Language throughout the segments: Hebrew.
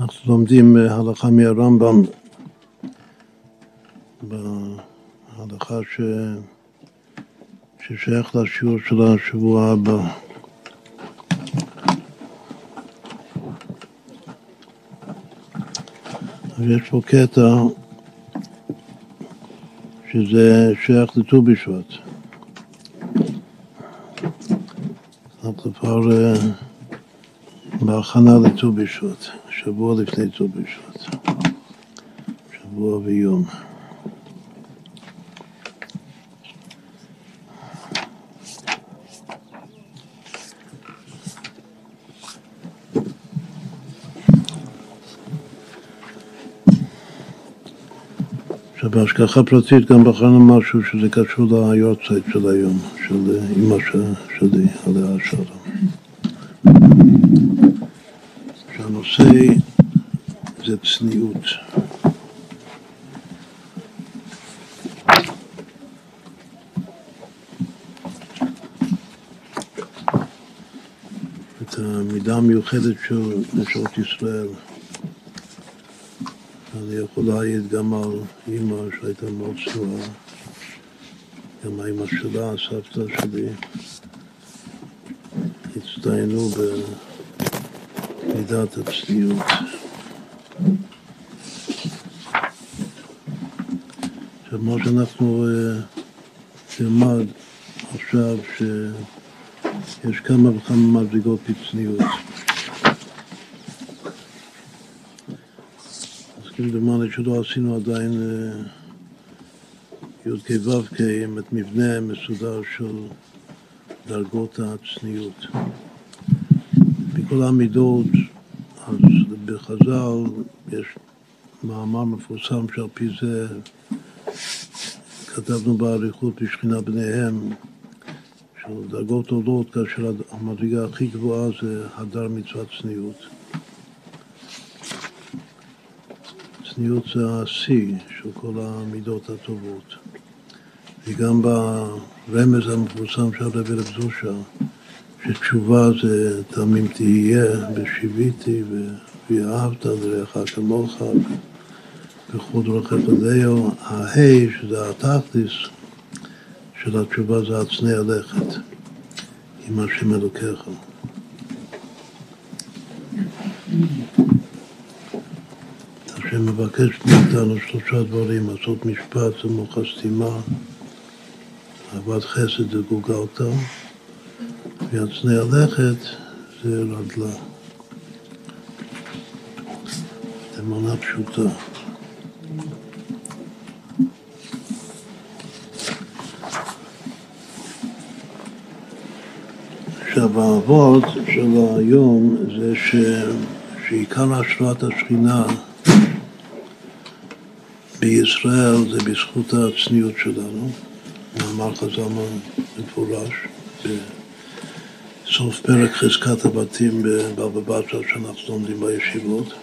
אנחנו לומדים הלכה מהרמב"ם בהלכה ש... ששייך לשיעור של השבוע הבא. ויש פה קטע שזה שייך לט"ו בשבט. אנחנו כבר אה, בהכנה לט"ו בשבט, שבוע לפני ט"ו בשבט, שבוע ויום. עכשיו בהשגחה פרטית גם בחרנו משהו שזה קשור ליורצייט של היום, של אמא שלי, עליה השלום. שהנושא זה צניעות. את המידה המיוחדת של נשות ישראל. אני יכול להעיד גם על אימא שהייתה מאוד צנועה, גם האימא שלה, הסבתא שלי, הצטיינו במידת הצניעות. עכשיו, מה שאנחנו uh, נלמד עכשיו, שיש כמה וכמה מדרגות בצניעות. כמדומני שלא עשינו עדיין אה, י"ק ו"ק עם את מבנה מסודר של דרגות הצניעות. בכל המידות, אז בחז"ל יש מאמר מפורסם שעל פי זה כתבנו באריכות בשכינה בניהם של דרגות עולות כאשר המדרגה הכי גבוהה זה הדר מצוות צניעות. צניעות זה השיא של כל המידות הטובות. וגם ברמז המפורסם של רבי רב זושה, שתשובה זה תמים תהיה, ושיוויתי, ואהבת לרעך כמוך, דרכך לדיו, ההי, שזה התכליס של התשובה, זה הצנע לכת, עם השם אלוקיך. שמבקש מאיתנו שלושה דברים, לעשות משפט סמוך הסתימה, אהבת חסד וגוגלת, ויצנע לכת זה רדלה. זו מנה פשוטה. עכשיו האבות של היום זה ש... שעיקר השראת השכינה בישראל זה בזכות הצניעות שלנו, מאמר חז"ל מפורש, בסוף פרק חזקת הבתים בבבא בתרא שאנחנו לומדים בישיבות,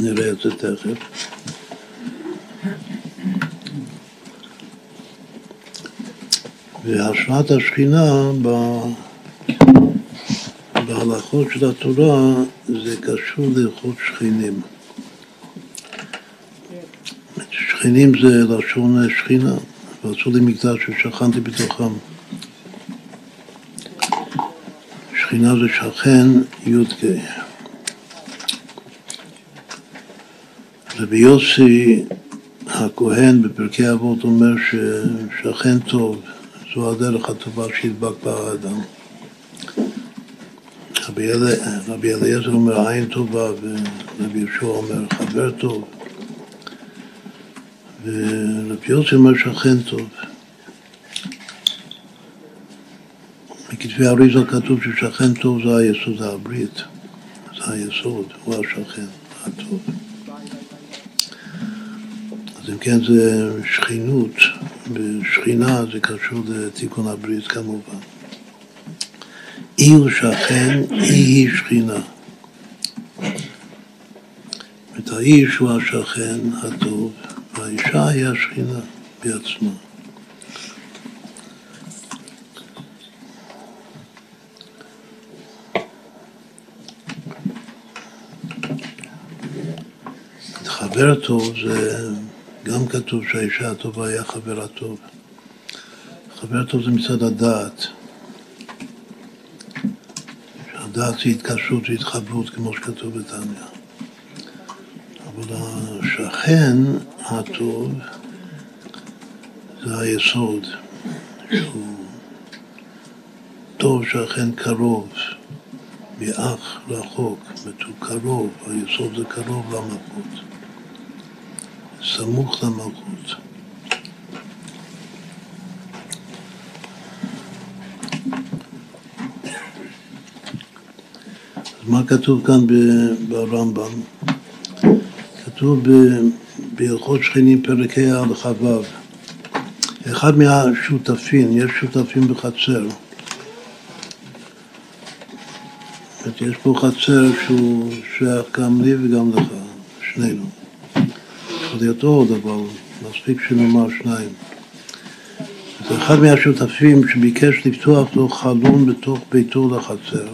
שנראה את זה תכף. והשראת השכינה בהלכות של התורה זה קשור לאיכות שכינים. שכנים זה לשון שכינה, ועשו לי מקדש ששכנתי בתוכם. שכינה זה שכן י"ק. רבי יוסי הכהן בפרקי אבות אומר ששכן טוב זו הדרך הטובה שידבק בה האדם. רבי אליעזר אומר עין טובה ורבי יהושע אומר חבר טוב. ורבי יוסי אומר שכן טוב. בכתבי אריזה כתוב ששכן טוב זה היסוד, הברית, זה היסוד, הוא השכן הטוב. כן זה שכינות, ושכינה זה קשור לתיקון הברית כמובן. אי הוא שכן, אי היא שכינה. את האיש הוא השכן הטוב. והאישה היא השכינה בעצמה. חבר טוב זה, גם כתוב שהאישה הטובה היה חבר הטוב. חבר טוב זה מצד הדעת. שהדעת זה התקשרות והתחברות, כמו שכתוב בתניא. אבל השכן הטוב זה היסוד, שהוא טוב שכן קרוב, מאח רחוק, קרוב, היסוד זה קרוב למלכות, סמוך למלכות. אז מה כתוב כאן ברמב"ם? כתוב בהלכות שכנים פרק ה' הלכה ו' אחד מהשותפים, יש שותפים בחצר. יש פה חצר שהוא שייך גם לי וגם לך, שנינו. להיות עוד, אבל מספיק שנאמר שניים. אז אחד מהשותפים שביקש לפתוח לו חלון בתוך ביתו לחצר.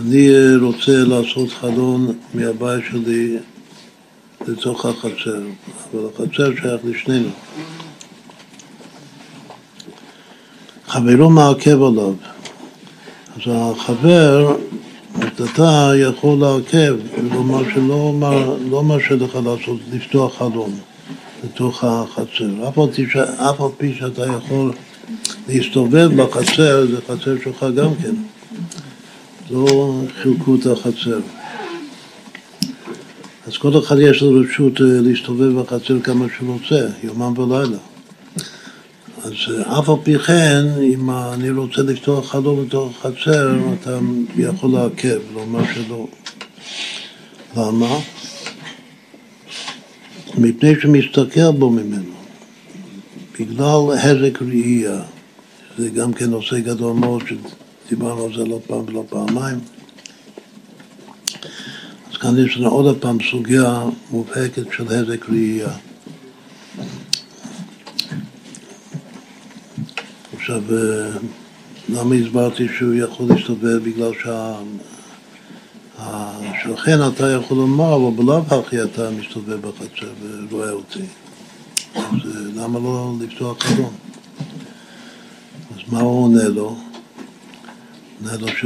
אני רוצה לעשות חלון מהבית שלי לתוך החצר, אבל החצר שייך לשנינו. חברו מעכב עליו. אז החבר, אז יכול לעכב ולומר שלא לא מרשה לך לעשות, לפתוח חלום לתוך החצר. אף על, פי, אף על פי שאתה יכול להסתובב בחצר, זה חצר שלך גם כן. לא חילקו את החצר. אז כל אחד יש לו רשות אה, להסתובב בחצר כמה שהוא רוצה, יומם ולילה. אז אה, אף על פי כן, אם אני רוצה לפתוח חלום בתוך החצר, אתה יכול לעכב, לומר שלא. למה? מפני שמסתכל בו ממנו, בגלל הזק ראייה, זה גם כן נושא גדול מאוד שדיברנו על זה לא פעם ולא פעמיים. אז כאן יש לנו עוד פעם סוגיה מובהקת של הזק ראייה. עכשיו, אה, למה הסברתי שהוא יכול להסתובב? בגלל שהשכן אתה יכול לומר, אבל בלאו הכי אתה מסתובב בחצר ורואה אותי. אז אה, למה לא לפתוח חלום? אז מה הוא עונה לו? עונה לו ש...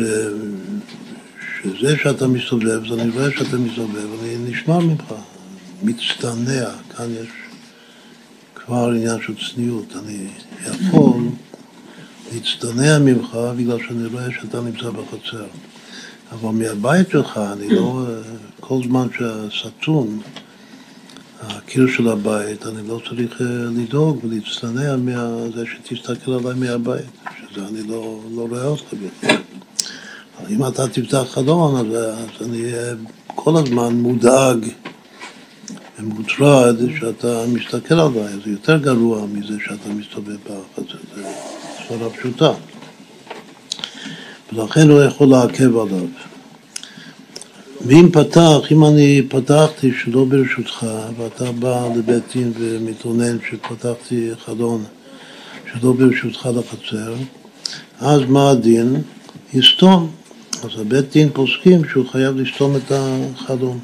שזה שאתה מסתובב, אז אני רואה שאתה מסתובב, אני נשמע ממך, מצטנע, כאן יש כבר עניין של צניעות, אני יכול להצטנע ממך בגלל שאני רואה שאתה נמצא בחצר. אבל מהבית שלך אני לא, כל זמן שהסתום, הקיר של הבית, אני לא צריך אה, לדאוג ולהצטנע מזה שתסתכל עליי מהבית, שזה אני לא, לא רואה אותך בכלל. אם אתה תפתח חלון, אז, אז אני כל הזמן מודאג ומוטרד שאתה מסתכל עליי, זה יותר גרוע מזה שאתה מסתובב בחצר. סברה פשוטה. ולכן הוא יכול לעכב עליו. ואם פתח, אם אני פתחתי שלא ברשותך, ואתה בא לבית דין ומתלונן שפתחתי חלון שלא ברשותך לחצר, אז מה הדין? יסתום. אז הבית דין פוסקים שהוא חייב לסתום את החלון.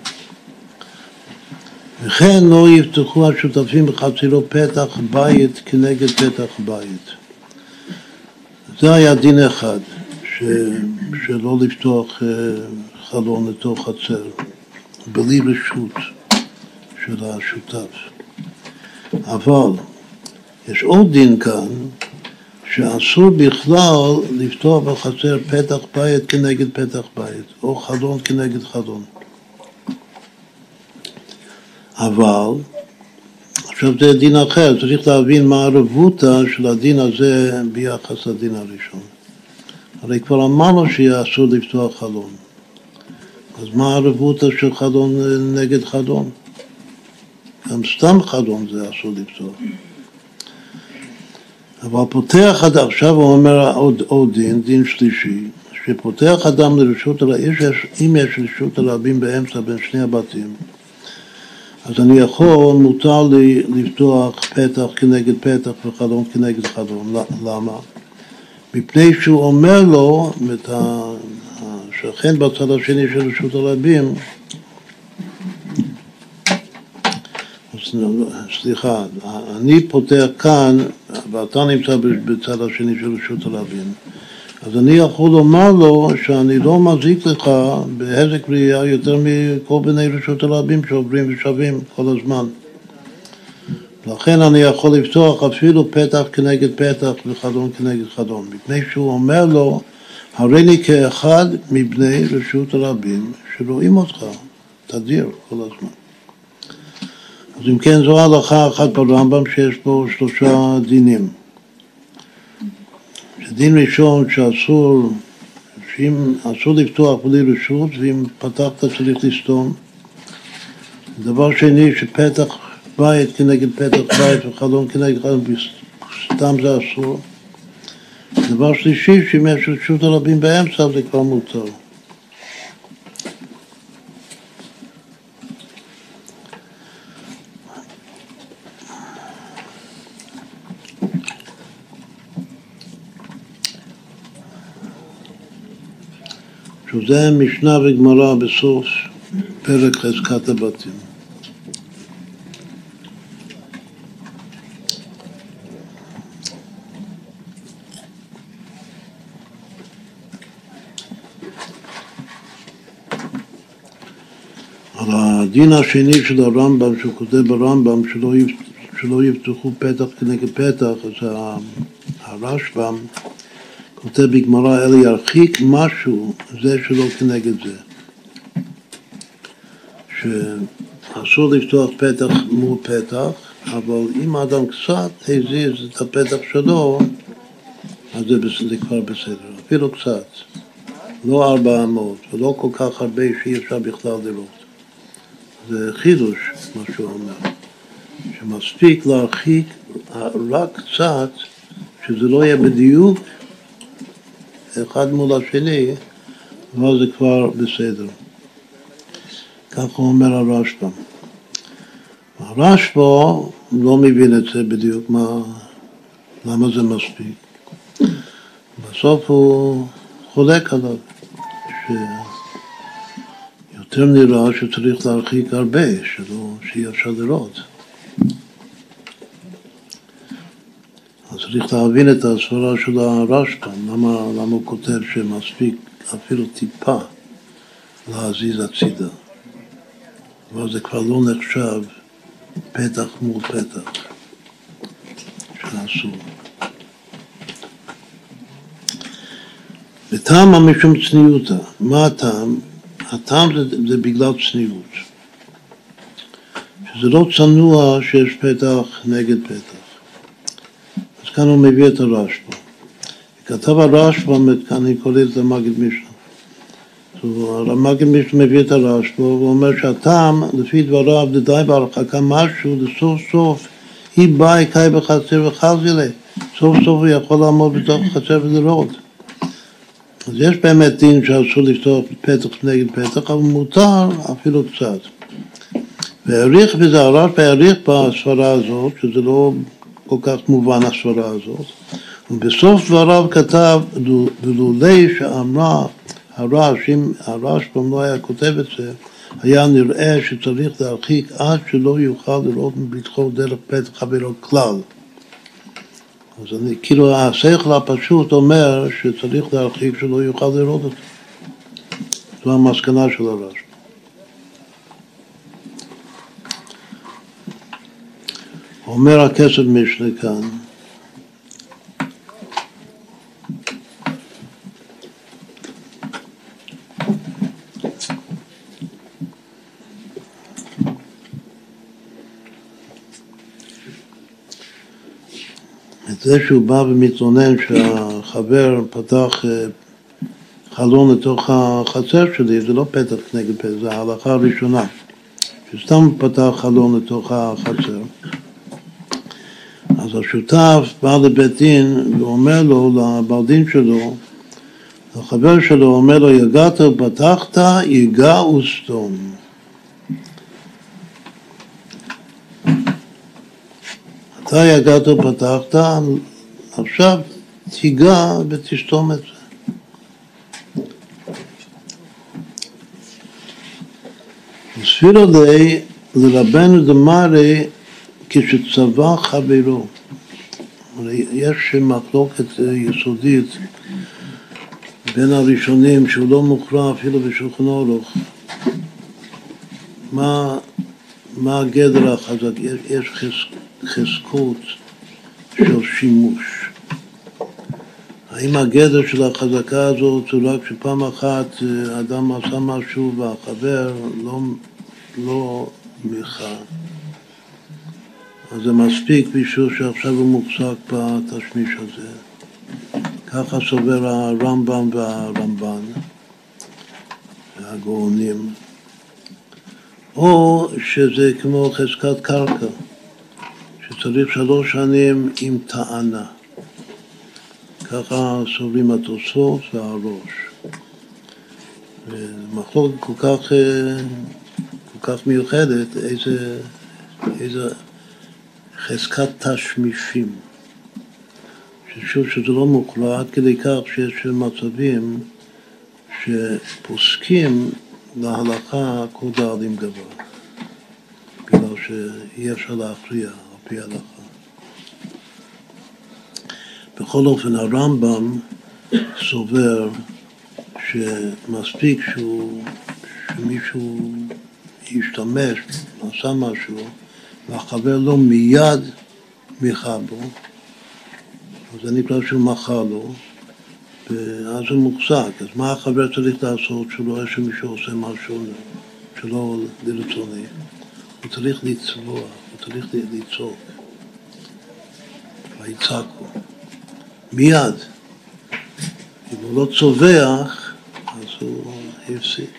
וכן לא יפתחו השותפים בחצרו פתח בית כנגד פתח בית. זה היה דין אחד, ש, שלא לפתוח אה, חלון לתוך חצר, בלי רשות של השותף. אבל יש עוד דין כאן, שאסור בכלל לפתוח בחצר פתח בית כנגד פתח בית, או חלון כנגד חלון. אבל עכשיו זה דין אחר, צריך להבין מה הרבותא של הדין הזה ביחס לדין הראשון. הרי כבר אמרנו שיהיה אסור לפתוח חלון. אז מה הרבותא של חלון נגד חלון? גם סתם חלון זה אסור לפתוח. אבל פותח אדם, עכשיו הוא אומר עוד, עוד דין, דין שלישי, שפותח אדם לרשות אם יש רשות הרבים באמצע בין שני הבתים, אז אני יכול, מותר לי לפתוח פתח כנגד פתח וחלום כנגד חלום. למה? מפני שהוא אומר לו, את השכן בצד השני של רשות הרבים, סליחה, אני פותח כאן, ואתה נמצא בצד השני של רשות הרבים, אז אני יכול לומר לו שאני לא מזיק לך בהזק ראייה יותר מכל בני רשות הרבים שעוברים ושבים כל הזמן. לכן אני יכול לפתוח אפילו פתח כנגד פתח וחלון כנגד חלון, מפני שהוא אומר לו, הרי כאחד מבני רשות הרבים שרואים אותך תדיר כל הזמן. אז אם כן זו הלכה אחת ברמב"ם שיש בו שלושה דינים. דין ראשון שאסור, שאם אסור לפתוח בלי רשות ואם פתחת צריך לסתום. דבר שני שפתח בית כנגד פתח בית וחלום כנגד חלום, סתם זה אסור. דבר שלישי, שאם יש רשות הרבים באמצע זה כבר מותר. שזה משנה וגמרא בסוף פרק חזקת הבתים. על הדין השני של הרמב"ם, שהוא כותב ברמב"ם, שלא, שלא יפתחו פתח כנגד פתח, אז הרשב"ם כותב בגמרא, אלא ירחיק משהו, זה שלא כנגד זה. שאסור לפתוח פתח מול פתח, אבל אם האדם קצת הזיז את הפתח שלו, אז זה, זה כבר בסדר, אפילו קצת. לא ארבע אמות, ולא כל כך הרבה שאי אפשר בכלל לראות. זה חידוש, מה שהוא אומר, שמספיק להרחיק רק קצת, שזה לא יהיה בדיוק אחד מול השני, ואז זה כבר בסדר. ככה אומר הרשב"א. הרשב"א לא מבין את זה בדיוק, מה, למה זה מספיק. בסוף הוא חולק עליו, שיותר נראה שצריך להרחיק הרבה, שלא, שיהיה אפשר לראות. צריך להבין את הסברה של הרשב"ם, למה, למה הוא כותב שמספיק אפילו טיפה להזיז הצידה. אבל זה כבר לא נחשב פתח מול פתח שאסור. וטעמה משום צניעותה. מה הטעם? הטעם זה, זה בגלל צניעות. שזה לא צנוע שיש פתח נגד פתח. כאן הוא מביא את הרשב"א. כתב הרשב"א, כאן אני קורא את המגיד משנה. המגיד משנה מביא את הרשב"א, והוא אומר שהטעם, לפי דבריו, לדי בהרחקה משהו, לסוף סוף היא באה קאי בחצר וחזילה. סוף סוף הוא יכול לעמוד בתוך החצר ולראות. אז יש באמת דין שאסור לפתוח פתח נגד פתח, אבל מותר אפילו קצת. והעריך בזה, הרשב"א העריך בסברה הזאת, שזה לא כל כך מובן הסברה הזאת. ובסוף דבריו כתב, ולולי שאמרה הרש, אם הרש פעם לא היה כותב את זה, היה נראה שצריך להרחיק עד שלא יוכל לראות מבטחו דרך פתח חברו כלל. אז אני, כאילו השכל הפשוט אומר שצריך להרחיק שלא יוכל לראות אותו. זו המסקנה של הרש. אומר הכסף משנה כאן, את זה שהוא בא ומתלונן שהחבר פתח אה, חלון לתוך החצר שלי, זה לא פתח נגד פתח, זה ההלכה הראשונה. שסתם פתח חלון לתוך החצר. השותף בא לבית דין ואומר לו, לבעל דין שלו, לחבר שלו, אומר לו, יגעת ופתחת, יגע וסתום. אתה יגעת ופתחת, עכשיו תיגע ותסתום את זה. ספירו לי לרבנו דמרי כשצבא חברו, יש מחלוקת יסודית בין הראשונים שהוא לא מוכרע אפילו בשולחן אורוך מה, מה הגדר החזק? יש, יש חז, חזקות של שימוש. האם הגדר של החזקה הזאת הוא רק שפעם אחת אה, אדם עשה משהו והחבר לא, לא מיכה, אז זה מספיק בשביל שעכשיו הוא מוחזק בתשמיש הזה. ככה סובר הרמב"ם והרמב"ן והגאונים. או שזה כמו חזקת קרקע, שצריך שלוש שנים עם טענה. ככה סובלים התוספות והראש. ומחלוקת כל כך, כל כך מיוחדת, איזה, איזה חזקת תשמישים. ששוב שזה לא מוחלט, עד כדי כך שיש מצבים שפוסקים להלכה כל דאלים גבוה, בגלל שאי אפשר להכריע על פי ההלכה. בכל אופן הרמב"ם סובר שמספיק שהוא, שמישהו ישתמש, עשה משהו, והחבר לא מיד מיכה בו, אז זה נקרא שהוא מחה לו, ואז הוא מוחזק. אז מה החבר צריך לעשות כשהוא רואה שמישהו עושה משהו שלא לרצוני? הוא צריך לצבוע, הוא צריך לצעוק. ויצעקו. מיד. אם הוא לא צווח, אז הוא הפסיק.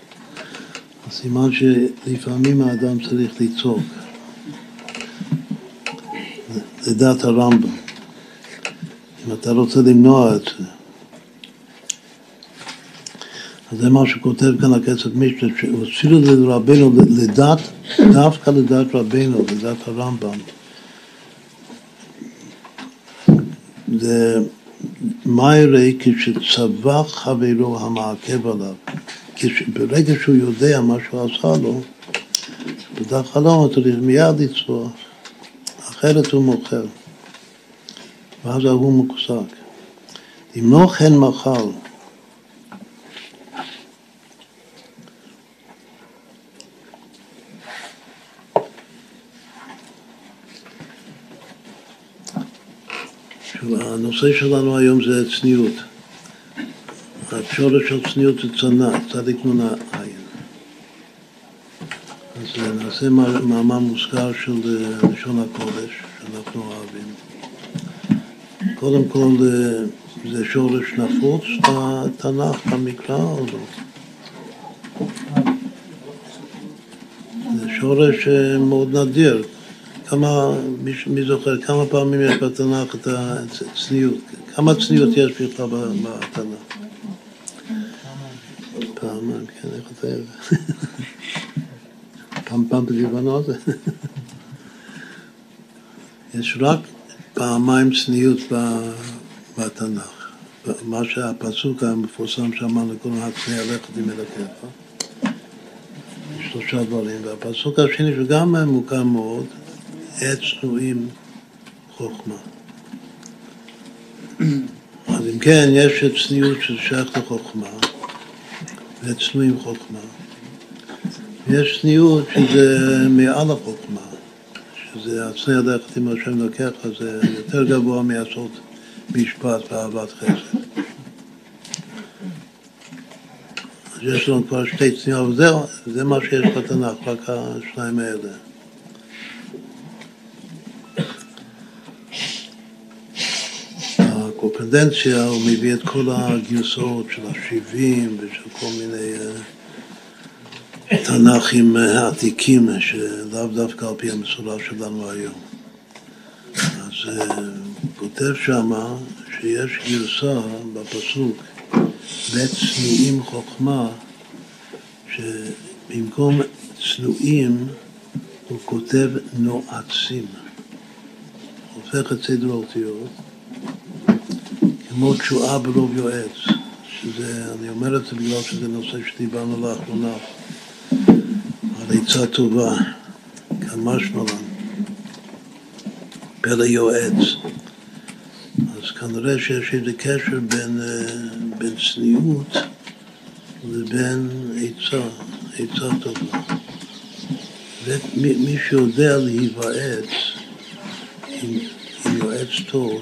אז סימן שלפעמים האדם צריך לצעוק. לדעת הרמב"ם. אם אתה רוצה למנוע את זה. אז זה מה שכותב כאן הכסף משנה, שהוצאו לרבנו לדת, דווקא לדת רבנו, לדת הרמב"ם. זה מה יראה כשצבח חברו המעכב עליו. ברגע שהוא יודע מה שהוא עשה לו, בדרך חלום צריך מיד לצבוח, אחרת הוא מוכר. ואז ההוא מוחזק. אם לא כן מחל, הנושא שלנו היום זה צניעות. השורש של צניעות זה צנע, צדיק נ"ע. אז נעשה מאמר מוזכר של אה, לשון הקודש, שאנחנו אוהבים. קודם כל אה, זה שורש נפוץ בתנ"ך, במקרא או לא? זה שורש אה, מאוד נדיר. כמה, מי, זוכר, כמה פעמים יש בתנ"ך את הצניעות? כמה צניעות יש בכלל בתנ"ך? פעמיים, כן, איך אתה אוהב? פעם פעם בלבנון? יש רק פעמיים צניעות בתנ"ך. מה שהפסוק המפורסם שאמרנו קודם, הצניע לכת עם אלוקיך. שלושה דברים. והפסוק השני, שגם מוכר מאוד, עת צנועים חוכמה. אז אם כן, יש צניעות ששייך לחוכמה, ועת צנועים חוכמה. יש צניעות שזה מעל החוכמה. שזה הצנע ללכת עם השם לוקח, זה יותר גבוה מעשות משפט ואהבת חסד. אז יש לנו כבר שתי צניעות, וזהו, זה מה שיש בתנ"ך, רק השניים האלה. הקופנדנציה הוא מביא את כל הגרסאות של השבעים ושל כל מיני אה, תנ"כים אה, עתיקים שלאו דווקא על פי המסורה שלנו היום. אז הוא אה, כותב שמה שיש גרסה בפסוק וצנועים חוכמה שבמקום צנועים הוא כותב נועצים. הופך את סדר האותיות כמו תשועה ברוב יועץ, שזה, אני אומר את זה בגלל שזה נושא שדיברנו לאחרונה. עצה טובה, כמשמע לנו. פלא יועץ. אז כנראה שיש איזה קשר בין, אה, בין צניעות לבין עצה, עצה טובה. ומי שיודע להיוועץ עם, עם יועץ טוב,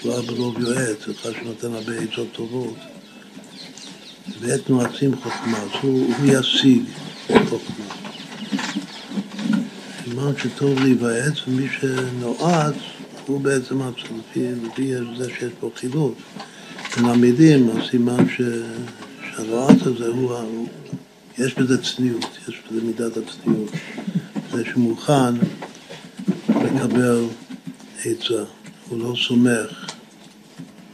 שהוא היה ברוב יועץ, אחד שנותן הרבה עצות טובות, בעת נועצים חוכמה, אז הוא, הוא ישיג חוכמה. סימן שטוב להיוועץ, ומי שנועץ הוא בעצם לפי, לפי זה שיש פה חילוק בין המילים, הסימן ש, שהנועץ הזה הוא, יש בזה צניעות, יש בזה מידת הצניעות, זה שמוכן לקבל עצה, הוא לא סומך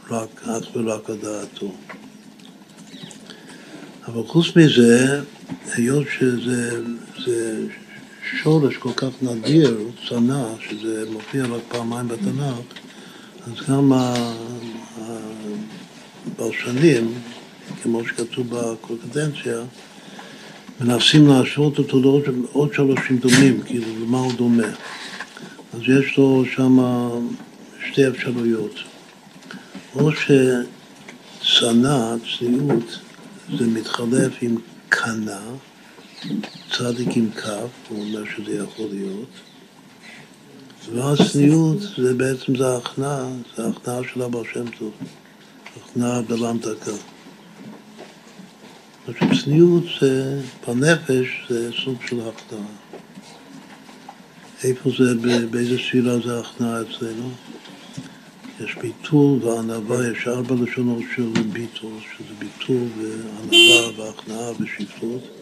רק, אך ורק על דעתו. אבל חוץ מזה, היות שזה שורש כל כך נדיר, צנע, שזה מופיע רק פעמיים בתנ"ך, אז גם הבלשנים, כמו שכתוב בקורקדנציה, מנסים להשוות אותו לעוד שורשים דומים, כאילו למה הוא דומה. אז יש לו שם שתי אפשרויות. או שצנע, צניעות, זה מתחלף עם קנה, צדיק עם כף, הוא אומר שזה יכול להיות. והצניעות זה בעצם זה ההכנעה, זה ההכנעה של אבא שם טוב, הכנעה בלם דקה. צניעות זה, בנפש זה סוג של הכנעה. איפה זה, באיזה ספירה זה הכנעה אצלנו? יש ביטול וענווה, יש ארבע לשונות של ביטול, שזה ביטול וענווה והכנעה ושפלות.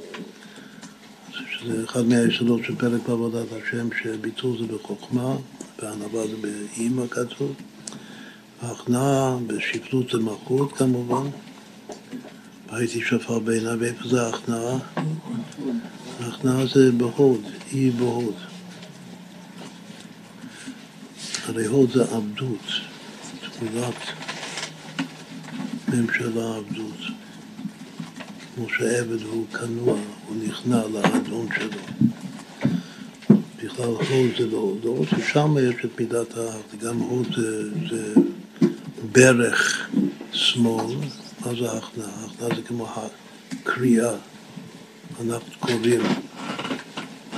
שזה אחד מהיסודות של פרק בעבודת השם, שביטול זה בחוכמה, וענווה זה באימא כתוב, והכנעה בשפלות זה מלכות כמובן. הייתי שפר בעיניו, ואיפה זה ההכנעה? ההכנעה זה בהוד, אי בהוד. הרי הוד זה עבדות. תמונת ממשלה עבדות. כמו שעבד הוא כנוע, הוא נכנע לאדון שלו. בכלל הוד זה לא הודות, ושם יש את מידת האב, גם הוד זה, זה ברך שמאל, מה זה ההכנעה? ההכנעה זה כמו הקריאה, אנחנו קוראים,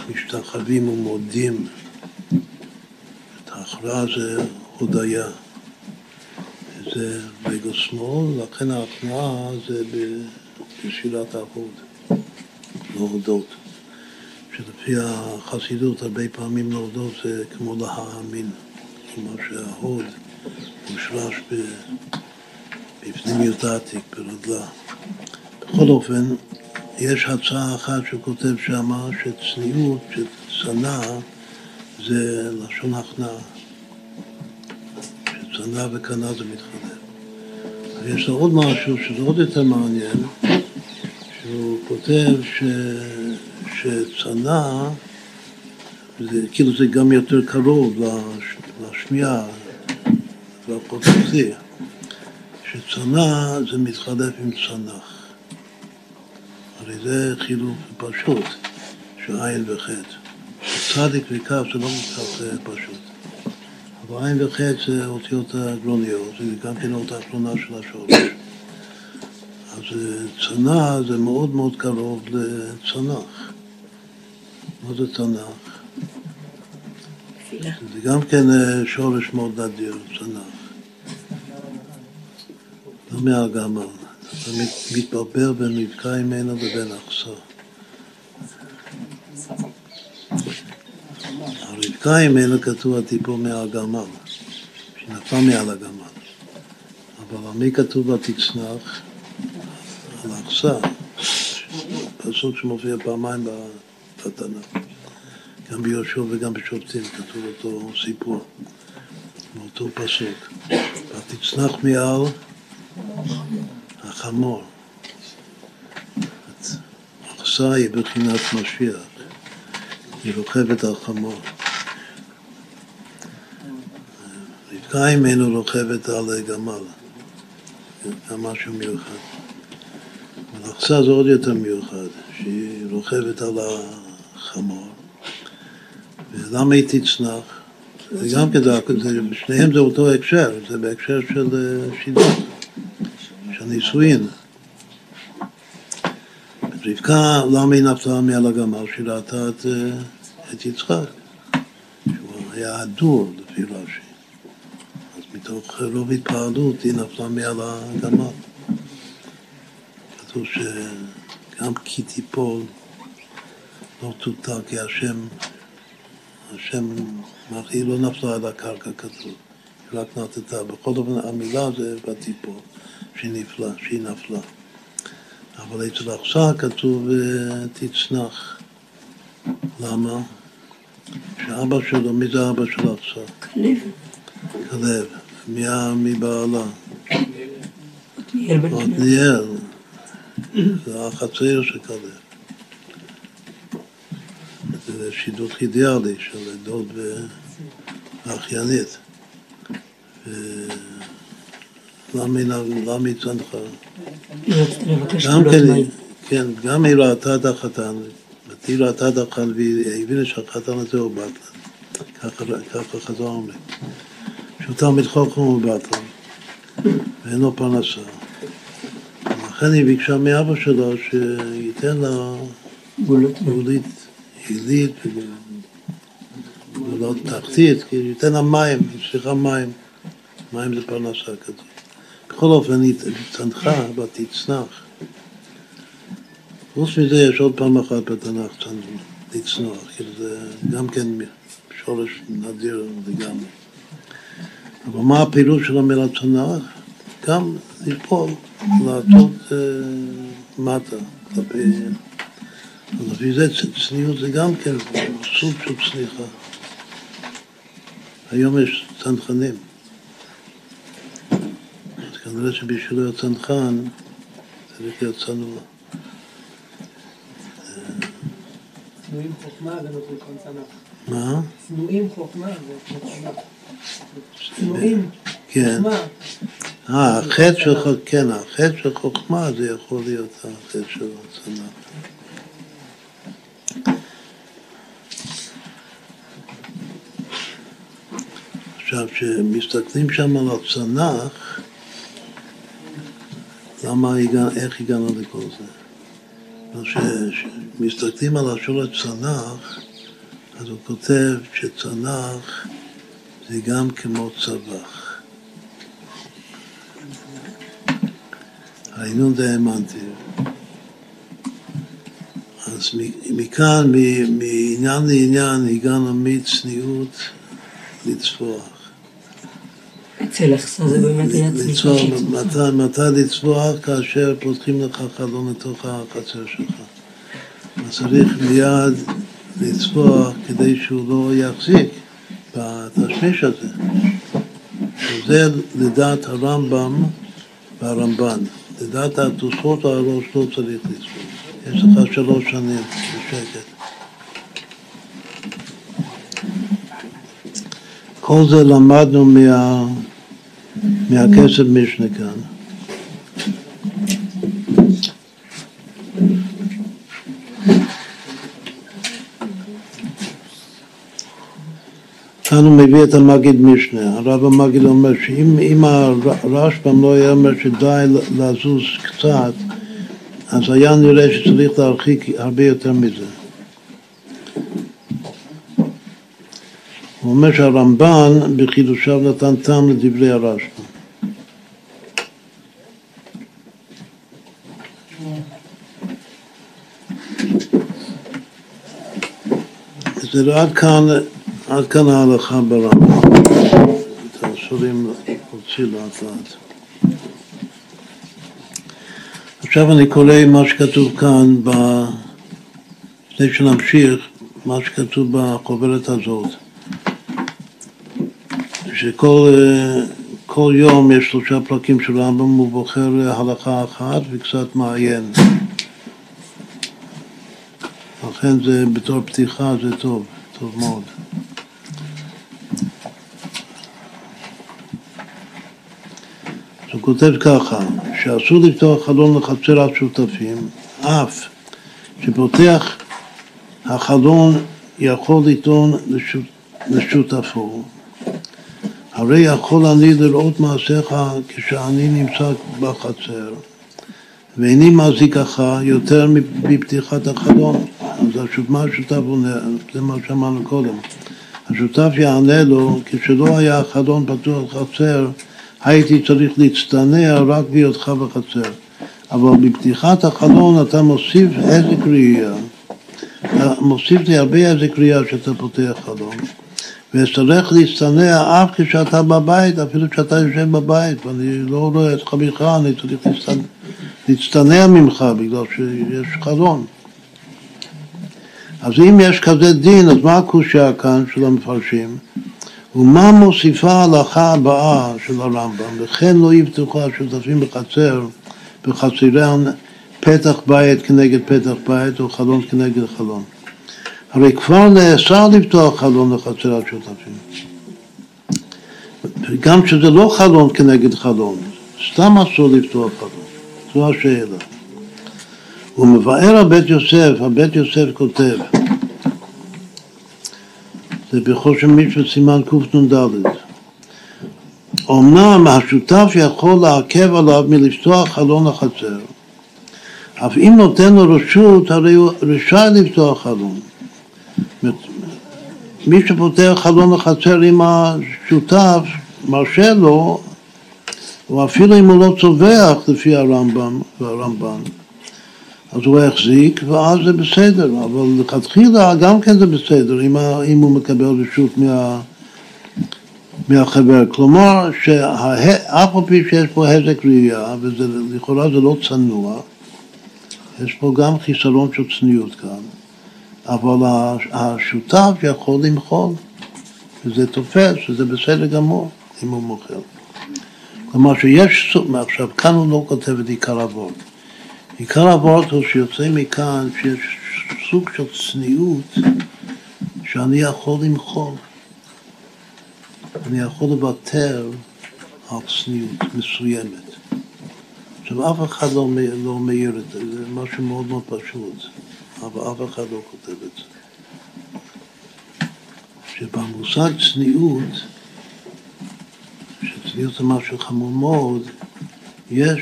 משתחווים ומודים. את ההכרעה זה הודיה. זה רגל שמאל, לכן ההכנעה זה בשאלת ההוד, להודות. שלפי החסידות הרבה פעמים להודות זה כמו להאמין, כלומר שההוד מושרש בפנימיות העתיק, ברגלה. בכל אופן, יש הצעה אחת שהוא כותב שמה שצניעות, שצנע, זה לשון הכנעה. שצנע וקנה זה מתחלף. ויש לו עוד משהו שזה עוד יותר מעניין, שהוא כותב ש... שצנע, זה, כאילו זה גם יותר קרוב לש... לשמיעה, לפרוטוקסיה, שצנע זה מתחלף עם צנח. הרי זה חילוף פשוט, שעין וחטא. צדיק וכף זה לא כל פשוט. אבל עין וחטא זה אותיות הגרוניות, זה גם כן אות האחרונה של השורש. אז צנע זה מאוד מאוד קרוב לצנח. מה זה צנח? זה גם כן שורש מאוד נדיר, צנח. לא מהגמל. אתה מתברבר בין מבקע ממנו לבין אכסה. הרבקה ממנו כתוב הטיפול מהגמל, שנפל מעל הגמל. אבל על מי כתוב ותצנח? על האכסה, פסוק שמופיע פעמיים בתנ"ך. גם ביהושע וגם בשופטים כתוב אותו סיפור, מאותו פסוק. ותצנח מעל החמור. אכסה היא בחינת משיח, היא רוכבת על חמור. רבקה ממנו רוכבת על גמל, גם משהו מיוחד. אבל אכסה זה עוד יותר מיוחד, שהיא רוכבת על החמור. ולמה היא תצנח? זה גם כן, שניהם זה אותו הקשר, זה בהקשר של שידוך, של נישואין. רבקה, למה היא נפלה מעל הגמל? שהיא ראתה את, את יצחק, שהוא היה הדור לפי רש"י. אז מתוך רוב התפעלות היא נפלה מעל הגמל. כתוב שגם כי תיפול לא תותר כי השם, השם, היא לא נפלה על הקרקע כתוב, היא רק נטטה. בכל אופן המילה זה ותיפול, שהיא נפלה, שהיא נפלה. אבל אצל אכסה כתוב תצנח. למה? שאבא שלו, מי זה אבא של אכסה? כלב. כלב. מי מבעלה? עתניאל. זה האח הצעיר של כלב. זה שידוך אידיאלי של דוד ואחיינית. למה היא צנחה? גם כן, כן, גם היא ראתה את החתן, היא ראתה את החתן והיא הבינה שהחתן הזה הוא בטלן. ככה חזר אומרים. שהוא תלמיד חוכם הוא בטלן, ואין לו פרנסה. לכן היא ביקשה מאבא שלו שייתן לה גולית עילית וגולות תחתית, כי ייתן לה מים, סליחה מים. מים זה פרנסה כזאת. בכל אופן היא צנחה ותצנח. חוץ מזה יש עוד פעם אחת בתנ"ך לצנוח, כאילו זה גם כן שורש נדיר לגמרי. אבל מה הפעילות של המילה צנח? גם ליפול, לעטות אה, מטה כלפי... לפי זה צניעות זה גם כן סוג של צניחה. היום יש צנחנים. אז כנראה שבשביל להיות צנחן צריך להיות צנוע. צנועים חוכמה זה לא צנח. מה? צנועים חוכמה זה צנח. צנועים כן. חוכמה. אה, החטא של חוכמה, כן, החטא של חוכמה זה יכול להיות החטא של הצנח. עכשיו, כשמסתכלים שם על הצנח, למה, איך הגענו לכל זה? כשמסתכלים על השולת צנח, אז הוא כותב שצנח זה גם כמו צבח. העינון זה האמנתי. אז מכאן, מעניין לעניין, הגענו מצניעות לצפוח. אצל זה באמת היה צמיחה. מתי לצבוח? כאשר פותחים לך חלון לתוך החצר שלך. אז צריך מיד לצבוח כדי שהוא לא יחזיק בתשמיש הזה. וזה לדעת הרמב"ם והרמב"ן. לדעת התוספות הראש לא צריך לצבוח. יש לך שלוש שנים בשקט. כל זה למדנו מה, מהכסף משנה כאן. כאן הוא מביא את המגיד משנה. הרב המגיד אומר שאם הרשב"ם לא היה אומר שדי לזוז קצת, אז היה נראה שצריך להרחיק הרבה יותר מזה. הוא אומר שהרמב"ן בחידושיו נתן טעם לדברי הרשב"ם. זה עד כאן, עד כאן ההלכה ברמב"ם. את הסורים להוציא לאט לאט. עכשיו אני קורא מה שכתוב כאן, ב... לפני שנמשיך, מה שכתוב בחוברת הזאת. שכל כל יום יש שלושה פרקים של רמב"ם, הוא בוחר הלכה אחת וקצת מעיין. לכן זה בתור פתיחה זה טוב, טוב מאוד. אז הוא כותב ככה, שאסור לפתוח חלון לחצר השותפים, אף שפותח החלון יכול לטעון לשותפו. הרי יכול אני לראות מעשיך כשאני נמצא בחצר, ואיני מחזיקך יותר מפתיחת החלון. אז מה השותף עונה? זה מה שאמרנו קודם. השותף יענה לו, כשלא היה החלון פתוח בחצר, הייתי צריך להצטנע רק בהיותך בחצר. אבל בפתיחת החלון אתה מוסיף איזה קריאה, מוסיף לי הרבה איזה קריאה שאתה פותח חלון. וצריך להצטנע אף כשאתה בבית, אפילו כשאתה יושב בבית, ואני לא רואה את חביך, אני צריך להצטנע ממך בגלל שיש חלון. אז אם יש כזה דין, אז מה הקושייה כאן של המפרשים? ומה מוסיפה ההלכה הבאה של הרמב"ם? וכן לא יפתחו השותפים בחצר, בחצרן פתח בית כנגד פתח בית או חלון כנגד חלון. הרי כבר נאסר לפתוח חלון לחצר השותפים. גם כשזה לא חלון כנגד חלון, סתם אסור לפתוח חלון, זו השאלה. הוא מבאר הבית יוסף, הבית יוסף כותב, זה בחושן מישהו סימן קנ"ד. אמנם השותף יכול לעכב עליו מלפתוח חלון החצר, אף אם נותן לו רשות, הרי הוא רשאי לפתוח חלון. מי שפותח חלון החצר עם השותף, מרשה לו, או אפילו אם הוא לא צווח לפי הרמב"ם והרמב"ן, אז הוא החזיק, ואז זה בסדר, אבל לכתחילה גם כן זה בסדר, אם, אם הוא מקבל רשות מה, מהחבר. כלומר, שאף על פי שיש פה הזק ראייה, ולכאורה זה לא צנוע, יש פה גם חיסרון של צניעות כאן, אבל השותף יכול למחול, וזה תופס, וזה בסדר גמור אם הוא מוכר. כלומר שיש, עכשיו כאן הוא לא כותב את עיקר אבות. עיקר אבות הוא שיוצא מכאן שיש סוג של צניעות שאני יכול למחול. אני יכול לוותר על צניעות מסוימת. עכשיו, אף אחד לא, לא מעיר את זה, זה משהו מאוד מאוד פשוט, אבל אף אחד לא כותב את זה. שבמושג צניעות, שצניעות זה משהו חמור מאוד, יש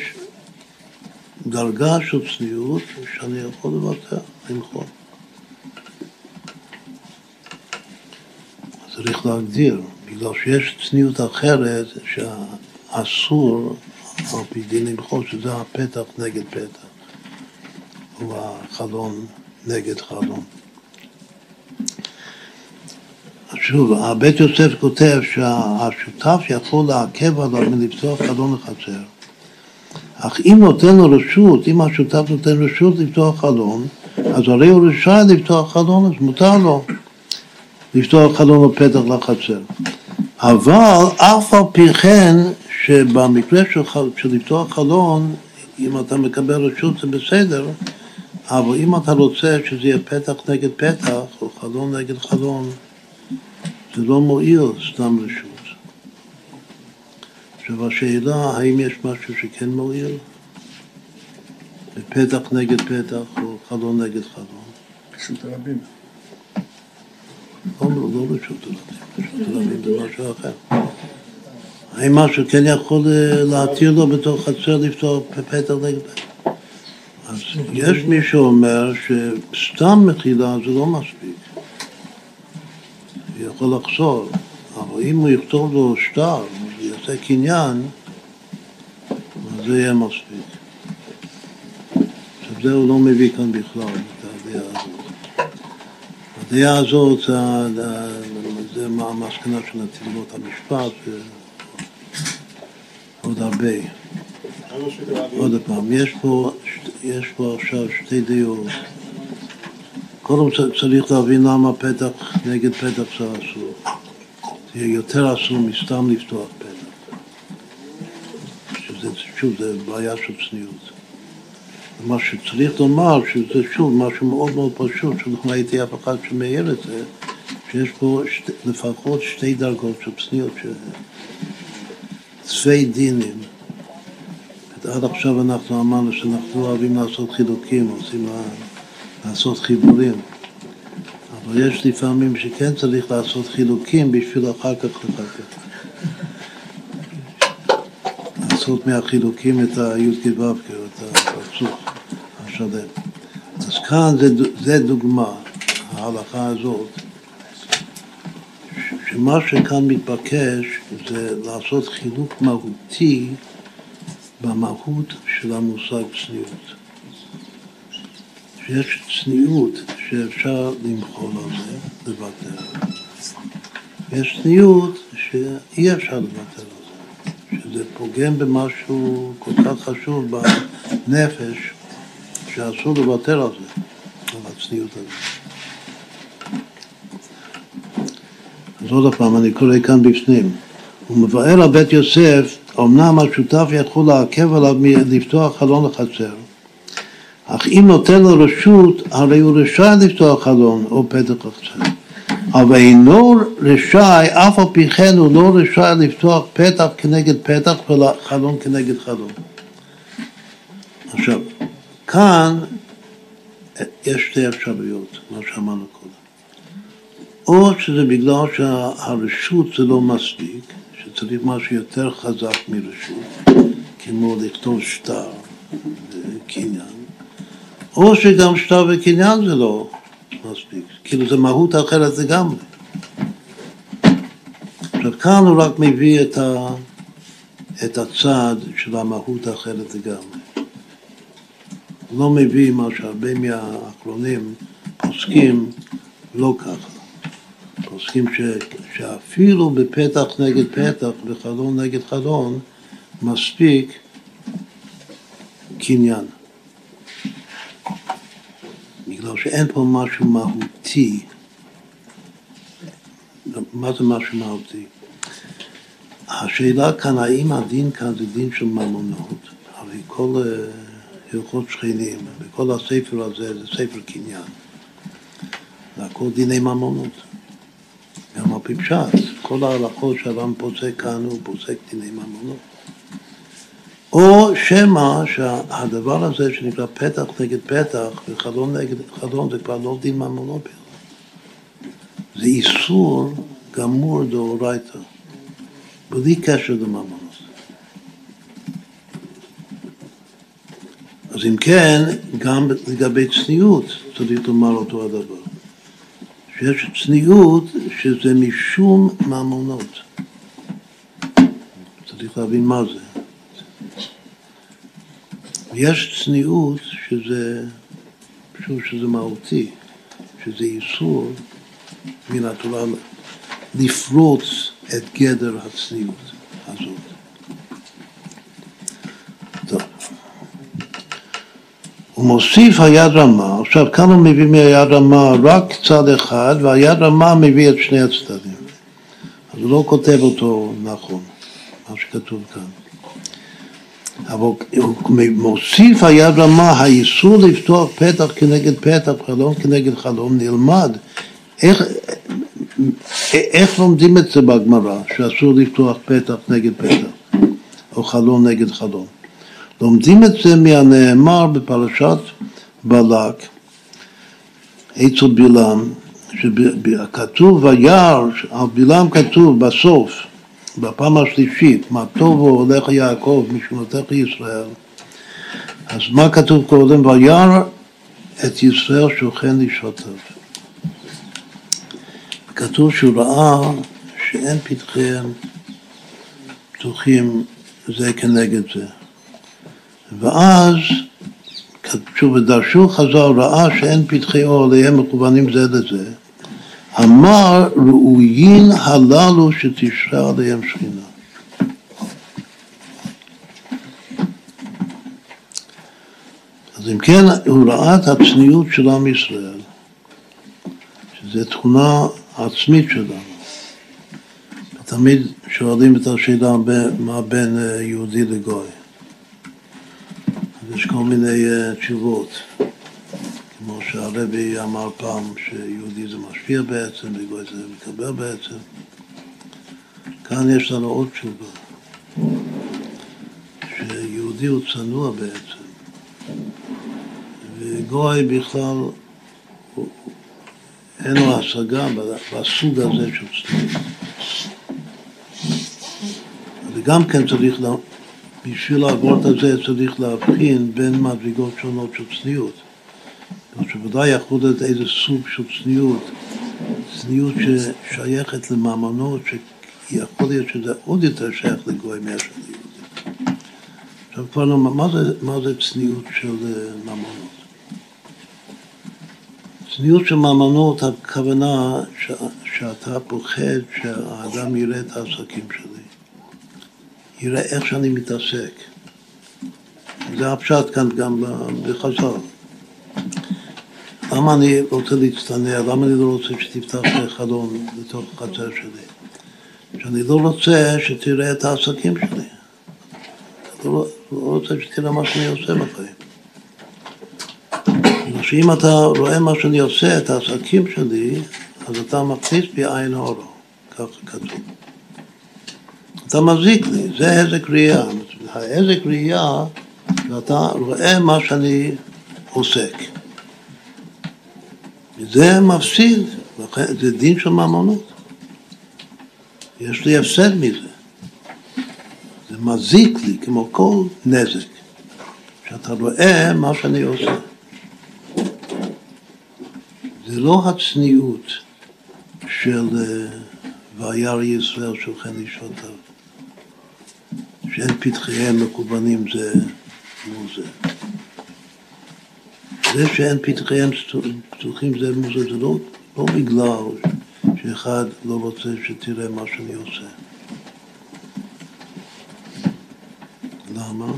דרגה של צניעות שאני יכול לוותר, למחול. צריך להגדיר, בגלל שיש צניעות אחרת שאסור על פי דין למחול, שזה הפתח נגד פתח, או החלון נגד חלון. שוב, הבית יוסף כותב שהשותף יכול לעכב עליו מלפתוח חלון לחצר, אך אם נותן לו רשות, אם השותף נותן רשות לפתוח חלון, אז הרי הוא רשאי לפתוח חלון, אז מותר לו לפתוח חלון או פתח לחצר. אבל אף על פי כן, שבמקרה של, של לפתוח חלון, אם אתה מקבל רשות זה בסדר, אבל אם אתה רוצה שזה יהיה פתח נגד פתח, או חלון נגד חלון, זה לא מועיל סתם רשות. עכשיו השאלה, האם יש משהו שכן מועיל? פתח נגד פתח או חלון נגד חלון? רשות הרבים. לא, לא, לא רשות הרבים, רשות הרבים זה משהו אחר. האם משהו כן יכול אה, להתיר לו בתוך חצר לפתור פתח נגד פתח? אז יש מי שאומר שסתם מחילה זה לא מספיק. הוא יכול לחזור, אבל אם הוא יכתוב לו שטר, יעשה קניין, אז זה יהיה מספיק. עכשיו זה הוא לא מביא כאן בכלל, את הדעה הזאת. הדעה הזאת זה המסקנה של נציבות המשפט ועוד הרבה. עוד פעם, יש פה, יש פה עכשיו שתי דעות. קודם צריך להבין למה פתח נגד פתח זה אסור. זה יותר אסור מסתם לפתוח פתח. שזה, שוב, זה בעיה של צניעות. מה שצריך לומר, שזה שוב משהו מאוד מאוד פשוט, שלא ראיתי אף אחד שמעיר את זה, שיש פה שת, לפחות שתי דרגות של צניעות, צווי דינים. עד עכשיו אנחנו אמרנו שאנחנו לא אוהבים לעשות חילוקים, רוצים לעשות חיבורים. אבל יש לפעמים שכן צריך לעשות חילוקים בשביל אחר כך לחכות. לעשות מהחילוקים את הי"ק ו"ק, את הפרצוף השלם. אז כאן זה, זה דוגמה, ההלכה הזאת, שמה שכאן מתבקש זה לעשות חילוק מהותי במהות של המושג צניעות. שיש צניעות שאפשר למחול על זה, לוותר. יש צניעות שאי אפשר לוותר על זה, שזה פוגם במשהו כל כך חשוב בנפש, שאסור לוותר על זה, על הצניעות הזאת. אז עוד פעם, אני קורא כאן בפנים. הוא מבאר על בית יוסף, אמנם השותף יכול לעכב עליו לפתוח חלון לחצר, אך אם נותן לו רשות, הרי הוא רשאי לפתוח חלון או פתח לחצר. אבל אינו רשאי, אף על פי כן הוא לא רשאי לפתוח פתח כנגד פתח וחלון כנגד חלון. עכשיו, כאן יש שתי אפשרויות, מה שאמרנו קודם. או שזה בגלל שהרשות זה לא מספיק, שצריך משהו יותר חזק מרשות, כמו לכתוב שטר וקניין, או שגם שטר וקניין זה לא מספיק, כאילו זה מהות אחרת לגמרי. עכשיו כאן הוא רק מביא את, ה, את הצד של המהות האחרת לגמרי. הוא לא מביא מה שהרבה מהאחרונים פוסקים לא ככה. פוסקים ש, שאפילו בפתח נגד פתח, בחלון נגד חלון, מספיק קניין. בגלל שאין פה משהו מהותי. מה זה משהו מהותי? השאלה כאן, האם הדין כאן זה דין של ממונות? הרי כל אה, הלכות שכנים, וכל הספר הזה זה ספר קניין. זה הכל דיני ממונות. גם על פי פשט, כל ההלכות שהר"ם פוסק כאן הוא פוסק דיני ממונות. או שמא שהדבר הזה שנקרא פתח נגד פתח וחלון נגד חלון זה כבר לא דין ממונות בכלל. זה איסור גמור דאורייתא, בלי קשר לממונות. אז אם כן, גם לגבי צניעות צריך לומר אותו הדבר. שיש צניעות שזה משום ממונות. צריך להבין מה זה. יש צניעות שזה, שוב שזה מהותי, שזה איסור מן התורה לפרוץ את גדר הצניעות הזאת. הוא מוסיף היד רמה, עכשיו כאן הוא מביא מהיד רמה רק צד אחד, והיד רמה מביא את שני הצדדים. אז הוא לא כותב אותו נכון, מה שכתוב כאן. אבל הוא מוסיף היד רמה, האיסור לפתוח פתח כנגד פתח, חלום כנגד חלום, נלמד. איך, איך לומדים את זה בגמרא, שאסור לפתוח פתח נגד פתח, או חלום נגד חלום? לומדים את זה מהנאמר בפרשת בלק, אצל בלעם, שכתוב וירא, על בלעם כתוב בסוף, בפעם השלישית, מה טובו הולך יעקב משמותיך ישראל, אז מה כתוב קודם? וירא את ישראל שוכן לשבטיו. כתוב שהוא ראה שאין פתחיהם פתוחים זה כנגד זה. ואז, ודרשו חז"ל, ראה שאין פתחי אור עליהם מכוונים זה לזה, אמר ראויין הללו שתשרה עליהם שכינה. אז אם כן, הוא ראה את הצניעות של עם ישראל, שזו תכונה עצמית שלנו. תמיד שואלים את השאלה מה בין אה, יהודי לגוי. יש כל מיני uh, תשובות, כמו שהרבי אמר פעם שיהודי זה משפיע בעצם, וגוי זה מקבל בעצם. כאן יש לנו עוד תשובה, שיהודי הוא צנוע בעצם, וגוי בכלל אין לו השגה בסוג הזה של צניעות. וגם כן צריך בשביל לעבור את זה צריך להבחין בין מדרגות שונות של צניעות. שוודאי יכול להיות איזה סוג של צניעות, צניעות ששייכת למאמנות, שיכול להיות שזה עוד יותר שייך לגוי מאשר ליהודי. עכשיו כבר לא, מה זה, מה זה צניעות של אה, מאמנות? צניעות של מאמנות, הכוונה ש, שאתה פוחד שהאדם יראה את העסקים שלי, יראה איך שאני מתעסק. זה הפשט כאן גם בחז"ל. למה אני רוצה להצטנע? למה אני לא רוצה שתפתח את החלון לתוך החצר שלי? שאני לא רוצה שתראה את העסקים שלי. אני לא, לא רוצה שתראה מה שאני עושה בחיים. שאם אתה רואה מה שאני עושה, את העסקים שלי, אז אתה מכניס בי עין אורו, ככה כתוב. אתה מזיק לי, זה הזק ראייה. ההזק ראייה, ואתה רואה מה שאני עוסק. זה מפסיד, זה דין של ממונות. יש לי הפסד מזה. זה מזיק לי כמו כל נזק, שאתה רואה מה שאני עושה. זה לא הצניעות של אה, וירא ישראל שוכן אישותיו, שאין פתחיהם מקובנים זה מול זה. זה שאין פתחיהם פתוחים זה מול זה, זה לא, לא בגלל שאחד לא רוצה שתראה מה שאני עושה. למה?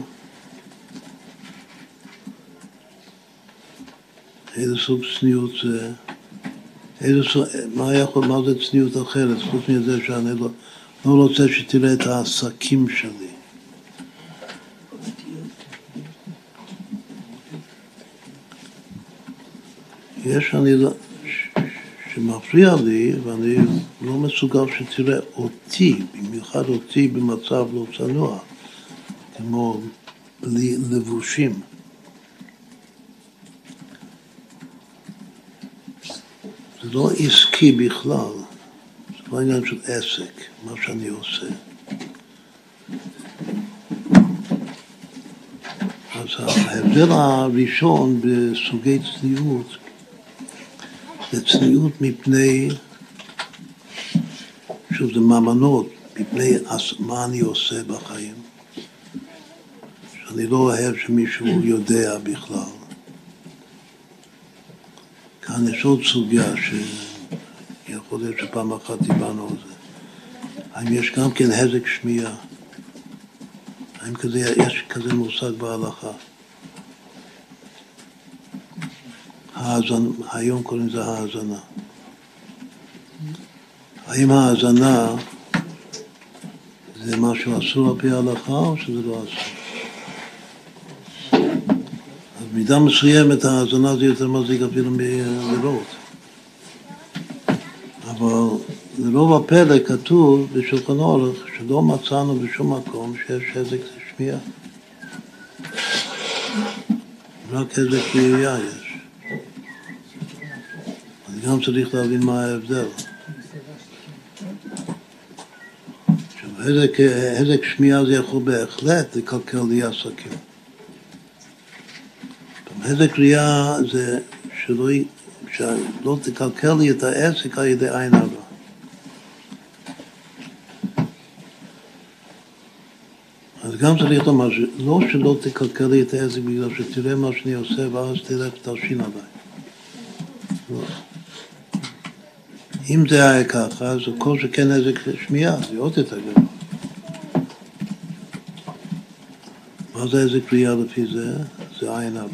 איזה סוג צניעות זה? איזה סוג, מה, יכול, מה זה צניעות אחרת, חוץ מזה שאני לא, לא רוצה שתראה את העסקים שלי. יש אני לא, שמפריע לי ואני לא מסוגל שתראה אותי, במיוחד אותי במצב לא צנוע, כמו בלי לבושים. זה לא עסקי בכלל, זה לא עניין של עסק, מה שאני עושה. אז ההבדל הראשון בסוגי צניעות זה צניעות מפני, שוב זה ממנות, מפני מה אני עושה בחיים. שאני לא אוהב שמישהו יודע בכלל. כאן יש עוד סוגיה שיכול להיות שפעם אחת דיברנו על זה. האם יש גם כן הזק שמיעה? האם כזה, יש כזה מושג בהלכה? האזנ... היום קוראים לזה האזנה. האם האזנה זה משהו אסור על פי ההלכה או שזה לא אסור? אז במידה מסוימת האזנה זה יותר מזיק אפילו מלראות. אבל לרוב הפלא כתוב בשולחן אורך שלא מצאנו בשום מקום שיש חזק שמיעה. רק חזק ראייה יש. גם צריך להבין מה ההבדל. עכשיו, הזק שמיעה זה יכול בהחלט לקלקל לי עסקים. הזק ראייה זה שלא, שלא תקלקל לי את העסק על ידי עין הרע. אז גם צריך לומר, לא שלא תקלקל לי את העסק בגלל שתראה מה שאני עושה ואז תלך ותלשין עליי. לא. אם זה היה ככה, אז כל שכן נזק שמיעה, זה עוד יותר גדול. מה זה איזה קריאה לפי זה? זה עין הרע.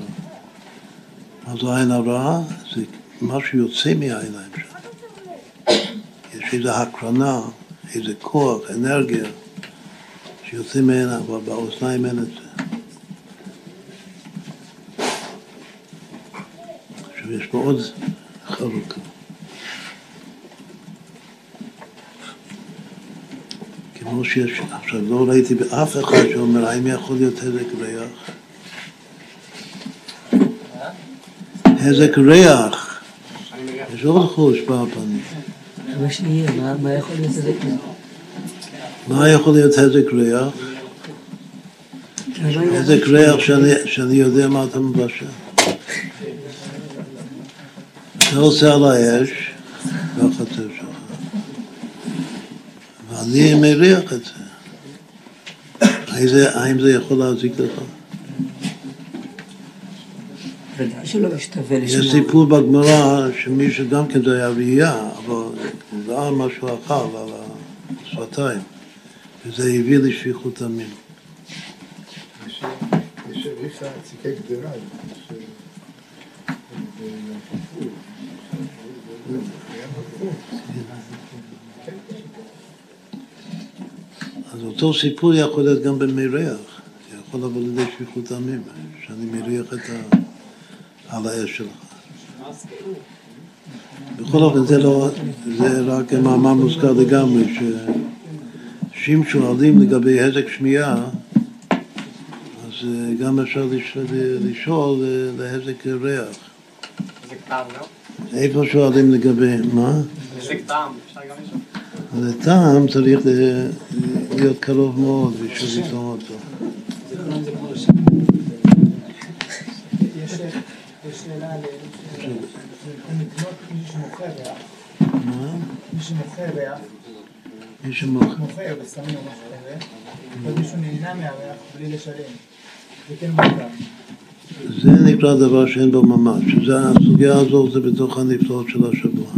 מה זה עין הרע? זה מה שיוצא מהעיניים שלנו. יש איזו הקרנה, איזה כוח, אנרגיה, שיוצא ממנה, אבל באוזניים אין את זה. עכשיו יש פה עוד חלוקה. כמו שיש, עכשיו לא ראיתי באף אחד שאומר האם יכול להיות הזק ריח. הזק ריח, יש עוד חוש בפנים. מה יכול להיות הזק ריח? מה יכול להיות הזק ריח? איזה ריח שאני יודע מה אתה מבשל. אתה עושה על האש, והחצר שלך. ואני מריח את זה. האם זה יכול להזיק לך? יש סיפור בגמרא שמי שגם כן זה היה ראייה, אבל זה היה משהו אכל על השפתיים, וזה הביא לשפיכות דמים. אז אותו סיפור יכול להיות גם במריח, יכול לבוא לידי שפיכות דמים, שאני מריח את ה... על האש שלך. בכל אופן זה לא, זה רק מאמר מוזכר לגמרי, שאם שואלים לגבי הזק שמיעה, אז גם אפשר לשאול להזק ריח. הזק טעם, לא? איפה שואלים לגבי, מה? הזק טעם, אפשר גם לשאול. זה טעם צריך להיות קרוב מאוד בשביל לטעום אותו. שאלה על לקנות מישהו שמוכר ריח, מי שמוכר ריח, מי שמוכר, מוכר בסמים או משהו כזה, ומישהו נהנה מהריח בלי לשלם, זה כן מוכר. זה נקרא דבר שאין בו ממש, שזה הסוגיה הזאת זה בתוך הנפלאות של השבוע.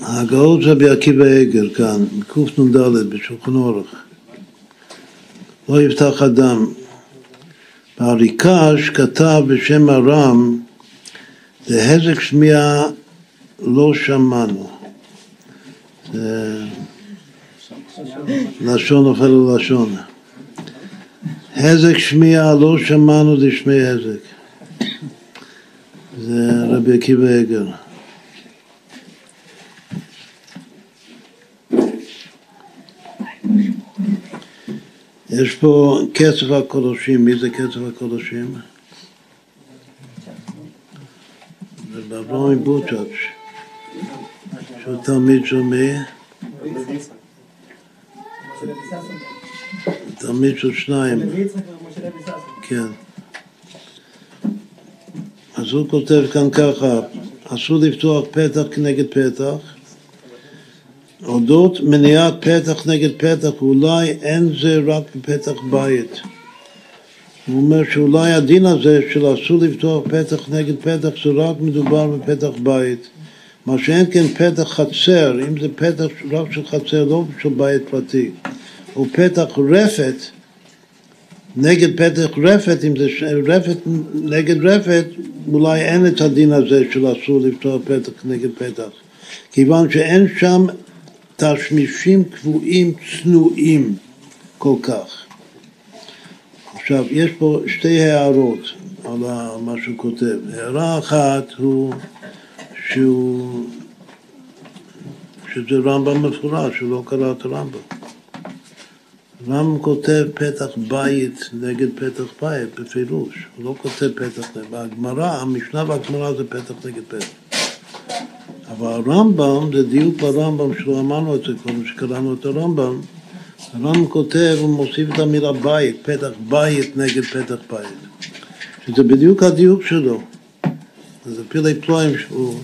הגאות רבי עקיבא עגל כאן, קנ"ד בשולחן אורך. לא יפתח אדם. והריקש כתב בשם הרם, להזק שמיעה לא שמענו. זה לשון נופל על לשון. הזק שמיעה לא שמענו דשמי הזק. זה רבי עקיבא עגל. יש פה קצב הקודשים, מי זה קצב הקודשים? זה באברהם בוטאץ', שהוא תלמיד של מי? תלמיד של שניים, כן. אז הוא כותב כאן ככה, אסור לפתוח פתח כנגד פתח אודות מניעת פתח נגד פתח, אולי אין זה רק בפתח בית. הוא אומר שאולי הדין הזה של אסור לפתוח פתח נגד פתח זה רק מדובר בפתח בית. מה שאין כן פתח חצר, אם זה פתח רק של חצר, לא של בית פרטי, או פתח רפת, נגד פתח רפת, אם זה רפת נגד רפת, אולי אין את הדין הזה של אסור לפתוח פתח נגד פתח. כיוון שאין שם תשמישים קבועים צנועים כל כך. עכשיו, יש פה שתי הערות על מה שהוא כותב. הערה אחת הוא שהוא, שזה רמב"ם מפורש, שהוא לא קרא את הרמב"ם. רמב"ם כותב פתח בית נגד פתח בית, בפירוש. הוא לא כותב פתח נגד... בגמרא, המשנה והגמרא זה פתח נגד פתח. אבל הרמב"ם, זה דיוק ברמב"ם שלא אמרנו את זה קודם, שקראנו את הרמב"ם, הרמב"ם כותב, הוא מוסיף את המילה בית, פתח בית נגד פתח בית, שזה בדיוק הדיוק שלו. זה פילי פלואים שהוא,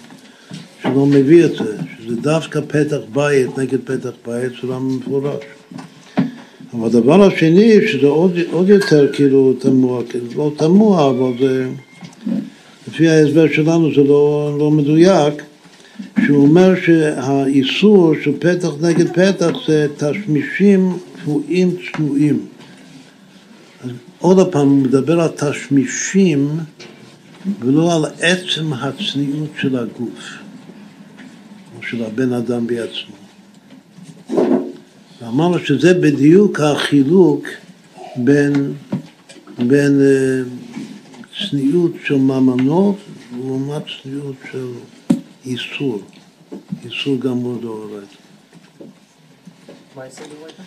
שלא מביא את זה, שזה דווקא פתח בית נגד פתח בית, זה רמב"ם מפורש. אבל הדבר השני, שזה עוד, עוד יותר כאילו תמוה, כאילו לא תמוה, אבל זה, לפי ההסבר שלנו זה לא, לא מדויק, שהוא אומר שהאיסור של פתח נגד פתח זה תשמישים קבועים צנועים. עוד פעם, הוא מדבר על תשמישים ולא על עצם הצניעות של הגוף, או של הבן אדם בעצמו. אמרנו שזה בדיוק החילוק בין, בין אה, צניעות של ממונות לעומת צניעות של איסור, איסור גמור דאורייתא. מה דאורייתא?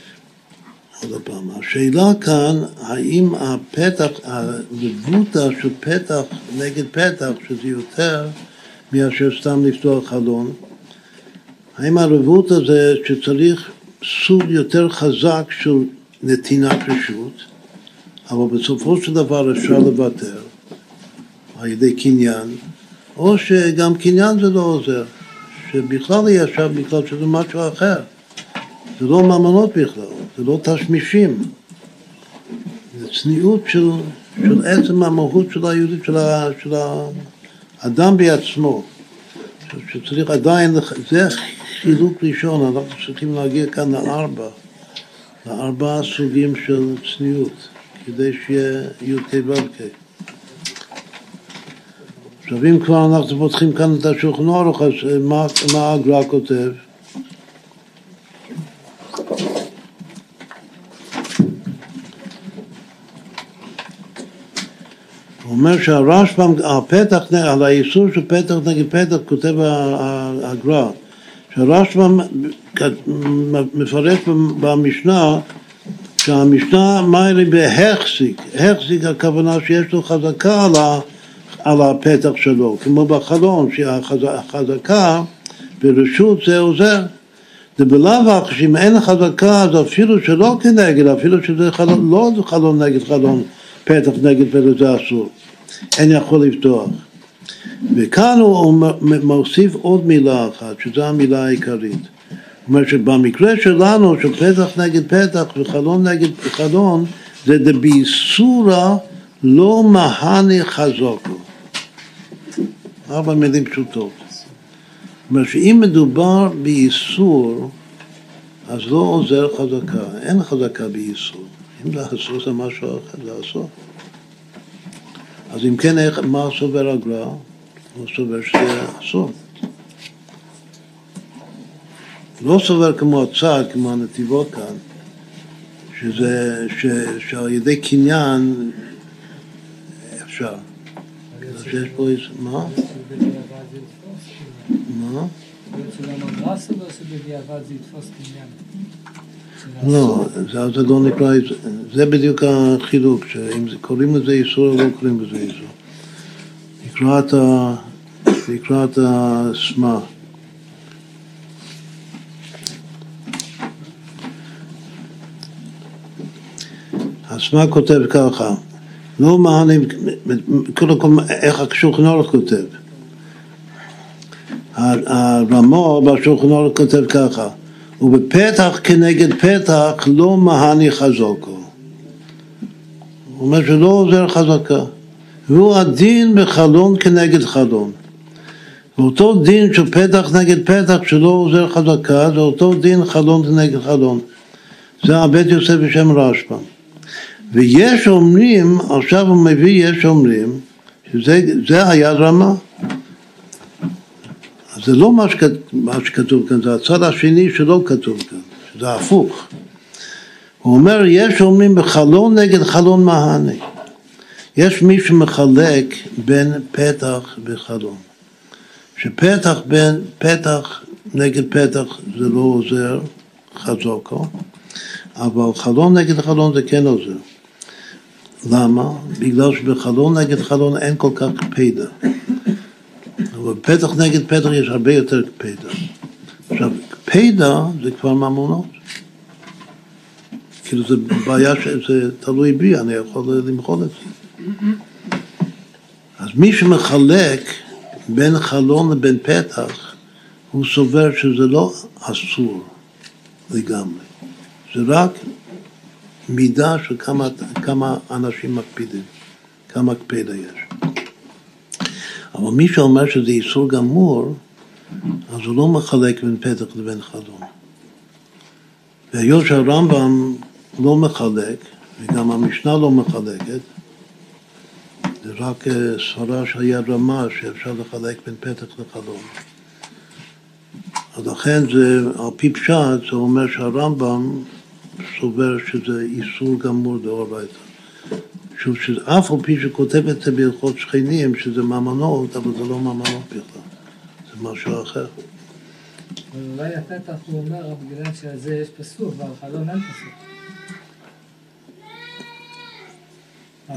עוד פעם, השאלה כאן, האם הפתח, הלבוטה של פתח נגד פתח, שזה יותר מאשר סתם לפתוח חלון, האם הרבות הזה שצריך סוג יותר חזק של נתינת רשות, אבל בסופו של דבר אפשר לוותר על ידי קניין, או שגם קניין זה לא עוזר, שבכלל יהיה שם בגלל שזה משהו אחר. זה לא ממונות בכלל, זה לא תשמישים. זה צניעות של, של עצם המהות של היהודית, של, ה, של האדם בעצמו. שצריך עדיין, זה חילוק ראשון, אנחנו צריכים להגיע כאן לארבע, לארבעה סוגים של צניעות, כדי שיהיה י"ק ו"ק. עכשיו אם כבר אנחנו פותחים כאן את השולחן אורך, אז מה, מה הגר"א כותב? הוא אומר שהרשב"ם, הפתח, על האיסור של פתח נגד פתח, כותב הגר"א, שהרשב"ם מפרט במשנה שהמשנה מיילי בהחזיק, החזיק הכוונה שיש לו חזקה על, ה, על הפתח שלו, כמו בחלון, שהחזקה ברשות זה עוזר. זה בלאו הכי שאם אין חזקה אז אפילו שלא כנגד, אפילו שזה חלון, לא חלון נגד חלון, פתח נגד פתח זה אסור, אין יכול לפתוח. וכאן הוא מוסיף עוד מילה אחת, שזו המילה העיקרית. הוא אומר שבמקרה שלנו, של פתח נגד פתח וחלון נגד חלון, זה דביסורא לא מהני חזוקו. ארבע מילים פשוטות. זאת אומרת שאם מדובר באיסור, אז לא עוזר חזקה, אין חזקה באיסור. אם אסור זה משהו אחר, אסור. אז אם כן, איך, מה סובר הגר"א? הוא סובר שזה אסור. לא סובר כמו הצד, כמו הנתיבות כאן, שזה, ש, שעל ידי קניין אפשר. שיש פה איזה, מה? מה? לא, זה, זה לא נקרא, זה בדיוק החילוק, שאם קוראים לזה איסור או לא קוראים לזה איסור. ה, לקראת הסמה. הסמה כותב ככה, לא מענים, קודם כל איך השולחן ערוך כותב. הרמו בשולחן ערוך כותב ככה, ובפתח כנגד פתח לא מהני חזוקו. הוא אומר שלא עוזר חזקה. והוא הדין בחלון כנגד חלון. ואותו דין של פתח נגד פתח שלא עוזר חזקה, זה אותו דין חלון כנגד חלון. זה הבית יוסף בשם רשב"ם. ויש אומרים, עכשיו הוא מביא יש אומרים, שזה היד רמה. זה לא מה, שכת, מה שכתוב כאן, זה הצד השני שלא כתוב כאן, שזה הפוך. הוא אומר, יש אומרים בחלון נגד חלון מהני. יש מי שמחלק בין פתח וחלון. שפתח בין פתח נגד פתח זה לא עוזר חזוקו, אבל חלון נגד חלון זה כן עוזר. למה? בגלל שבחלון נגד חלון אין כל כך קפידה. אבל פתח נגד פתח יש הרבה יותר קפידה. עכשיו, קפידה זה כבר ממונות. כאילו זה בעיה שזה תלוי בי, אני יכול למחול את זה. אז מי שמחלק בין חלון לבין פתח, הוא סובר שזה לא אסור לגמרי, זה רק מידה של כמה, כמה אנשים מקפידים, כמה קפידה יש. אבל מי שאומר שזה איסור גמור, אז הוא לא מחלק בין פתח לבין חלון. והיות שהרמב"ם לא מחלק, וגם המשנה לא מחלקת, זה רק סברה שהיה רמה שאפשר לחלק בין פתח לחלון. אז לכן זה, על פי פשט, זה אומר שהרמב"ם סובר שזה איסור גמור דאורייתא. שוב, שאף על פי שכותב את זה בהלכות שכנים, שזה ממנות, אבל זה לא ממנות בכלל, זה משהו אחר. אבל אולי הפתח הוא אומר, בגלל שזה יש פסוק, והחלון אין פסוק.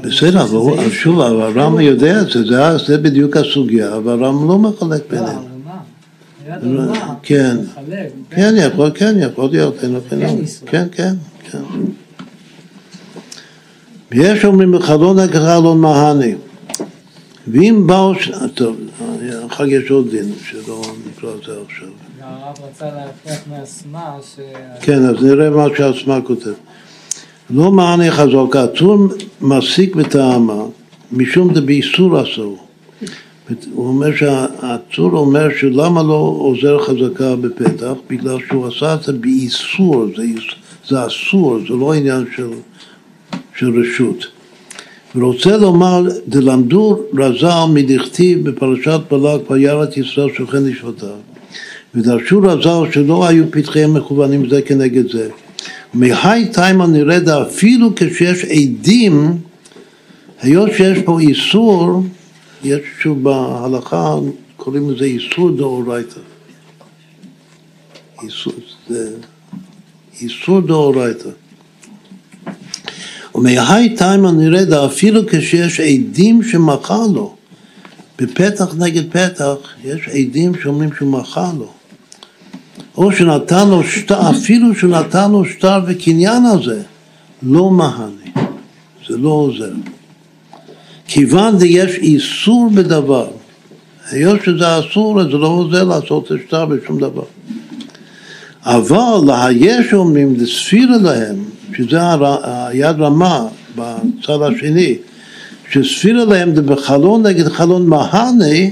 בסדר, אבל שוב, הרם יודע את זה, זה, זה בדיוק הסוגיה, אבל הרם לא מחלק ביניהם. כן, כן יכול, כן יכול להיות, אין לו כן, כן, כן. ויש אומרים בחלון החלון מהני. ואם באו, טוב, אחר יש עוד דין שלא נקרא את זה עכשיו. הרב רצה להפריח מהסמה ש... כן, אז נראה מה שהסמה כותב. לא מענה חזוק, העצור מסיק בטעמה, משום דבאיסור אסור. הוא אומר שהעצור אומר שלמה לא עוזר חזקה בפתח, בגלל שהוא עשה את זה באיסור, זה, זה אסור, זה לא עניין של, של רשות. ורוצה לומר, דלמדו רז"ל מדכתיב בפרשת בלק וירא ישראל שוכן לשבטיו. ודרשו רז"ל שלא היו פתחיהם מכוונים זה כנגד זה. מהי תימה נרד אפילו כשיש עדים, היות שיש פה איסור, יש שוב בהלכה, קוראים לזה איסור דאורייתא. איסור, דאורייתא. ומהי תימה נרד אפילו כשיש עדים שמחה לו. בפתח נגד פתח יש עדים שאומרים שהוא מחה לו. או שנתן לו שטר, אפילו שנתן לו שטר וקניין הזה, לא מהני, זה לא עוזר. כיוון שיש איסור בדבר, היות שזה אסור, אז זה לא עוזר לעשות השטר בשום דבר. אבל להיש אומרים, לספירה להם, שזה היד רמה בצד השני, שספירה להם זה בחלון נגד חלון מהני,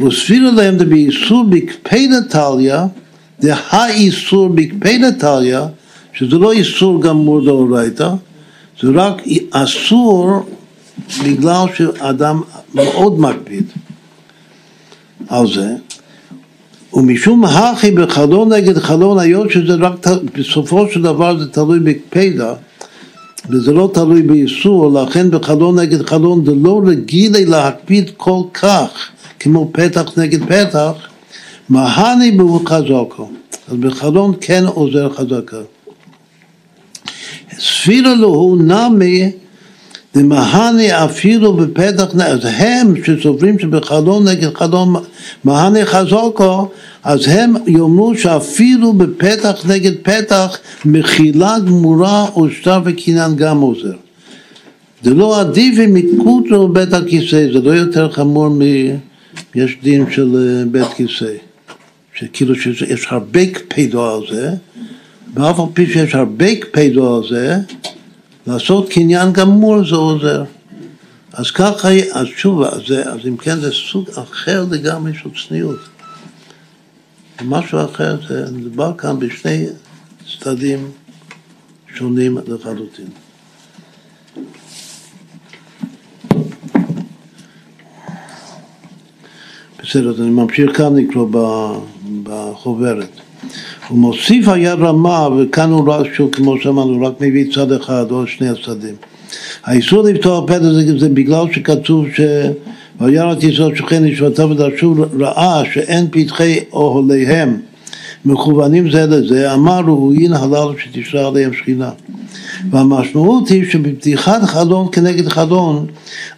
וספירה להם זה באיסור בקפדה טליה, זה האיסור בקפדה טליה, שזה לא איסור גמור דאורייתא, זה רק אסור בגלל שאדם מאוד מקפיד על זה, ומשום הכי בחלון נגד חלון, היות שזה רק, בסופו של דבר זה תלוי בקפדה, וזה לא תלוי באיסור, לכן בחלון נגד חלון זה לא רגילי להקפיד כל כך כמו פתח נגד פתח, מהני בו חזקו. אז בחלון כן עוזר חזקה. ספירה לו הוא נמי דמהני אפילו בפתח, אז הם שסוברים שבחלון נגד חלון מהני חזקו, אז הם יאמרו שאפילו בפתח נגד פתח מחילה גמורה או שטר וקניין גם עוזר. זה לא עדיף אם יקוצו בית הכיסא, זה לא יותר חמור מ... יש דין של אה, בית כיסא, שכאילו שיש הרבה קפידו על זה, ואף על פי שיש הרבה קפידו על זה, לעשות קניין גמור זה עוזר. אז ככה, אז שוב, אז, אז אם כן זה סוג אחר לגמרי של צניעות. משהו אחר, זה מדובר כאן בשני צדדים שונים לחלוטין. בסדר, אני ממשיך כאן לקרוא בחוברת. הוא מוסיף היד רמה, וכאן הוא רק, שוב, כמו שאמרנו, רק מביא צד אחד או שני הצדדים. האיסור לפתוח פתח זה, זה בגלל שכתוב ש... וירא את ישראל שוכן לשבטיו ודרשו רעה שאין פתחי אוהליהם מכוונים זה לזה, אמר ראויין הללו שתשרה עליהם שכינה. והמשמעות היא שבפתיחת חלון כנגד חלון,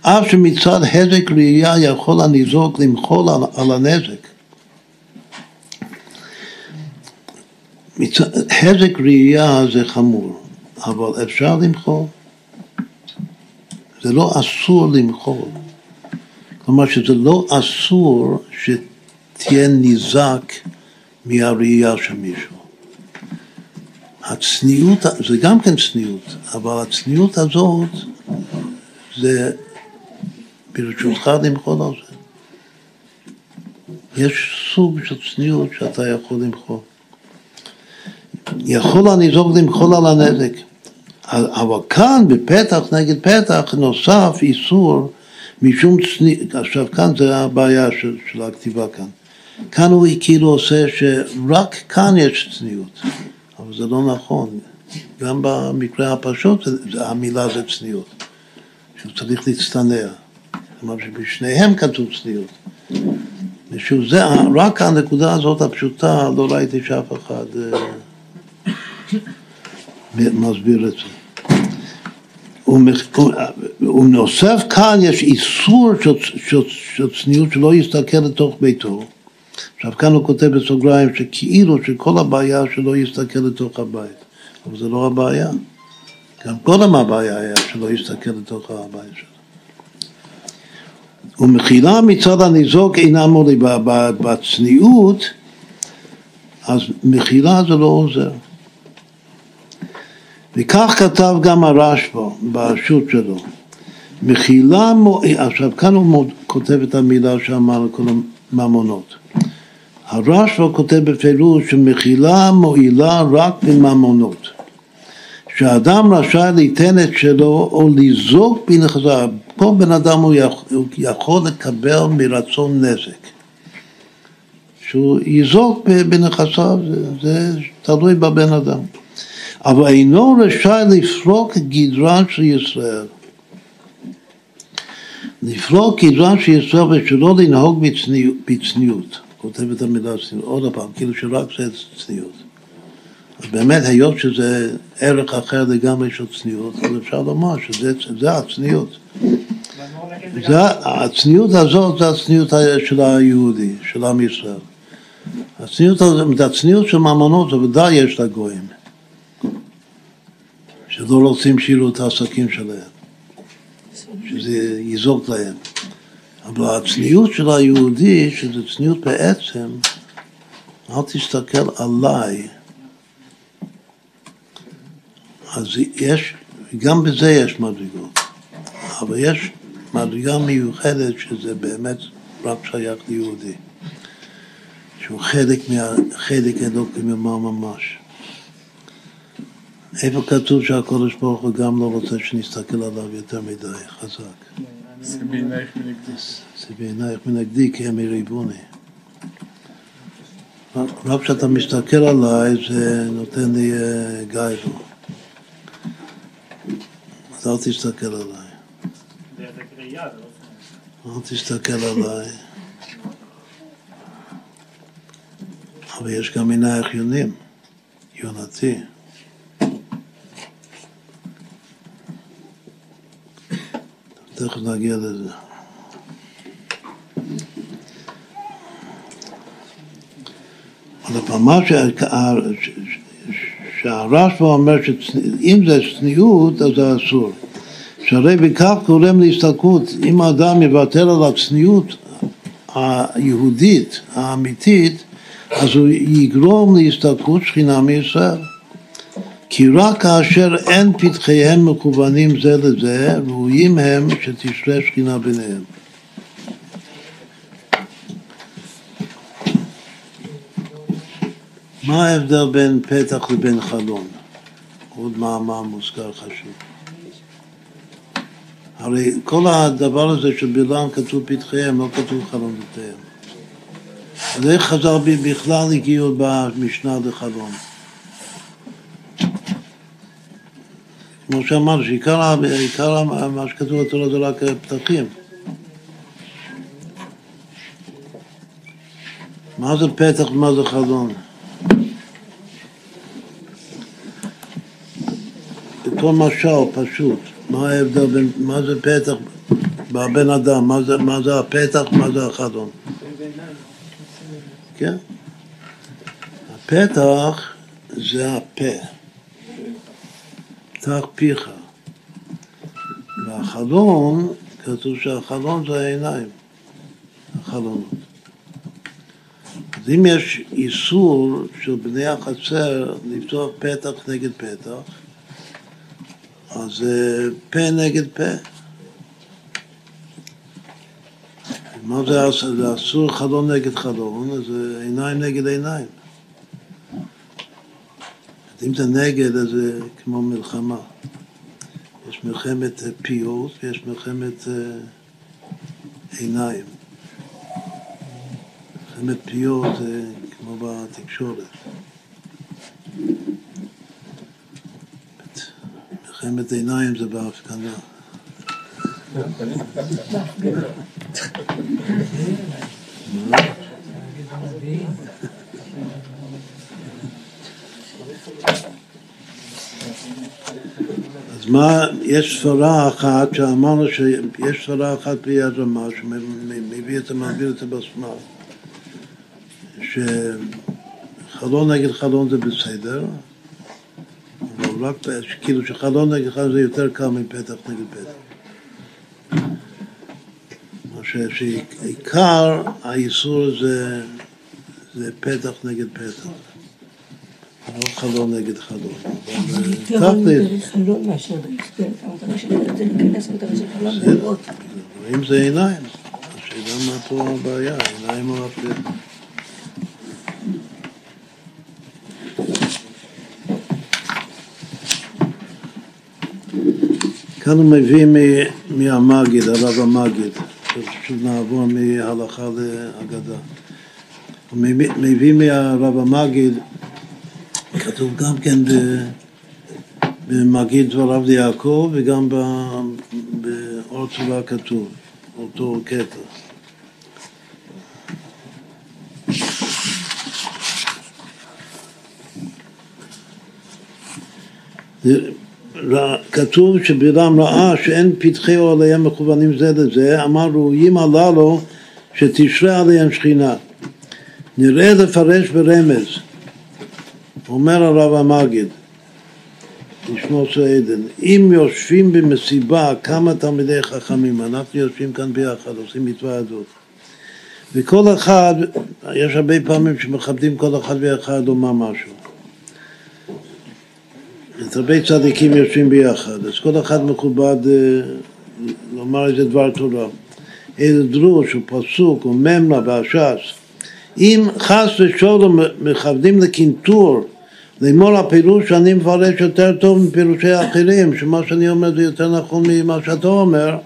אף שמצד הזק ראייה יכול הניזוק למחול על, על הנזק. הזק ראייה זה חמור, אבל אפשר למחול. זה לא אסור למחול. כלומר שזה לא אסור שתהיה ניזק מהראייה של מישהו. הצניעות, זה גם כן צניעות, אבל הצניעות הזאת זה ברשותך למחול על זה. יש סוג של צניעות שאתה יכול למחול. יכול הניזוק למחול על הנזק, אבל כאן בפתח נגד פתח נוסף איסור משום צניעות, עכשיו כאן זה הבעיה של, של הכתיבה כאן. כאן הוא כאילו עושה שרק כאן יש צניעות, אבל זה לא נכון. גם במקרה הפשוט המילה זה צניעות, שהוא צריך להצטנע. כלומר שבשניהם כתוב צניעות. ושוב, זה, רק הנקודה הזאת הפשוטה, לא ראיתי שאף אחד אה, מסביר את זה. ונוסף כאן יש איסור של צניעות שלא יסתכל לתוך ביתו. עכשיו כאן הוא כותב בסוגריים שכאילו שכל הבעיה שלא יסתכל לתוך הבית, אבל זה לא הבעיה. גם קודם הבעיה היה שלא יסתכל לתוך הבית שלו. ומחילה מצד הניזוק אינה מולי בצניעות, אז מחילה זה לא עוזר. וכך כתב גם הרשב"א בשו"ת שלו. מחילה, עכשיו כאן הוא כותב את המילה שאמר כל הממונות. הרשב"א כותב בפירוש שמחילה מועילה רק בממונות. שאדם רשאי ליתן את שלו או לזעוק בנכסיו. כל בן אדם הוא יכול לקבל מרצון נזק. שהוא יזעוק בנכסיו, זה, זה תלוי בבן אדם. אבל אינו רשאי לפרוק גדרן של ישראל. לפרוק גדרן של ישראל ושלא לנהוג בצניעות. כותב את המילה צניעות, עוד פעם, כאילו שרק זה צניעות. אז באמת, היות שזה ערך אחר לגמרי של צניעות, אז אפשר לומר שזה הצניעות. זה, הצניעות הזאת זה הצניעות של היהודי, של עם ישראל. הצניעות, הצניעות של ממונות זה ודאי יש לגויים. שלא רוצים שיראו את העסקים שלהם, שזה יזוק להם. אבל הצניעות של היהודי, שזה צניעות בעצם, אל תסתכל עליי. אז יש, גם בזה יש מדרגות, אבל יש מדרגה מיוחדת שזה באמת רק שייך ליהודי, שהוא חלק, מה, חלק אלוקי ממש. איפה כתוב שהקודש ברוך הוא גם לא רוצה שנסתכל עליו יותר מדי חזק? זה בעינייך מנגדי. זה בעינייך מנגדי כי הם יריבוני. רק כשאתה מסתכל עליי זה נותן לי אה, גייבו. אז אל תסתכל עליי. אל תסתכל עליי. אבל יש גם עינייך יונים, יונתי. תכף נגיע לזה. עוד פעם, מה שהרשב"א אומר שאם זה צניעות אז זה אסור. שהרי בכך גורם להסתלקות, אם האדם יוותר על הצניעות היהודית, האמיתית, אז הוא יגרום להסתלקות שכינה מישראל. כי רק כאשר אין פתחיהם מכוונים זה לזה, ראויים הם שתשרה שכינה ביניהם. מה ההבדל בין פתח לבין חלון? עוד מאמר מוזכר חשוב. הרי כל הדבר הזה של בלעם כתוב פתחיהם, לא כתוב חלונותיהם. איך חז"ל בכלל הגיעו במשנה לחלון? כמו שאמרנו, שעיקר מה שכתוב בתורה זה רק פתחים. מה זה פתח ומה זה חלון? כל משל פשוט, מה ההבדל בין, מה זה פתח בבן אדם, מה זה, מה זה הפתח, מה זה החלון? כן? הפתח זה הפה. פתח פיך. והחלון, כתוב שהחלון זה העיניים, החלונות. אז אם יש איסור של בני החצר לפתוח פתח נגד פתח, אז זה פה נגד פה. מה זה, אסור חלון נגד חלון, אז עיניים נגד עיניים. אם זה נגד, אז זה כמו מלחמה. יש מלחמת פיות ויש מלחמת עיניים. מלחמת פיות זה כמו בתקשורת. מלחמת עיניים זה בהפגנה. אז מה, יש סברה אחת שאמרנו שיש סברה אחת ביד רמה שמביא את זה, מעביר את זה בסמל שחלון נגד חלון זה בסדר אבל רק כאילו שחלון נגד חלון זה יותר קל מפתח נגד פתח. שעיקר האיסור זה, זה פתח נגד פתח לא חלון נגד חלון. למטרה של חלון ולראות. אם זה עיניים, השאלה מה פה הבעיה, עיניים או הפתח. כאן הוא מביא מהמגיד, הרב המגיד, פשוט נעבור מהלכה להגדה. הוא מביא מהרב המגיד, כתוב גם כן במגיד דבריו ליעקב וגם באור צבא כתוב, אותו קטע. כתוב שבלעם ראה שאין פתחי אוהליהם מכוונים זה לזה, אמר ראויים הללו שתשרה עליהם שכינה. נראה לפרש ברמז, אומר הרב המגיד, לשמור עדן, אם יושבים במסיבה כמה תלמידי חכמים, אנחנו יושבים כאן ביחד, עושים מצווה הזאת, וכל אחד, יש הרבה פעמים שמכבדים כל אחד ואחד לומר משהו. אז הרבה צדיקים יושבים ביחד, אז כל אחד מכובד לומר איזה דבר תורה, איזה דרוש או פסוק או ממרה והש"ס. אם חס ושלום מכבדים לקינטור, לאמור הפירוש שאני מפרש יותר טוב מפירושי האחרים, שמה שאני אומר זה יותר נכון ממה שאתה אומר,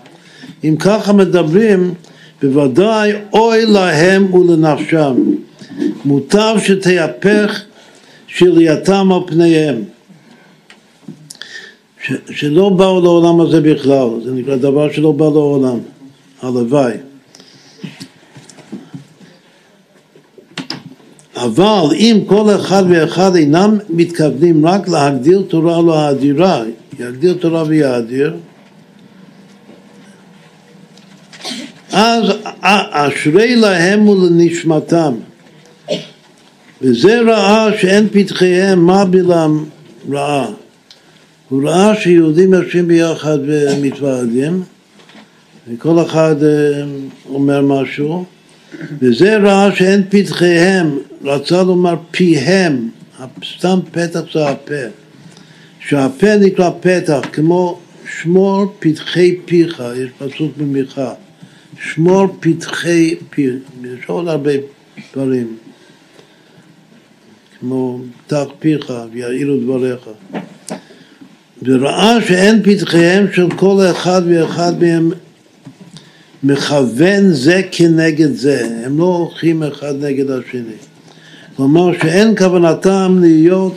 אם ככה מדברים, בוודאי אוי להם ולנפשם. מוטב שתהפך שלייתם על פניהם. ש, שלא באו לעולם הזה בכלל, זה נקרא דבר שלא בא לעולם, הלוואי. אבל אם כל אחד ואחד אינם מתכוונים רק להגדיר תורה לא האדירה, יגדיר תורה ויאדיר, אז אשרי להם ולנשמתם. וזה ראה שאין פתחיהם, מה בלעם ראה? הוא ראה שיהודים יושבים ביחד ומתוועדים, וכל אחד אומר משהו, וזה ראה שאין פתחיהם, רצה לומר פיהם, סתם פתח זה הפה, שהפה נקרא פתח, כמו שמור פתחי פיך, יש פסוק במיכה, שמור פתחי פיך, יש עוד הרבה דברים, כמו פתח פיך ויעילו דבריך. וראה שאין פתחיהם של כל אחד ואחד מהם מכוון זה כנגד זה, הם לא הולכים אחד נגד השני. כלומר שאין כוונתם להיות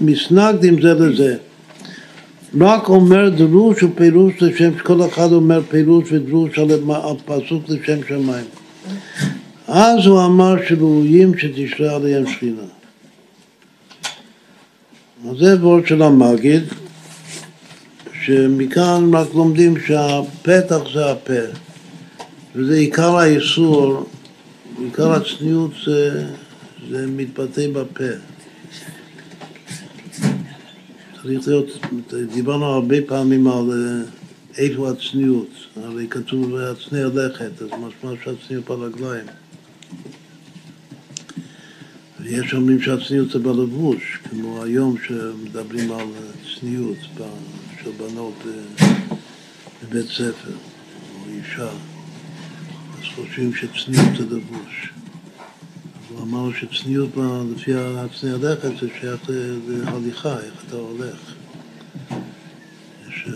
מסנגדים זה לזה. רק אומר דרוש ופירוש לשם, שכל אחד אומר פירוש ודרוש על פסוק לשם שמיים. אז הוא אמר שראויים שתשרה עליהם שכינה. אז זה וורד של המגיד, שמכאן רק לומדים שהפתח זה הפה, וזה עיקר האיסור, עיקר הצניעות זה, זה מתבטא בפה. צריך להיות, דיברנו הרבה פעמים על איפה הצניעות, הרי כתוב הצניע לכת, אז משמע שהצניעות ברגליים. ויש אומרים שהצניעות זה בלבוש, כמו היום שמדברים על צניעות של בנות בבית ספר, או אישה, אז חושבים שצניעות זה לבוש. הוא אמר שצניעות לפי הצניע לכת זה שייך להליכה, איך אתה הולך. יש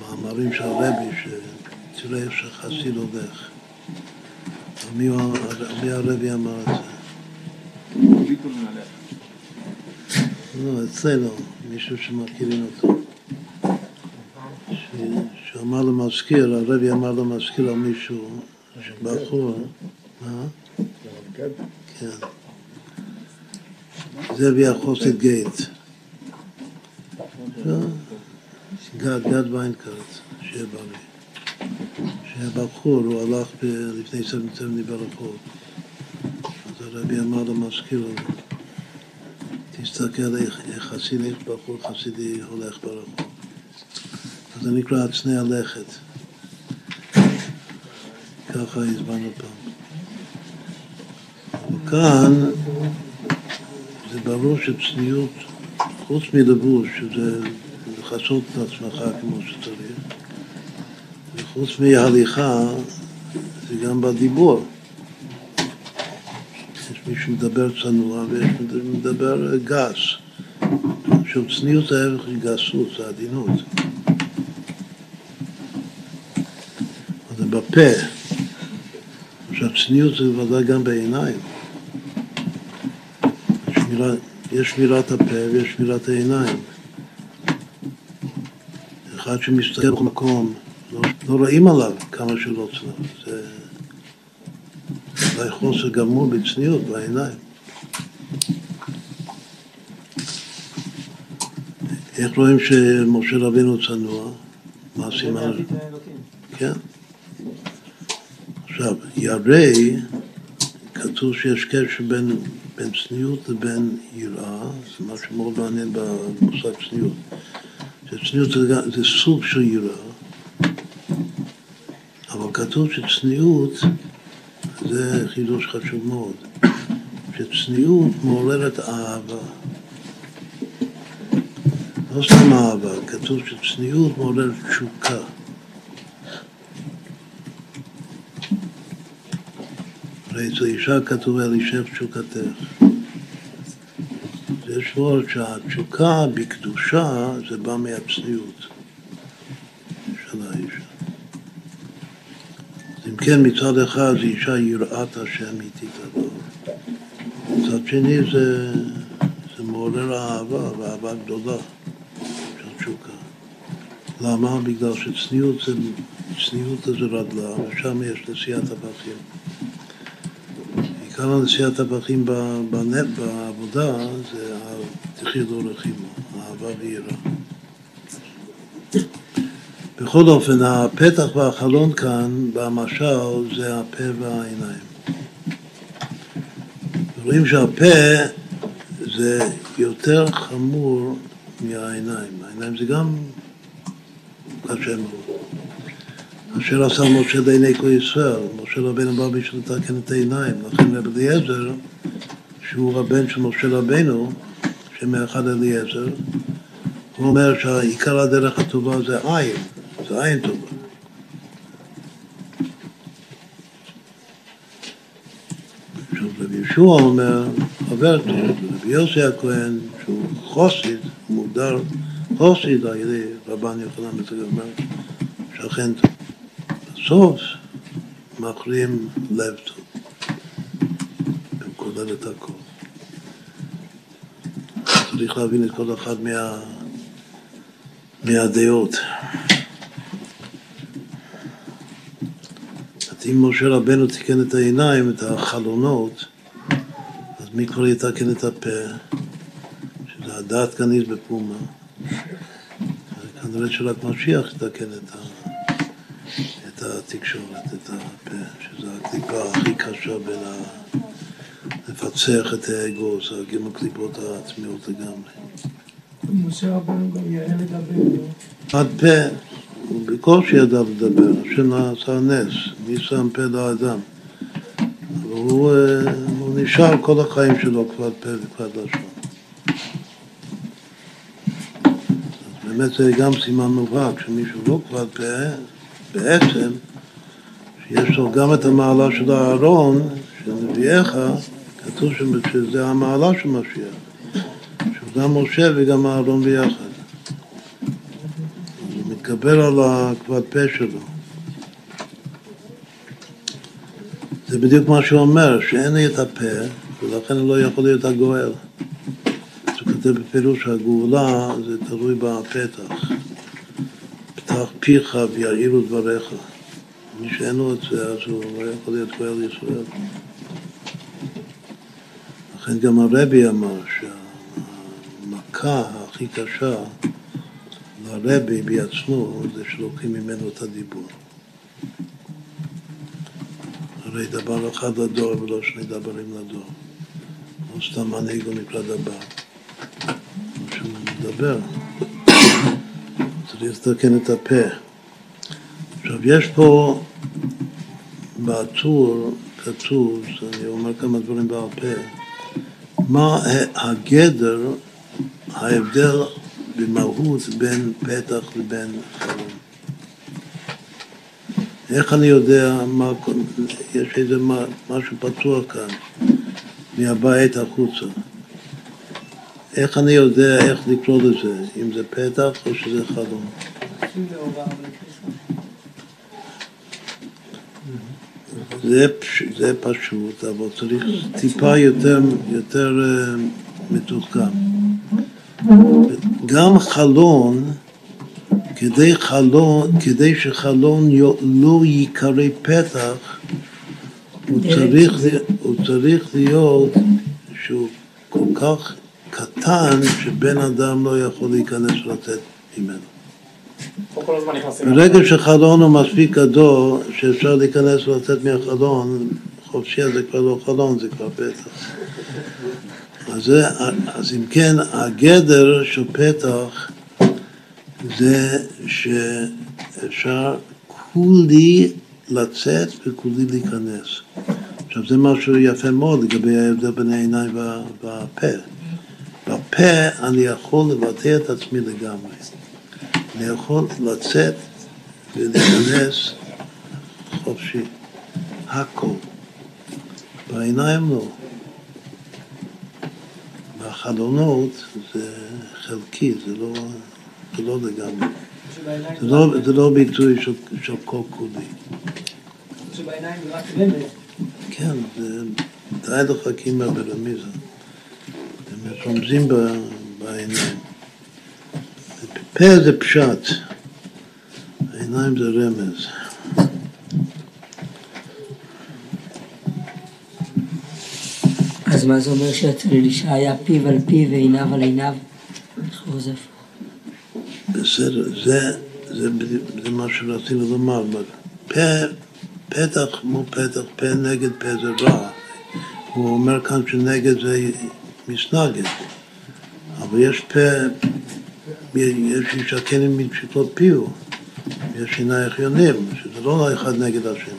מאמרים של הרבי שתראה איך שחסיד הולך. מי הרבי אמר את זה? לא, אצלנו, מישהו שמכירים אותו. ש- שאמר למזכיר, הרבי אמר למזכיר על מישהו, בחור, מה? זה ויחוסת גייט. לא, גד, גד ויינקרט, שיהיה בריא. שהיה בחור, הוא הלך לפני סמטרני ברחוב. אז הרבי אמר למזכיר, תסתכל איך, חסיד, איך בחור חסידי הולך ברחוב. אז זה נקרא הצנע לכת. ככה הסברנו פעם. כאן זה ברור שצניעות, חוץ מלבוש, שזה לכסות את עצמך כמו שצריך, וחוץ מהליכה, זה גם בדיבור. יש מי שמדבר צנוע ויש מי שמדבר גס. עכשיו, צניעות זה הערך של גסות, זה עדינות. זה בפה. עכשיו, צניעות זה בוודאי גם בעיניים. שמירה, יש שמירת הפה ויש שמירת העיניים. אחד שמסתכל בכל מקום, לא, לא רואים עליו כמה שלא צנוע. זה אולי חוסר גמור בצניעות בעיניים. איך רואים שמשה רבינו צנוע? מה הסימן? כן. עכשיו, ירא, כתוב שיש קשר בין, בין צניעות לבין יראה, זה משהו מאוד מעניין במושג צניעות. שצניעות זה, זה סוג של יראה, אבל כתוב שצניעות זה חידוש חשוב מאוד, שצניעות מעוררת אהבה. לא סתם אהבה, כתוב שצניעות מעוררת תשוקה. הרי אצל אישה כתוב אל אישך תשוקתך. יש וורד שהתשוקה בקדושה זה בא מהצניעות של האישה. אם כן, מצד אחד זה אישה יראת השם היא תתעבור. מצד שני זה, זה מעורר אהבה, ואהבה גדולה של תשוקה. למה? בגלל שצניעות זה, צניעות זה רדלה, ושם יש נשיאת הפכים. עיקר הפכים ב- בנט, בעבודה זה תחיה דור רחימו, אהבה ויראה. בכל אופן, הפתח והחלון כאן, במשל, זה הפה והעיניים. רואים שהפה זה יותר חמור מהעיניים. העיניים זה גם קשה מאוד. אשר עשה משה לעיני כל ישראל, משה רבנו בא בשביל לתקן את העיניים, לכן רב אליעזר, שהוא הבן של משה רבנו, שמאחד אליעזר, הוא אומר שעיקר הדרך הטובה זה עין, זה עין טובה. עכשיו רבי יהושע אומר, חבר טוב, רבי יוסי הכהן, שהוא חוסיד, הוא מוגדר חוסיד על ידי רבן יוחנן בן אומר, שכן טוב. בסוף מכריעים לב טוב, הם כולל את הכל. צריך להבין את כל אחד מה, מהדעות. אז אם משה רבנו תיקן את העיניים, את החלונות, אז מי כבר יתקן את הפה? שזה הדעת כניס בפומה. כנראה שרק משיח יתקן את ה... התקשורת, את הפה, שזו הקליפה הכי קשה בין ה... לפצח את האגו, זה הגימל קליפות העצמיות לגמרי. משה רבנו גם יעל לדבר, לא? עד פה, הוא בקושי ידע לדבר, השם עשה נס, מי שם פה לאדם. אבל הוא, אה, הוא נשאר כל החיים שלו כבד פה וכבד לשון. באמת זה גם סימן מובהק, שמישהו לא כבד פה, בעצם, שיש לו גם את המעלה של אהרון, של נביאיך, כתוב שזה המעלה של משיח, שהוא גם משה וגם אהרון ביחד. הוא מתגבר על הכבד פה שלו. זה בדיוק מה שהוא אומר, שאין לי את הפה, ולכן לא יכול להיות הגואל. הוא כותב בפירוש שהגאולה זה תלוי בפתח. פתח פיך ויעירו דבריך. מי שאין לו את זה, אז הוא לא יכול להיות גואל ישראל. לכן גם הרבי אמר שהמכה הכי קשה לרבי בעצמו זה שלוקחים ממנו את הדיבור. הרי דבר אחד לדור ולא שני דברים לדור. לא סתם מנהיג הוא נקרא דבר. כשהוא מדבר, צריך לתקן את הפה. עכשיו, יש פה בטור כתוב, אני אומר כמה דברים בעל פה, מה הגדר, ההבדל במהות בין פתח לבין חלום. איך אני יודע מה, יש איזה משהו פתוח כאן מהבית החוצה. איך אני יודע איך לקרוא לזה, אם זה פתח או שזה חלום. זה, זה פשוט, אבל צריך טיפה יותר, יותר uh, מתוחכם. גם חלון, כדי, חלון, כדי שחלון לא ייקרא פתח, הוא צריך, הוא צריך להיות שהוא כל כך קטן שבן אדם לא יכול להיכנס ולצאת ממנו. ברגע שחלון הוא מספיק גדול, שאפשר להיכנס ולצאת מהחלון, חופשי זה כבר לא חלון, זה כבר פתח. אז, זה, אז אם כן, הגדר של פתח זה שאפשר כולי לצאת וכולי להיכנס. עכשיו זה משהו יפה מאוד לגבי ההבדל בין העיניים והפה. בפה אני יכול לבטא את עצמי לגמרי. אני יכול לצאת ולהיכנס חופשי. הכל. בעיניים לא. והחלונות זה חלקי, זה לא, זה לא לגמרי. זה לא, זה לא ביטוי של, של כל כולי. שבעיניים זה רק רמז. כן, זה די לחכים ברמיזה. הם רומזים בעיניים. פה זה פשט, העיניים זה רמז. אז מה זה אומר שאצל אלישע היה פיו על פיו ועיניו על עיניו? בסדר, זה, זה, זה מה שרצינו לומר. פה, פתח כמו פתח, פה נגד פה זה רע. הוא אומר כאן שנגד זה מסנגד. אבל יש פה, יש הכנים מפשיטות פיו, יש עיניים יונים, שזה לא אחד נגד השני.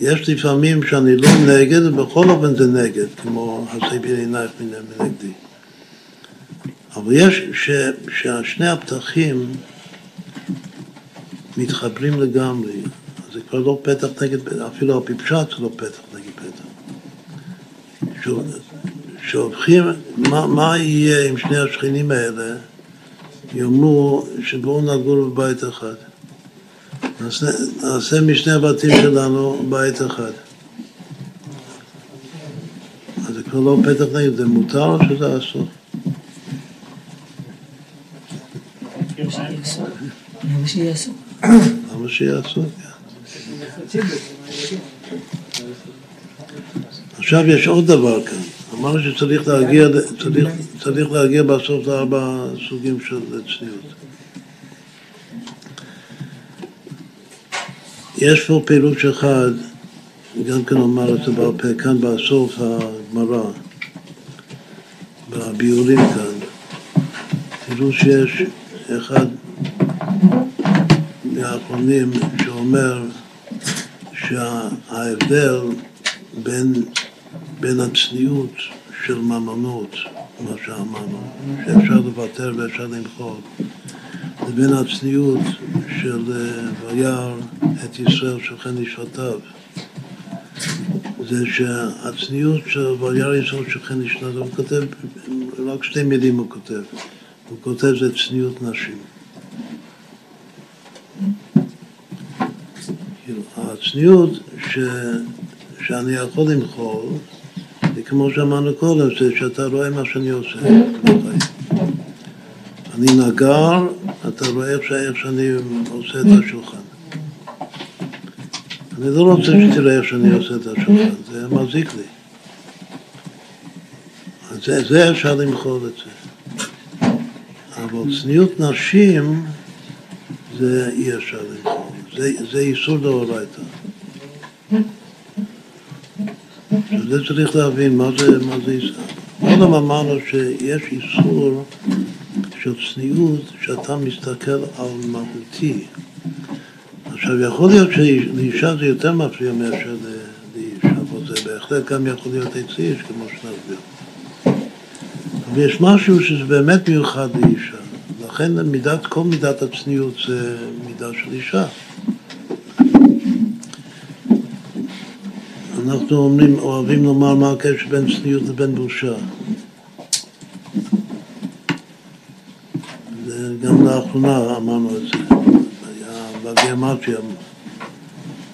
יש לפעמים שאני לא נגד, ובכל אופן זה נגד, כמו הסביר עינייך מנגדי. אבל יש ש, ששני הפתחים מתחברים לגמרי, אז זה כבר לא פתח נגד פתח, אפילו הפשט זה לא פתח נגד פתח. שהופכים, מה, מה יהיה עם שני השכנים האלה? יאמרו שבואו נגור בבית אחד. נעשה, נעשה משני הבתים שלנו בית אחד. אז זה כבר לא פתח נגד, זה מותר או שזה אסור? למה שיעשו? למה שיעשו? עכשיו יש עוד דבר כאן. אמרנו שצריך להגיע, צריך, צריך להגיע בסוף לארבע סוגים של צניעות. יש פה פירוש אחד, גם כן אומר את זה בעל פה, כאן בסוף הגמרא, בביאורים כאן, פירוש שיש אחד מהאחרונים שאומר שההבדל בין, בין הצניעות של ממונות, מה שאמרנו, שאפשר לוותר ואפשר למחול, לבין הצניעות של וירא את ישראל שוכן נשמתיו. זה שהצניעות של וירא ישראל שוכן נשמתיו, הוא כותב, רק שתי מילים הוא כותב. הוא כותב זה צניעות נשים. כאילו, הצניעות ש, שאני יכול למחול, כמו שאמרנו קודם, זה שאתה רואה מה שאני עושה בחיים. אני נגר, אתה רואה איך, איך שאני עושה את השולחן. אני לא רוצה שתראה איך שאני עושה את השולחן, זה מזיק לי. אז זה, זה אפשר למחול את זה. אבל צניעות נשים זה אי אפשר למחול, זה, זה איסור דאורייתא. זה צריך להבין מה זה, מה זה איסור. קודם אמרנו שיש איסור של צניעות שאתה מסתכל על מהותי. עכשיו יכול להיות שלאישה זה יותר מפריע מאשר לאיש, אבל זה בהחלט גם יכול להיות אצלי איש כמו שנסביר. אבל יש משהו שזה באמת מיוחד לאישה, לכן מידת, כל מידת הצניעות זה מידה של אישה. אנחנו אומרים, אוהבים לומר מה הקשר בין צניעות לבין בושה. גם לאחרונה אמרנו את זה, היה בגיאמטריה,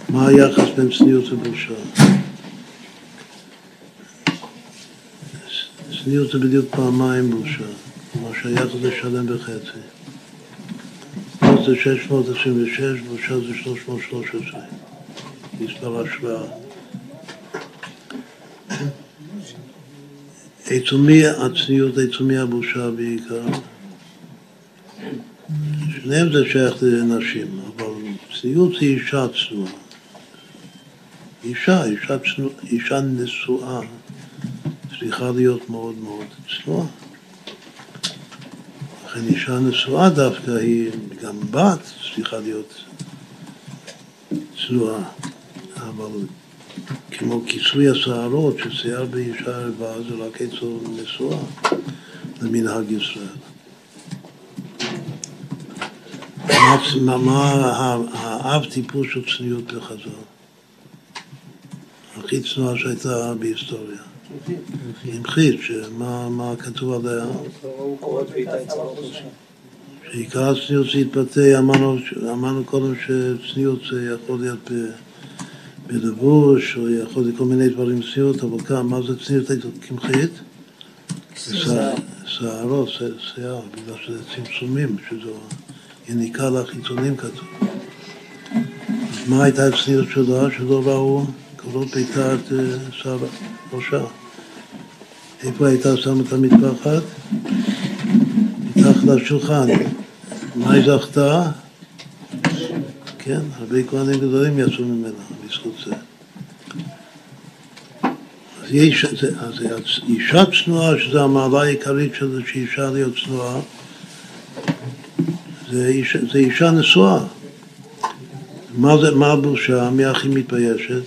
מה היחס בין צניעות ובושה. צניעות זה בדיוק פעמיים בושה, כלומר שהיחס זה שלם וחצי. צניעות זה 626, בושה זה 313, מספר השוואה. עצומי הצניעות, עצומי הבושה בעיקר. שניהם זה שייך לנשים, אבל צניעות זה אישה צנועה. אישה, אישה, צנוע, אישה נשואה צריכה להיות מאוד מאוד צנועה. לכן אישה נשואה דווקא היא, גם בת צריכה להיות צנועה, אבל כמו כיסוי השערות, ששיער באישה רבה זה רק אצל נשואה, למנהג ישראל. מה, האב טיפוס של צניעות לחזור? הכי צנועה שהייתה בהיסטוריה. עם חיט, מה כתוב עליה? שעיקר הצניעות זה התבטא, אמרנו קודם שצניעות זה יכול להיות בלבוש, או יכול להיות כל מיני דברים צניעות, אבל כאן, מה זה צניעות קמחית? שערות, שיער, בגלל שזה צמצומים, שזו יניקה לחיצונים כתוב. מה הייתה הצניעות שלה? שלא ראו קולות ביתה את שר ראשה. איפה הייתה שמה את המטפחת? מתחת לשולחן. מה היא זכתה? כן, הרבה כהנים גדולים יצאו ממנה בזכות זה. אז יש, זה, אז אישה צנועה, שזו המעלה העיקרית של שאישה להיות צנועה, זה אישה, זה אישה נשואה. מה, זה, מה הבושה? מי הכי מתביישת?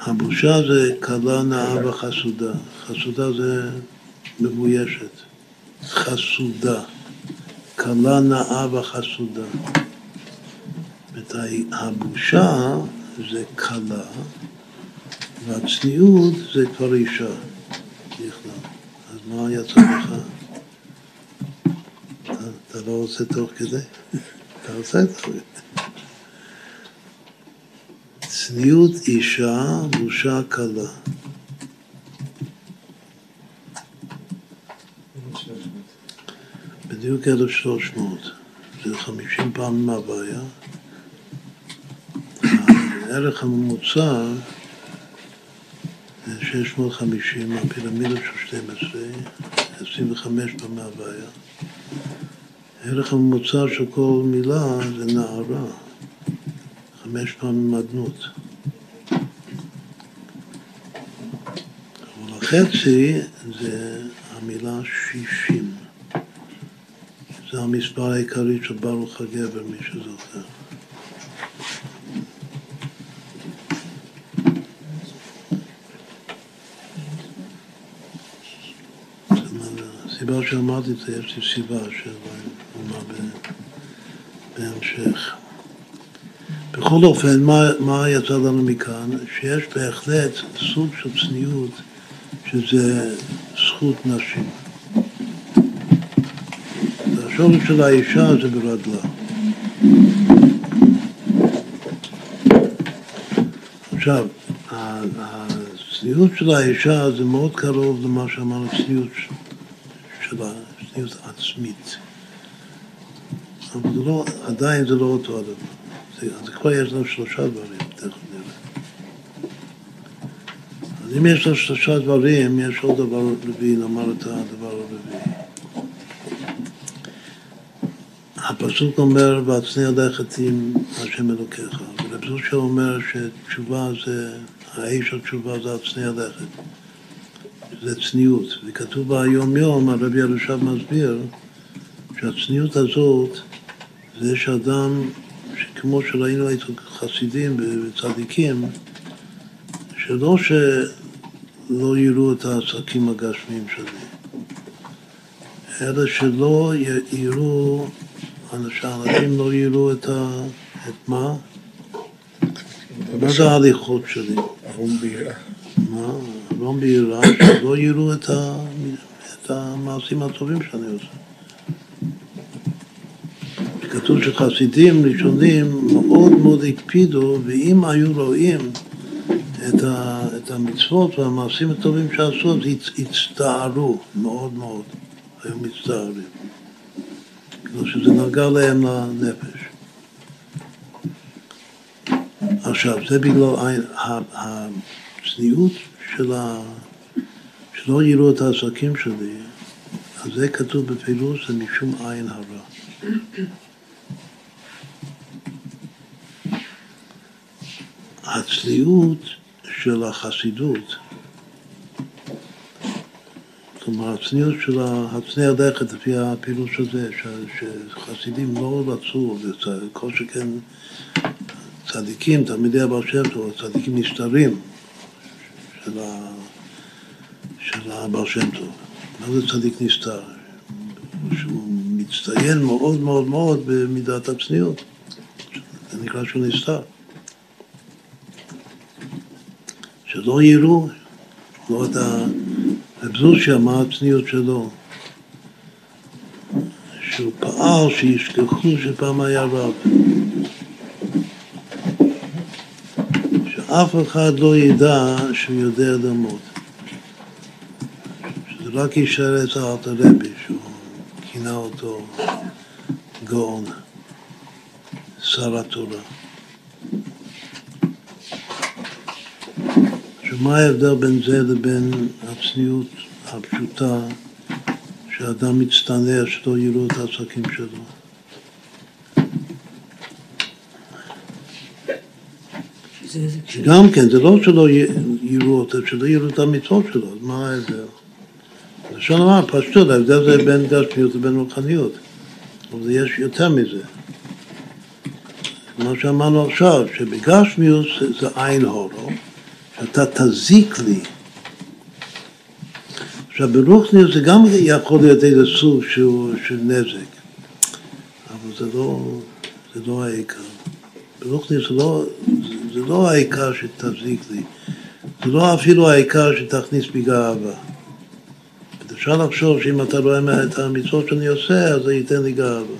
הבושה זה כלה נאה וחסודה. חסודה זה מבוישת. חסודה. כלה נאה וחסודה. הבושה זה כלה, והצניעות זה כבר אישה בכלל. אז מה יצא לך? אתה לא רוצה תוך כדי? אתה רוצה תוך כדי. צניעות אישה, בושה כלה. בדיוק 1300, זה 50 פעמים מהבעיה. הערך הממוצע זה 650, הפירמידה של 12, 25 פעמים מהבעיה. הערך הממוצע של כל מילה זה נערה, חמש פעמים אדנות. אבל החצי זה המילה שישים. זה המספר העיקרי של ברוך הגבר, מי שזוכר. הסיבה שאמרתי את זה, יש לי סיבה שאומר בהמשך. בכל אופן, מה, מה יצא לנו מכאן? שיש בהחלט סוג של צניעות שזה זכות נשים. השורש של האישה זה ברדלה. עכשיו, הצניעות של האישה זה מאוד קרוב למה שאמרנו, צניעות שלה, צניעות עצמית. אבל לא, עדיין זה לא אותו הדבר. זה, זה כבר יש לנו שלושה דברים, תכף נראה. אז אם יש לנו שלושה דברים, יש עוד דבר רביעי, נאמר את הדבר הפסוק אומר, והצניע לכת עם השם אלוקיך. ורב זושה אומר שתשובה זה, האש התשובה זה הצניע לכת. זה צניעות. וכתוב ביום יום, הרבי ירושב מסביר, שהצניעות הזאת זה שאדם, שכמו שראינו את חסידים וצדיקים, שלא שלא יראו את העסקים הגשמיים שלי, אלא שלא יראו, שאנשים לא יראו את, ה, את מה? מה זה ההליכות שלי? ארום ביראה. מה? לא ביראה, שלא יראו את, ה, את המעשים הטובים שאני עושה. כתוב שחסידים ראשונים מאוד מאוד הקפידו, ואם היו רואים את, ה, את המצוות והמעשים הטובים שעשו, אז הצטערו מאוד מאוד, היו מצטערים. כאילו שזה נגע להם לנפש. עכשיו, זה בגלל הצניעות של ה... שלא יראו את העסקים שלי, אז זה כתוב בפירוש, זה משום עין הרע. הצניעות של החסידות, כלומר הצניעות של הצניע לכת לפי הפילוש הזה, שחסידים לא רצו, וכל שכן צדיקים, תלמידי הבעל שם טוב, צדיקים נסתרים של, ה, של הבעל שם טוב. מה זה צדיק נסתר? שהוא מצטיין מאוד מאוד מאוד במידת הצניעות. זה נקרא שהוא נסתר. שלא יראו, לא את רב זושיה, מה הצניעות שלו? שהוא פעל שישכחו שפעם היה רב. שאף אחד לא ידע שהוא יודע ללמוד. שזה רק יישאר אצל אלתר רבי, שהוא כינה אותו גאון, שר התורה. מה ההבדל בין זה לבין הצניעות הפשוטה שאדם מצטנע שלא יראו את העסקים שלו? גם כן, זה לא שלא יראו אותו, שלא יראו את המצוות שלו, אז מה ההבדל? לשון אמר, פשטות, ההבדל זה בין גשמיות לבין רוחניות, אבל יש יותר מזה. מה שאמרנו עכשיו, שבגשמיות זה עין הורו, שאתה תזיק לי. עכשיו ברוחניות זה גם יכול להיות איזה סוג של, של נזק, אבל זה לא, זה לא העיקר. ברוחניות זה לא, זה לא העיקר שתזיק לי, זה לא אפילו העיקר שתכניס בי גאווה. אפשר לחשוב שאם אתה רואה את המצוות שאני עושה, אז זה ייתן לי גאווה.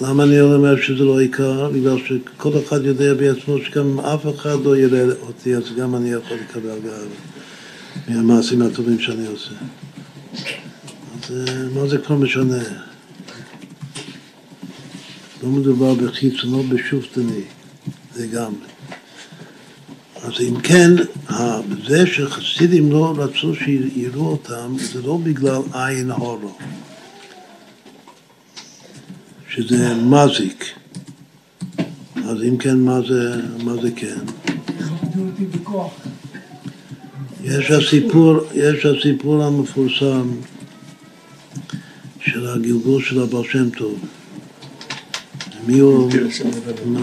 למה אני אומר שזה לא עיקר? בגלל שכל אחד יודע בעצמו שגם אף אחד לא יראה אותי, אז גם אני יכול לקבל גאווה מהמעשים הטובים שאני עושה. אז אה, מה זה כבר משנה? לא מדובר בחיצון, לא בשופטני, לגמרי. אז אם כן, זה שחסידים לא רצו שיראו אותם, זה לא בגלל עין הורו. שזה מזיק. אז אם כן, מה זה, מה זה כן? יש הסיפור, יש הסיפור המפורסם של הגלגול של הבעל שם טוב. מי הוא? מה?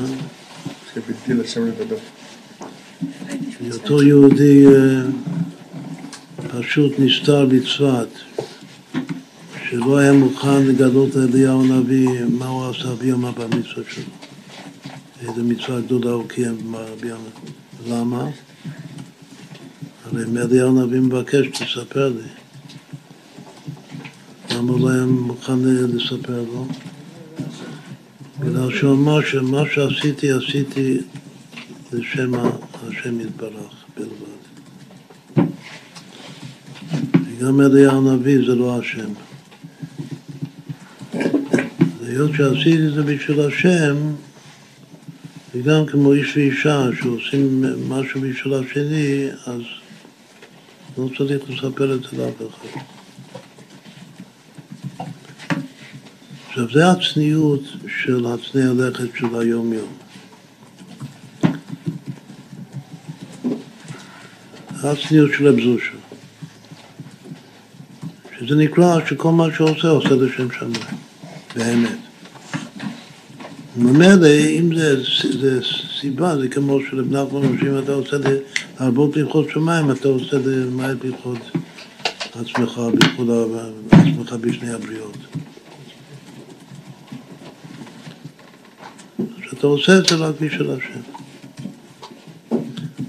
שבלתי לשם לדבר. אותו יהודי אה, פשוט נסתר בצפת, שלא היה מוכן לגלות לאליהו הנביא מה הוא עשה ביום הבר מצווה שלו. איזה מצווה גדולה הוא קיים ביום למה? הרי מאליהו הנביא מבקש, תספר לי. למה הוא לא היה מוכן לספר לו? בגלל שהוא אמר שמה שעשיתי, עשיתי לשם השם יתברך בלבד. וגם אליהו הנביא זה לא השם. היות שעשיתי את זה בשביל השם, וגם כמו איש ואישה שעושים משהו בשביל השני, אז לא צריך לספר את זה לאף אחד. עכשיו, זה הצניעות של הצניע לכת של היום-יום. הצניעות של הבזושה. שזה נקרא שכל מה שעושה עושה לשם שמיים, באמת. ממילא, אם זה, זה סיבה, זה כמו שלבני נחמן שאם אתה עושה להרבות ברכות שמיים, אתה עושה למעט ברכות עצמך, ברכות עצמך בשני הבריות. שאתה עושה את זה רק בשביל השם.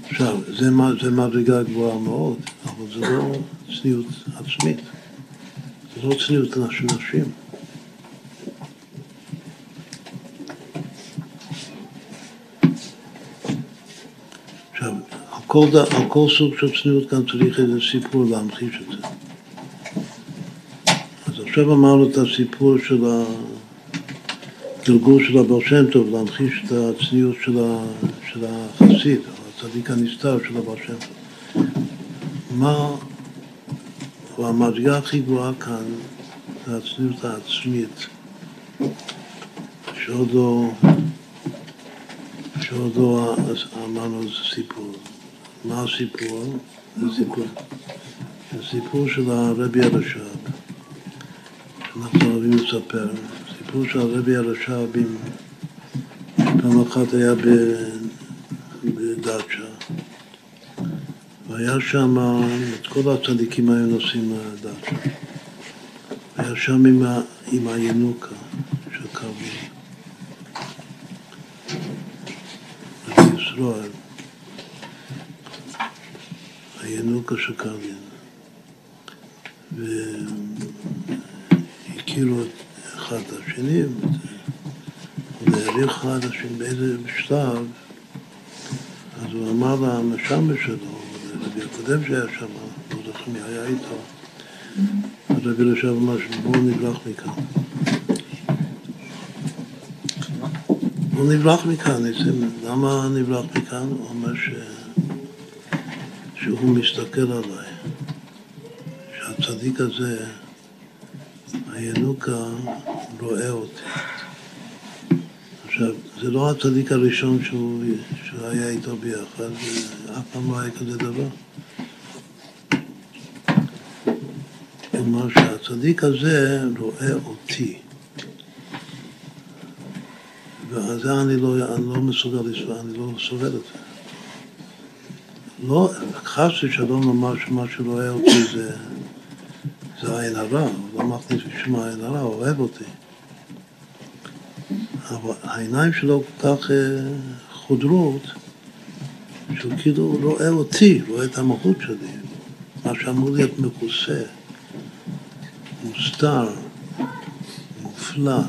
עכשיו, זה, זה מדרגה גבוהה מאוד, אבל זה לא צניעות עצמית. זה לא צניעות נשים. עכשיו, על כל, על כל סוג של צניעות גם צריך איזה סיפור להמחיש את זה. אז עכשיו אמרנו את הסיפור של הגלגול של הבעל שם טוב, להמחיש את הצניעות של, ה, של החסיד, הצדיק הנסתר של הבעל שם טוב. מה והמדרגה הכי גבוהה כאן זה הצניעות העצמית, שעוד לא, שעוד לא אמרנו זה סיפור. מה הסיפור? זה סיפור, זה סיפור של הרבי הרש"ב, שאנחנו אוהבים לספר. סיפור של הרבי הרש"ב, פעם אחת היה בדאצ'ה. והיה שם, את כל הצדיקים היו נוסעים לדאצ'ה. היה שם עם, עם הינוקה של. רבי ישראל. הינוקה של קרבין. והכירו אחד את השני, והעריך אחד השני באיזה שלב, אז הוא אמר למשמע שלו, רבי הקודם שהיה שם, לא זוכר מי היה איתו, אז רבי לשב אמר בואו נברח מכאן. בואו נברח מכאן, למה נברח מכאן? הוא אומר ש... שהוא מסתכל עליי, שהצדיק הזה, הינוקה, רואה אותי. עכשיו, זה לא הצדיק הראשון שהוא, שהוא היה איתו ביחד, אף פעם לא היה כזה דבר. כלומר שהצדיק הזה רואה אותי. ועל זה אני לא, אני לא מסוגל לסבול, אני לא סובל את זה. לא, חס ושלום לומר שמה שרואה אותי זה, זה עין הרע, הוא לא מכניס לשם עין הרע, הוא אוהב אותי. אבל העיניים שלו כל כך חודרות, שהוא כאילו רואה אותי, רואה את המהות שלי, מה שאמור להיות מכוסה, מוסתר, מופלא.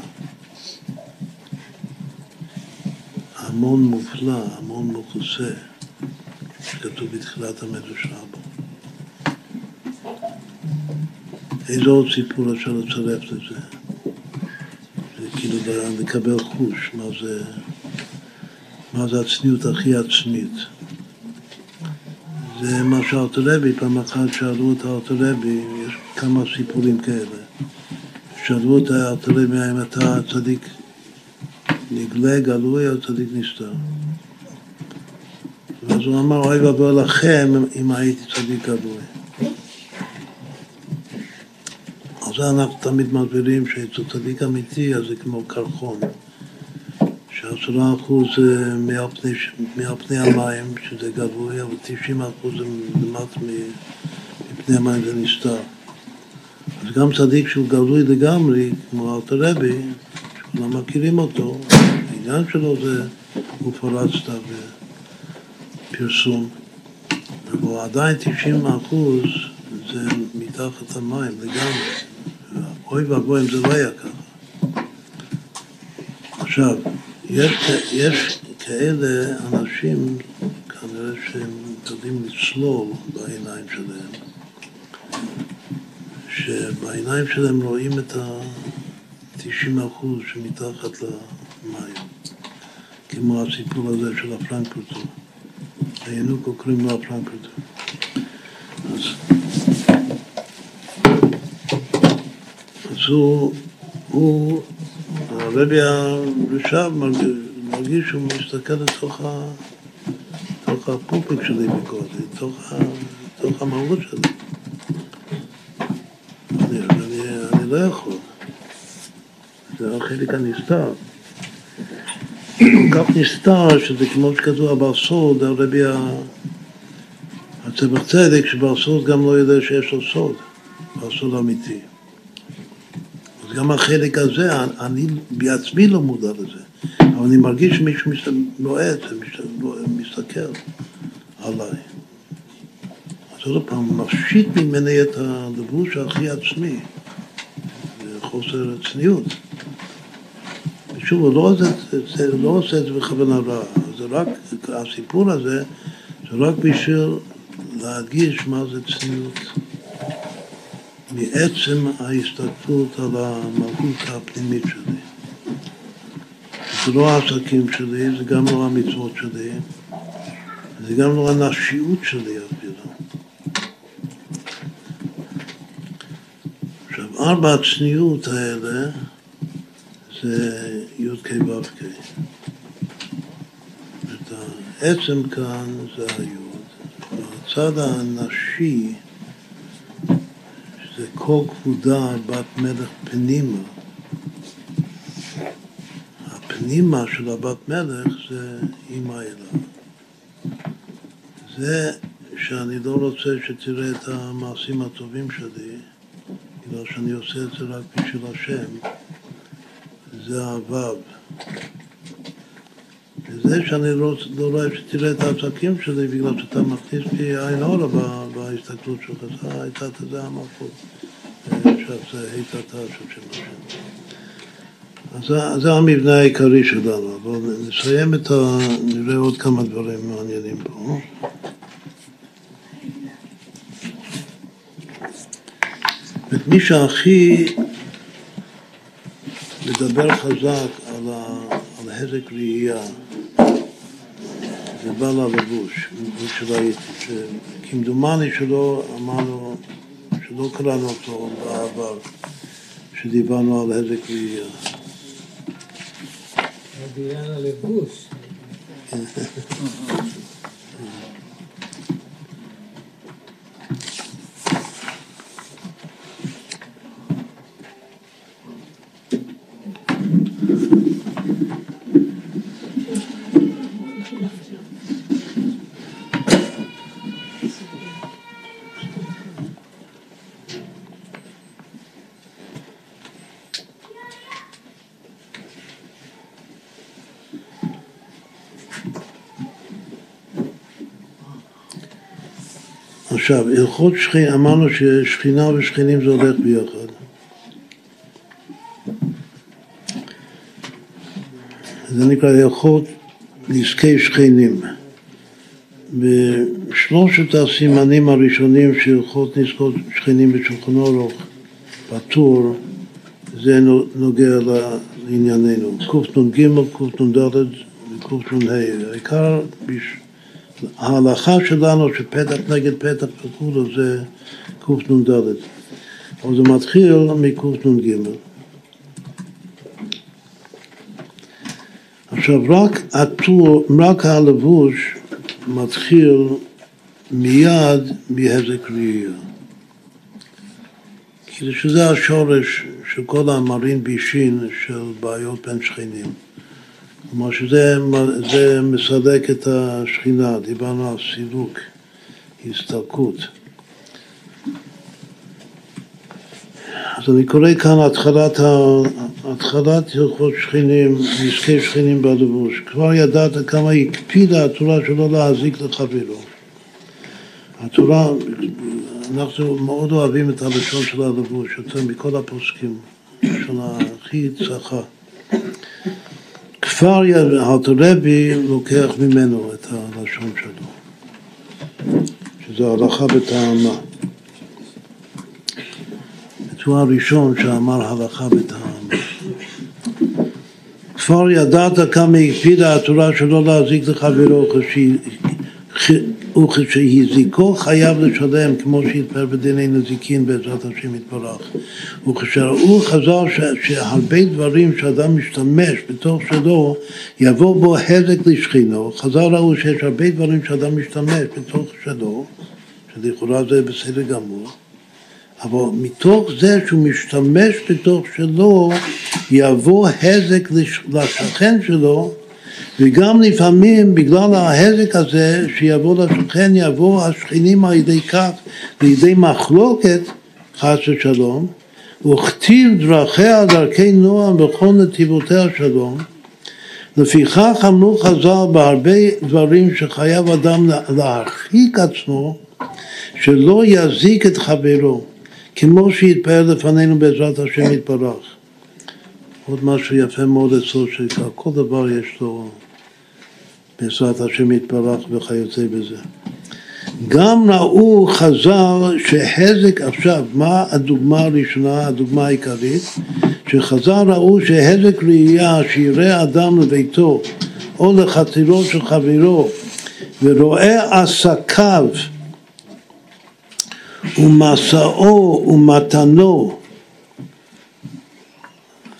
המון מופלא, המון מכוסה, שכתוב בתחילת המדרש רבו. איזה עוד סיפור אפשר לצרף לזה? כאילו לקבל חוש, מה זה, מה זה הצניעות הכי עצמית. זה מה שאלתרבי, פעם אחת שאלו את האלתרבי, יש כמה סיפורים כאלה. שאלו את האלתרבי האם אתה צדיק נגלה, גלוי או צדיק נסתר. הוא אמר, אוי ואבוי לכם אם הייתי צדיק גלוי. זה אנחנו תמיד מסבירים שאצל צדיק אמיתי אז זה כמו קרחון שעשרה אחוז מעל פני, המים שזה גבוה אבל תשעים אחוז זה למט מפני המים זה נסתר אז גם צדיק שהוא גלוי לגמרי כמו אלתר רבי שכולם מכירים אותו העניין שלו זה הוא פורץ את הפרסום אבל עדיין תשעים אחוז זה מתחת המים לגמרי אוי ואבוי אם זה לא היה ככה. עכשיו, יש, יש כאלה אנשים, כנראה שהם יודעים לצלול בעיניים שלהם, שבעיניים שלהם רואים את ה-90 אחוז שמתחת למים, כמו הסיפור הזה של הפרנקפורטר. הינוקו קוראים לו הפרנקפורטר. אז, הוא, הוא, הרבי הרשב מרגיש, שהוא מסתכל לתוך ה... לתוך הפופיק שלי מקודם, לתוך, לתוך המהות שלי. אני, אני, אני לא יכול. זה החלק הנסתר. כל כך נסתר, שזה כמו שכתוב הבעל סוד, הרבי הצמח צדק, שבעל סוד גם לא יודע שיש לו סוד, בעל סוד אמיתי. אז גם החלק הזה, אני בעצמי לא מודע לזה, אבל אני מרגיש שמישהו נועץ, מסתכל עליי. אז עוד פעם, מפשיט ממני את הלבוש הכי עצמי, חוסר צניעות. שוב, הוא לא עושה, לא את זה בכוונה רעה, זה רק, הסיפור הזה, זה רק בשביל להדגיש מה זה צניעות. מעצם ההסתכלות על המהות הפנימית שלי. זה לא העסקים שלי, זה גם לא המצוות שלי, זה גם לא הנשיות שלי אפילו. עכשיו, ארבע הצניעות האלה זה י"ק ו"ק. העצם כאן זה היוד. הצד הנשי, שזה כל כבודה בת מלך פנימה. הפנימה של הבת מלך זה אימא אלה. זה שאני לא רוצה שתראה את המעשים הטובים שלי, בגלל שאני עושה את זה רק בשביל השם. זה הוו. וזה שאני לא, לא רואה שתראה את העסקים שלי בגלל שאתה מכניס לי עין אורה בהסתכלות שלך, זה הייתה זה המלכות, עכשיו זה היתתה של שם השם. אז זה המבנה העיקרי שלנו, אבל נסיים את ה... נראה עוד כמה דברים מעניינים פה. מי שהכי מדבר חזק על, ה, על הזק ראייה, זה בא ללבוש, שראיתי, שכמדומני שלא אמרנו, שלא קראנו אותו בעבר, שדיברנו על הזק ראייה. בעניין הלבוש. עכשיו, הלכות שכינה, אמרנו ששכינה ושכנים זה הולך ביחד. זה נקרא הלכות נזקי שכנים. בשלושת הסימנים הראשונים של הלכות נזקות שכנים בשולחן אורוך, בטור, זה נוגע לענייננו. קנ"ג, קנ"ד וקנ"ה. העיקר ההלכה שלנו שפתח נגד פתח וכולו זה קנ"ד, אבל זה מתחיל מקנ"ג. עכשיו רק הטור, רק הלבוש מתחיל מיד מהזק ראייה. כאילו שזה השורש של כל המרין בישין של בעיות בין שכנים. כלומר שזה מסלק את השכינה, דיברנו על סילוק, הסתלקות. אז אני קורא כאן התחלת, התחלת הלכות שכנים, נזקי שכנים בלבוש. כבר ידעת כמה הקפידה התורה שלא להזיק לחברו. התורה, אנחנו מאוד אוהבים את הלשון של הלבוש, יותר מכל הפוסקים, לשון הכי צחה. כפר אלתרעבי לוקח ממנו את הלשון שלו, שזה הלכה בטעמה. הוא הראשון שאמר הלכה בטעמה. כבר ידעת כמה הקפידה התורה שלא להזיק לחברו וכשהזיקו חייב לשלם כמו שהתפאר בדיני נזיקין בעזרת השם יתברך. וכשראו חז"ל שהרבה דברים שאדם משתמש בתוך שלו יבוא בו הזק לשכינו. חז"ל ראו שיש הרבה דברים שאדם משתמש בתוך שלו שלכאורה זה בסדר גמור אבל מתוך זה שהוא משתמש בתוך שלו יבוא הזק לשכן שלו וגם לפעמים בגלל ההזק הזה שיבוא לשכן יבוא השכנים על ידי כך לידי מחלוקת חס ושלום וכתיב דרכיה דרכי נועם בכל נתיבותיה שלום. לפיכך אמרו חז"ל בהרבה דברים שחייב אדם להרחיק עצמו שלא יזיק את חברו כמו שהתפאר לפנינו בעזרת השם יתברך עוד משהו יפה מאוד אצלו שכל דבר יש לו בעזרת השם יתברך וכיוצא בזה. גם ראו חז"ל שהזק עכשיו, מה הדוגמה הראשונה, הדוגמה העיקרית? שחז"ל ראו שהזק ראייה שיראה אדם לביתו או לחצרו של חברו ורואה עסקיו ומסעו ומתנו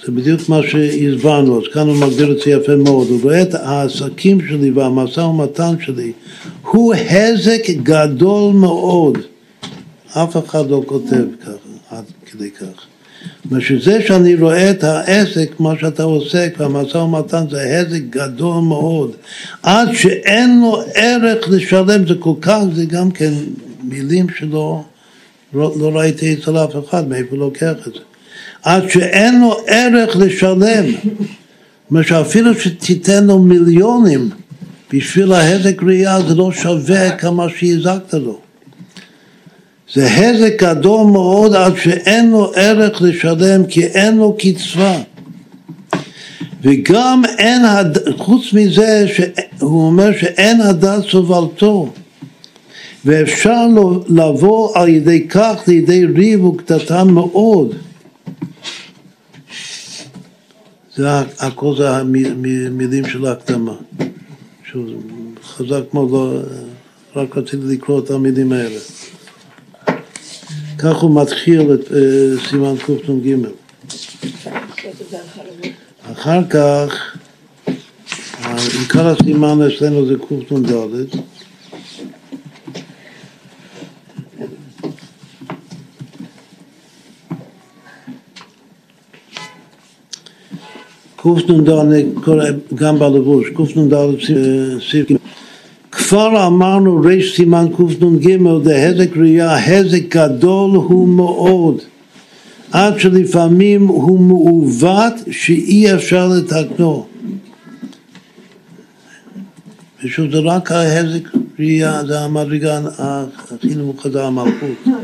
זה בדיוק מה שהסברנו, אז כאן הוא מגדיר את זה יפה מאוד. הוא רואה את העסקים שלי והמשא ומתן שלי, הוא הזק גדול מאוד. אף אחד לא כותב ככה, עד כדי כך. ושזה שאני רואה את העסק, מה שאתה עושה, והמשא ומתן זה הזק גדול מאוד, עד שאין לו ערך לשלם, זה כל כך, זה גם כן מילים שלא לא, לא ראיתי אצל אף אחד, מאיפה לוקח את זה. עד שאין לו ערך לשלם. מה שאפילו שתיתן לו מיליונים בשביל ההזק ראייה זה לא שווה כמה שהזקת לו. זה הזק גדול מאוד עד שאין לו ערך לשלם כי אין לו קצבה. וגם אין, חוץ מזה שהוא אומר שאין הדת סובלתו ואפשר לבוא על ידי כך לידי ריב וקטטה מאוד זה הכל זה המילים של ההקדמה. שוב, חזק מאוד, לא, רק רציתי לקרוא את המילים האלה. כך הוא מתחיל את uh, סימן קנ"ג. אחר כך, עיקר הסימן אצלנו זה קנ"ד. קנ"ד, גם בלבוש, קנ"ד סעיף כבר אמרנו ריש סימן קנ"ג, דהזק ראייה, הזק גדול הוא מאוד, עד שלפעמים הוא מעוות שאי אפשר לתקנו. ושוב זה רק ההזק ראייה, זה המדרגה הכי נמוכה, זה המלכות.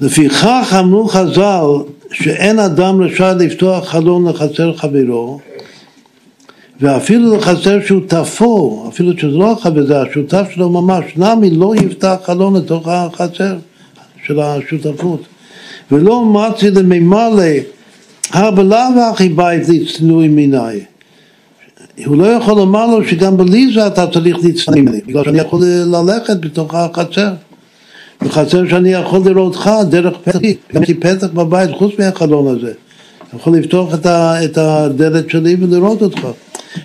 לפיכך אמרו חז"ל שאין אדם רשאי לפתוח חלון לחצר חברו ואפילו לחצר שותפו, אפילו שזה לא החבר, זה השותף שלו ממש, נמי לא יפתח חלון לתוך החצר של השותפות. ולא מצי לממלא הבלאו אחי בית לצנועי מיני הוא לא יכול לומר לו שגם בלי זה אתה צריך להצטנע ממני בגלל שאני יכול ללכת בתוך החצר בחצר שאני יכול לראותך דרך פתח, יש לי פתח בבית חוץ מהחלון הזה. יכול לפתוח את, ה, את הדלת שלי ולראות אותך.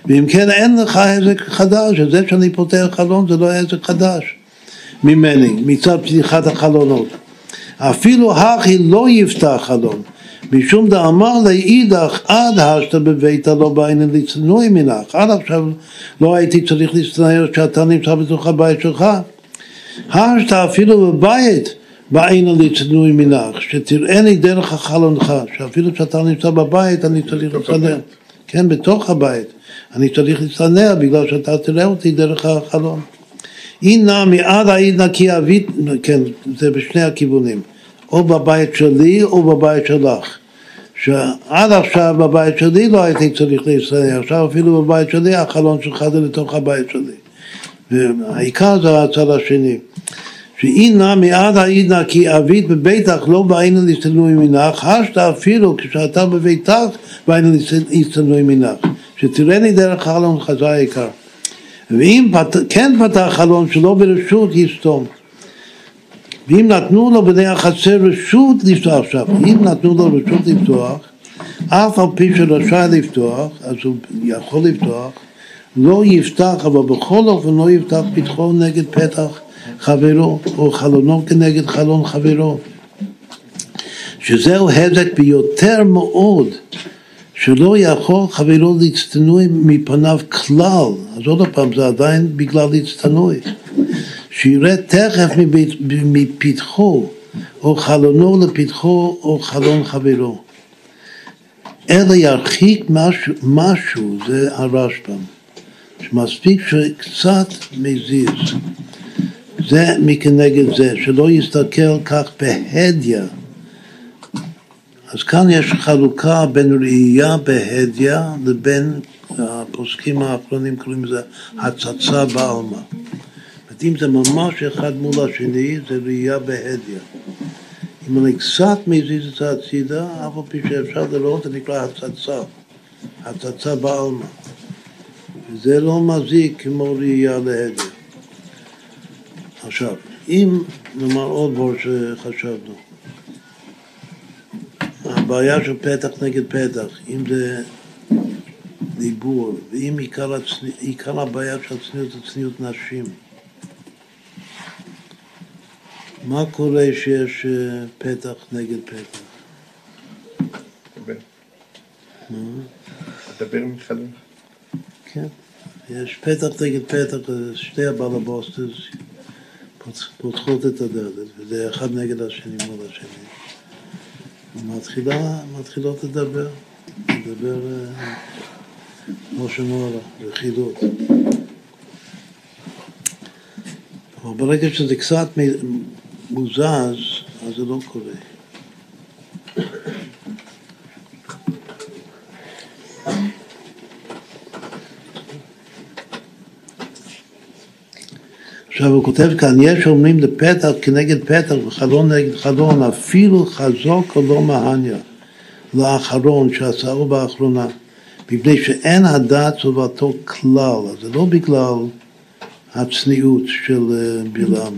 ואם כן אין לך עסק חדש, זה שאני פותח חלון זה לא עסק חדש ממני, מצד פתיחת החלונות. אפילו הכי לא יפתח חלון, משום דאמר לאידך עד השתא בביתה לא בעניין לצנועי מנך, עד עכשיו לא הייתי צריך להצטנע שאתה נמצא בתוך הבית שלך. הרשת אפילו בבית בעין לי צנועי מנך, שתראני דרך החלונך, שאפילו כשאתה נמצא בבית אני צריך לצנע, כן, בתוך הבית, אני צריך לצנע בגלל שאתה תראה אותי דרך החלון. אי נמי עד העיד נקי אבית, כן, זה בשני הכיוונים, או בבית שלי או בבית שלך. שעד עכשיו בבית שלי לא הייתי צריך להסתדר, עכשיו אפילו בבית שלי החלון שלך זה לתוך הבית שלי. והעיקר זה הצד השני. שאי נמי עד העידנא כי אבית בביתך לא באינו להסתנוי מנך, השת אפילו כשאתה בביתך באינו להסתנוי מנך. שתראני דרך חלון חזר העיקר. ואם פת, כן פתח חלון שלא ברשות יסתום. ואם נתנו לו בני החצר רשות לפתוח עכשיו, אם נתנו לו רשות לפתוח, אף על פי שרשאי לפתוח, אז הוא יכול לפתוח, לא יפתח, אבל בכל אופן לא יפתח פתחו נגד פתח חברו, או חלונו כנגד חלון חברו. שזהו הזק ביותר מאוד, שלא יכול חברו להצטנוי מפניו כלל, אז עוד פעם, זה עדיין בגלל להצטנוי. שירד תכף מפתחו, או חלונו לפתחו, או חלון חברו. אלא ירחיק משהו, משהו זה הרשב"ם, שמספיק שקצת מזיז. זה מכנגד זה, שלא יסתכל כך בהדיא. אז כאן יש חלוקה בין ראייה בהדיא לבין הפוסקים האחרונים קוראים לזה הצצה בעלמא. אם זה ממש אחד מול השני, זה ראייה בהדיא. אם אני קצת מזיז את הצידה, אף על פי שאפשר לראות, זה נקרא הצצה, הצצה בעלמא. וזה לא מזיק כמו ראייה להדיא. עכשיו, אם נאמר עוד דבר שחשבנו, הבעיה של פתח נגד פתח, אם זה דיבור, ואם עיקר, הצני, עיקר הבעיה של הצניעות זה צניעות נשים, מה קורה שיש אה, פתח נגד פתח? לדבר מתחלף. כן, יש פתח נגד פתח, שתי הבלבוסטס פותחות את הדלת, וזה אחד נגד השני מול השני. ומתחילה, מתחילות לדבר, לדבר כמו שנורא, בחידות. אבל ברגע שזה קצת מוזז, אז זה לא קורה. עכשיו הוא כותב כאן, יש אומרים לפתח כנגד פתח וחלון נגד חלון, אפילו חזוק או לא מהניה לאחרון שעשהו באחרונה, מפני שאין הדעת טובתו כלל, אז זה לא בגלל הצניעות של אה, בלעם,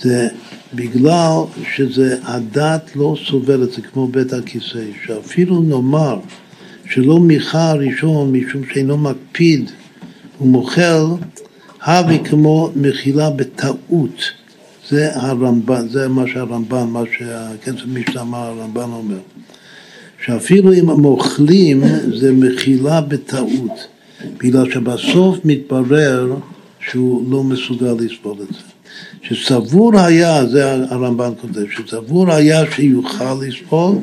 זה בגלל שזה הדת לא סובלת, זה כמו בית הכיסא, שאפילו נאמר שלא מיכה הראשון משום שאינו מקפיד ומוחל הווי כמו מחילה בטעות, זה הרמב"ן, זה מה שהרמב"ן, מה שהכסף משתמע הרמב"ן אומר, שאפילו אם הם אוכלים זה מחילה בטעות, בגלל שבסוף מתברר שהוא לא מסוגל לסבול את זה. שסבור היה, זה הרמב"ן כותב, שסבור היה שיוכל לסבול,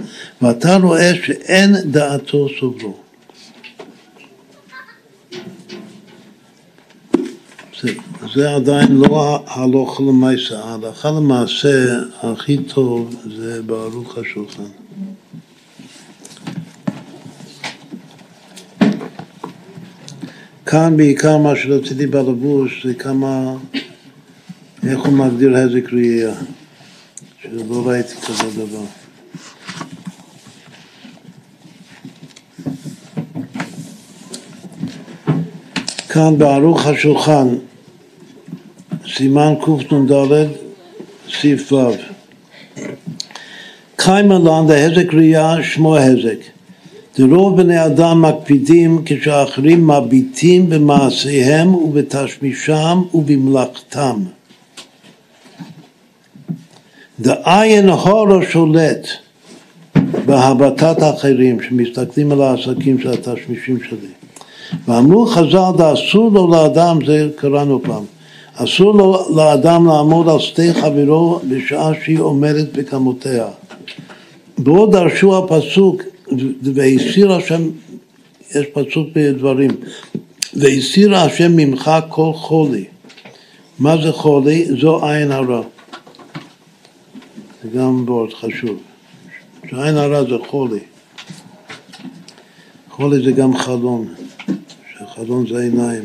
ואתה רואה שאין דעתו סובלו. זה, זה עדיין לא הלוך למעשה, ההלכה למעשה הכי טוב זה בערוך השולחן. כאן בעיקר מה שרציתי בלבוש זה כמה, איך הוא מגדיר הזק ראייה, שלא ראיתי כזה דבר. כאן בערוך השולחן, סימן קנ"ד, סעיף ו'. קיימה לן להזק ראייה שמו הזק. דרוב בני אדם מקפידים כשאחרים מביטים במעשיהם ובתשמישם ובמלאכתם. דעין הורו שולט בהבטת האחרים שמסתכלים על העסקים של התשמישים שלי. ואמרו חז"ל, אסור לו לאדם, זה קראנו פעם, אסור לו לאדם לעמוד על שתי חברו בשעה שהיא עומדת בקמותיה. ועוד דרשו הפסוק, והסיר השם, יש פסוק בדברים, והסיר השם ממך כל חולי. מה זה חולי? זו עין הרע. זה גם מאוד חשוב. שעין הרע זה חולי. חולי זה גם חלון, זה עיניים.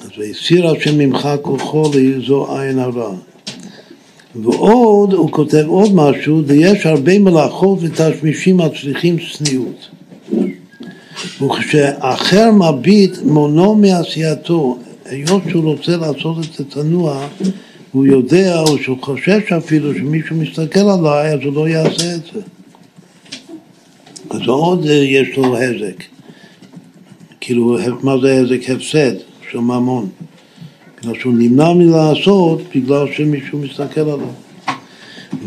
אז והסיר השם ממך כל חולי זו עין הרע. ועוד, הוא כותב עוד משהו, ויש הרבה מלאכות ותשמישים הצריכים צניעות. וכשאחר מביט מונו מעשייתו, היות שהוא רוצה לעשות את זה צנוע, הוא יודע או שהוא חושש אפילו שמישהו מסתכל עליי אז הוא לא יעשה את זה. אז עוד יש לו הזק. כאילו, מה זה הזק? הפסד של ממון. בגלל שהוא נמנע מלעשות בגלל שמישהו מסתכל עליו.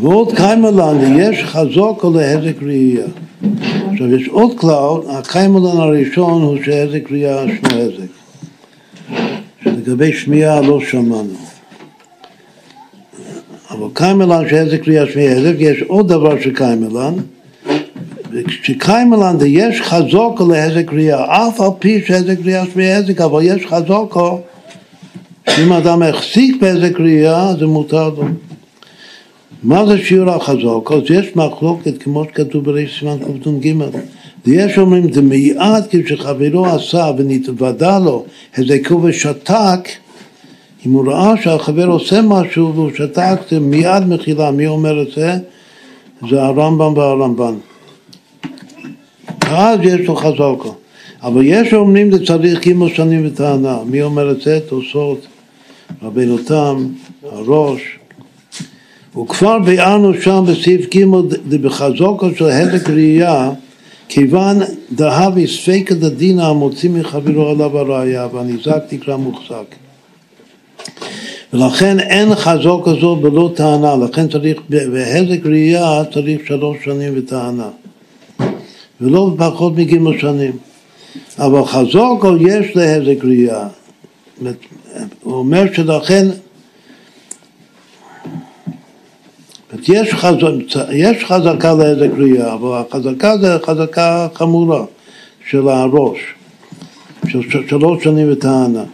ועוד קיימלן, יש חזוק או להזק ראייה. עכשיו יש עוד כלל, הקיימלן הראשון הוא שהזק ראייה שנו הזק. שלגבי שמיעה לא שמענו. אבל קיימלן שהזק ראייה שמיעה הזק, יש עוד דבר שקיימלן, וכשקיימלן יש חזוקו להזק ראייה, אף על פי שהזק ראייה שמיעה הזק, אבל יש חזוקו אם אדם החזיק בהזק ראייה, זה מותר לו. מה זה שיעור החזוק? אז יש מחלוקת, כמו שכתוב בראש סימן קנ"ג. ויש אומרים, זה מיעד כשחברו עשה ונתוודע לו הזקו ושתק, אם הוא ראה שהחבר עושה משהו והוא שתק, זה מיד מחילה. מי אומר את זה? זה הרמב"ם והרמב"ן. אז יש לו חזוקו. אבל יש אומרים זה צריך גימל שנים וטענה. מי אומר את זה? תוספות, רבינו תם, הראש. וכבר ביארנו שם בסעיף ג' בחזוקו של הזק ראייה, כיוון דהבי ספיקא דדינא המוציא מחברו עליו הראייה, והניזק נקרא מוחזק. ולכן אין חזוק כזו בלא טענה, לכן צריך, בהזק ראייה צריך שלוש שנים וטענה, ולא פחות מגימל שנים. אבל חזוק יש להזק ראייה. הוא אומר שלכן יש, חזק, יש חזקה להזק ראייה, אבל החזקה זה חזקה חמורה של הראש, של שלוש שנים וטענה.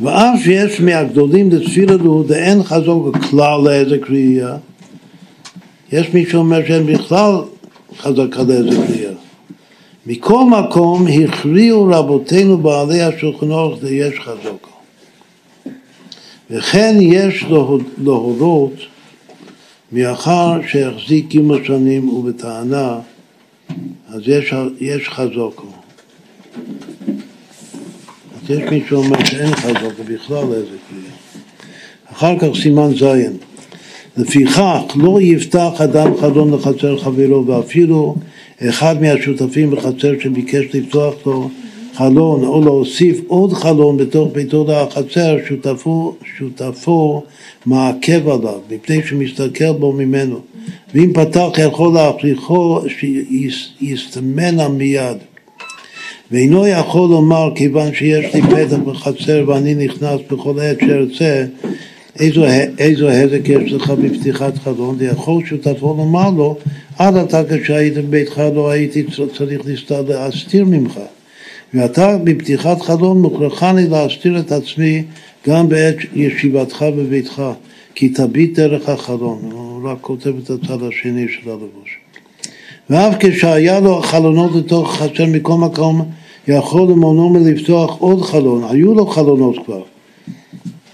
ואף שיש מהגדולים לתפילה לו דאין חזוק כלל להזק ראייה, יש מי שאומר שאין בכלל חזקה להזק ראייה. מכל מקום הכריעו רבותינו בעלי השולחן אורך יש חזוקו. וכן יש להורות מאחר שהחזיק ג' שנים ובטענה, אז יש, יש חזוקו. אז יש מי שאומר שאין חזוקו בכלל איזה כלי. אחר כך סימן זין. לפיכך לא יפתח אדם חלון לחצר חברו ואפילו אחד מהשותפים בחצר שביקש לפתוח לו חלון או להוסיף עוד חלון בתוך ביתו לחצר, שותפו, שותפו מעכב עליו, מפני שמסתכל בו ממנו. ואם פתח יכול להפריחו, שיסתמנה מיד. ואינו יכול לומר, כיוון שיש לי פתח בחצר ואני נכנס בכל עת שארצה, איזו, הזק יש לך בפתיחת חלון, ויכול שותפו לומר לו, עד עתה כשהיית בביתך לא הייתי צריך להסתיר ממך. ואתה בפתיחת חלון מוכרחני להסתיר את עצמי גם בעת ישיבתך בביתך, כי תביט דרך החלון. הוא רק כותב את הצד השני של הלבוש. ואף כשהיה לו חלונות לתוך חצר מכל מקום, יכול למונו מלפתוח עוד חלון, היו לו חלונות כבר,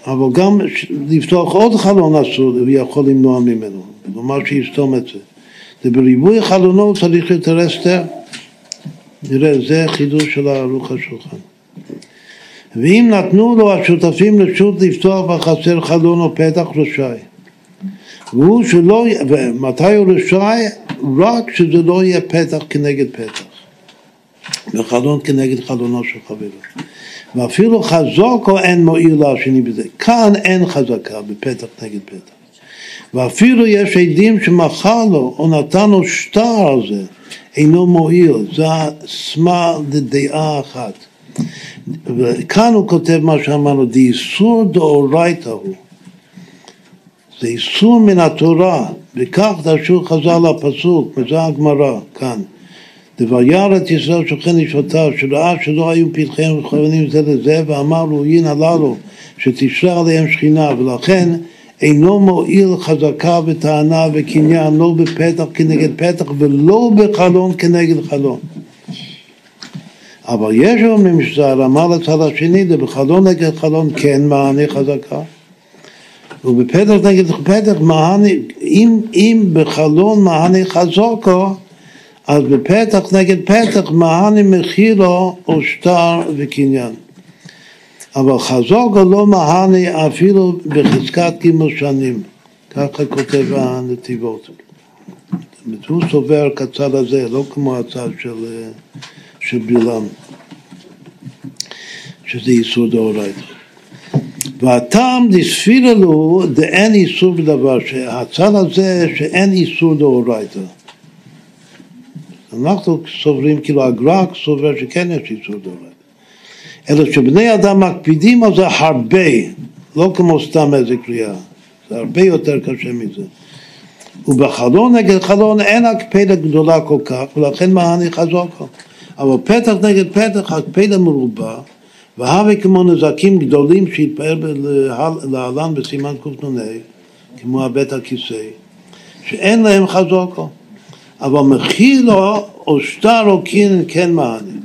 אבל גם לפתוח עוד חלון אסור, הוא יכול למנוע ממנו, כלומר שיסתום את זה. ובריבוי חלונות צריך יותר הסתר. נראה, זה חידוש של ערוך השולחן. ואם נתנו לו השותפים רשות לפתוח בחצר חלון או פתח רשאי. והוא שלא, ומתי הוא רשאי? רק שזה לא יהיה פתח כנגד פתח. וחלון כנגד חלונו של חברו. ואפילו חזוקו אין מועיל לשני בזה. כאן אין חזקה בפתח נגד פתח. ואפילו יש עדים שמכר לו או נתן לו שטר על זה, אינו מועיל, זה סמל לדעה אחת. וכאן הוא כותב מה שאמרנו, דאיסור דאורייתא הוא. זה איסור מן התורה, וכך דרשו חז"ל הפסוק, וזה הגמרא כאן. דווירא את ישראל שוכן נשמותיו, שראה שלא היו פתחיהם מכוונים זה לזה, ואמר לו, הנה הללו, שתשרה עליהם שכינה, ולכן אינו מועיל חזקה וטענה וקניין, לא בפתח כנגד פתח ולא בחלון כנגד חלון. אבל יש אומרים שזה הרמה לצד השני, זה בחלון נגד חלון כן מענה חזקה. ובפתח נגד פתח מענה, אם, אם בחלון מענה חזוקו, אז בפתח נגד פתח מענה מחילו או שטר וקניין. אבל חזוקו לא מענה אפילו בחזקת גימל שנים, ככה כותב הנתיבות. הוא סובר כצד הזה, לא כמו הצד של, של בלעם, שזה איסור דאורייתא. והטעם דספירה לו דאין איסור בדבר, שהצד הזה שאין איסור דאורייתא. אנחנו סוברים, כאילו הגר"ק סובר שכן יש איסור דאורייתא. אלא שבני אדם מקפידים על זה הרבה, לא כמו סתם איזה קריאה, זה הרבה יותר קשה מזה. ובחלון נגד חלון אין הקפדה גדולה כל כך, ולכן מעני חזוקו. אבל פתח נגד פתח הקפדה מרובה, והווה כמו נזקים גדולים שהתפאר להלן בסימן קנ"ה, כמו הבית הכיסא, שאין להם חזוקו. אבל מחילו או שטר או קין כן מענה.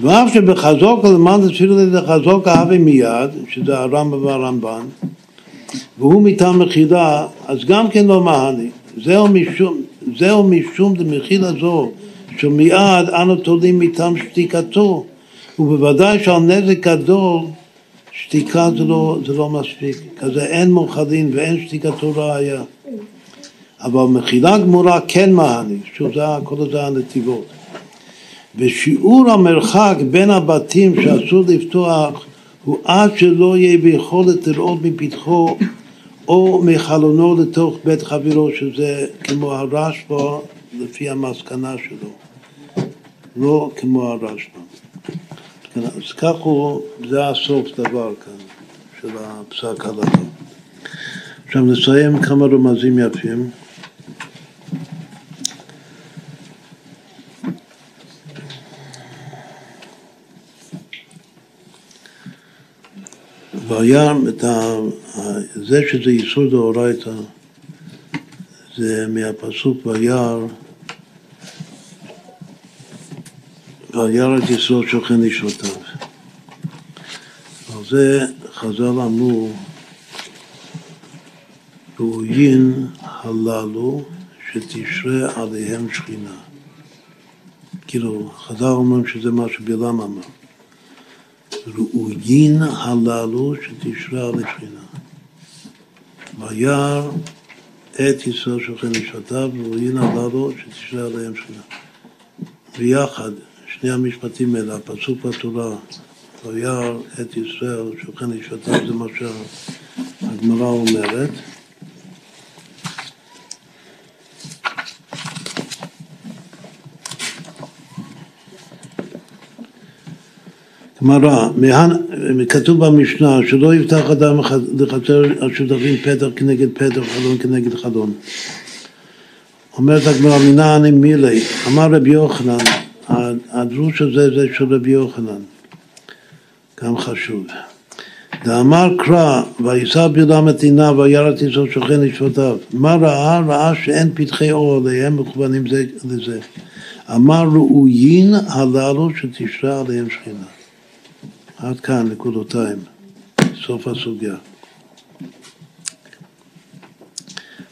ואף שבחזוקו למען לידי חזוקו הווה מיד, שזה הרמב"ם והרמב"ן, והוא מטעם מחילה, אז גם כן לא מענה. זהו משום, זהו משום דמחילה זו, שמיד אנו תולים מטעם שתיקתו, ובוודאי שעל נזק גדול שתיקה זה לא, זה לא מספיק, כזה אין מוכלין ואין שתיקתו ראיה. אבל מחילה גמורה כן מעניש, שוב זה כל זה הנתיבות. ושיעור המרחק בין הבתים שאסור לפתוח הוא עד שלא יהיה ביכולת לראות מפתחו או מחלונו לתוך בית חברו, שזה כמו הרשב"א לפי המסקנה שלו, לא כמו הרשב"א. אז כך הוא, זה הסוף דבר כאן של הפסק הלכה. עכשיו נסיים כמה רמזים יפים. והיה את ה... זה שזה איסור דאורייתא, זה מהפסוק וירא, וירא את ישראל שוכן נשמותיו. על זה חז"ל אמרו, ראויין הללו שתשרה עליהם שכינה. כאילו, חז"ל אומרים שזה מה שבלעם אמר. ראויין הללו שתשרה על השכינה. וירא את ישראל שוכן נשמתיו, ראויין הללו שתשרה עליהם שכינה. ביחד, שני המשפטים האלה, הפסוק בתורה, וירא את ישראל שוכן נשמתיו, זה מה שהגמרא אומרת. גמרא, כתוב במשנה שלא יפתח אדם לחצר השותפים פתח כנגד פתח, חלון כנגד חלון. אומרת הגמרא, מנא אני מילי, אמר רבי יוחנן, הדרוש הזה זה של רבי יוחנן, גם חשוב. ואמר קרא, וישא בלעם את עיניו וירא את ישראל שוכן לשבטיו. מה ראה? ראה שאין פתחי אור עליהם מכוונים זה לזה. אמר ראויין הללו שתשרה עליהם שכינה. עד כאן נקודותיים, סוף הסוגיה.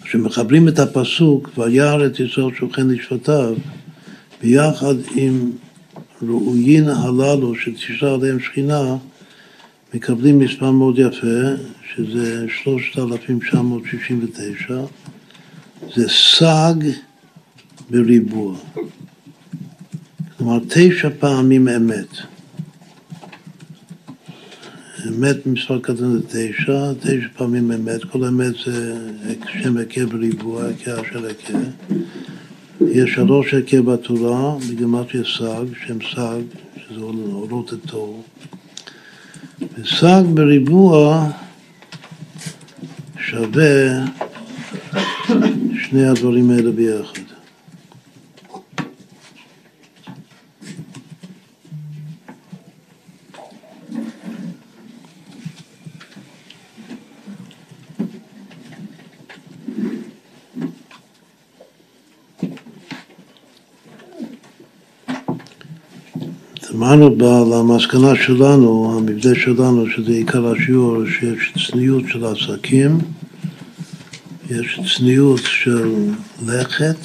כשמחברים את הפסוק וירא את ישראל שוכן לשבטיו ביחד עם ראויין הללו שתשרה עליהם שכינה מקבלים מספר מאוד יפה שזה 3,969 זה סג בריבוע. כלומר תשע פעמים אמת אמת מספר קטן זה תשע, תשע פעמים אמת, כל אמת זה שם הכה בריבוע, הכה של הכה. יש שלוש הכה בתורה, בגמטריה סג, שם סג, שזה אורות התור. וסג בריבוע שווה שני הדברים האלה ביחד. אמרנו למסקנה שלנו, המבנה שלנו, שזה עיקר השיעור, שיש צניעות של עסקים, יש צניעות של לכת,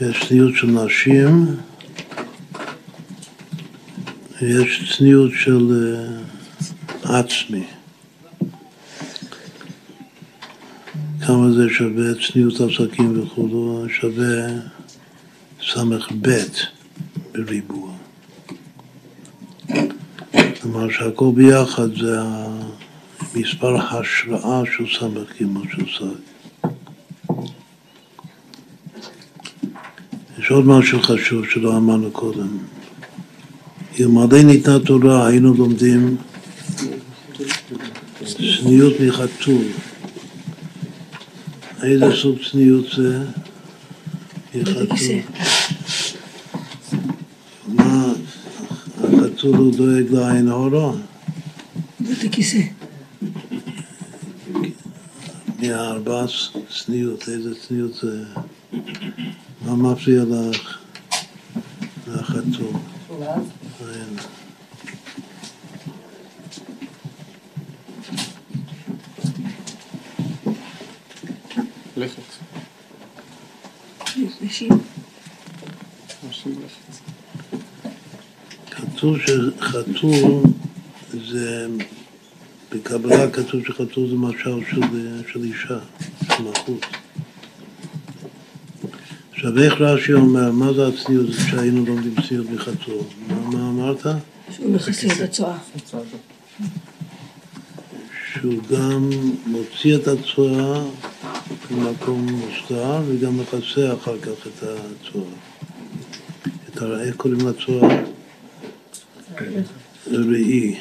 יש צניעות של נשים, יש צניעות של uh, עצמי. כמה זה שווה צניעות עסקים וכו', שווה ס"ב בריבוע. כלומר שהכל ביחד זה מספר השראה של ס"ג של ס"ג. יש עוד משהו חשוב שלא אמרנו קודם. אלמלא ניתנה תורה היינו לומדים צניעות מחתול. איזה סוג צניעות זה? מחתול. החתול הוא דואג לעין הורו? בית הכיסא. מהארבע צניעות, איזה צניעות זה? מה מפריע לך? אין. לכת. נשים. נשים לכת. כתוב שחתול זה, בקבלה כתוב שחתול זה משל של, של אישה, של מלכות. עכשיו איך רש"י אומר, מה זה הצניעות שהיינו לומדים צניעות מחתול? מה, מה אמרת? שהוא מכסה את הצואה. שהוא גם מוציא את הצואה ממקום מוסתר וגם מכסה אחר כך את הצואה. איך קוראים לצואה? ראי.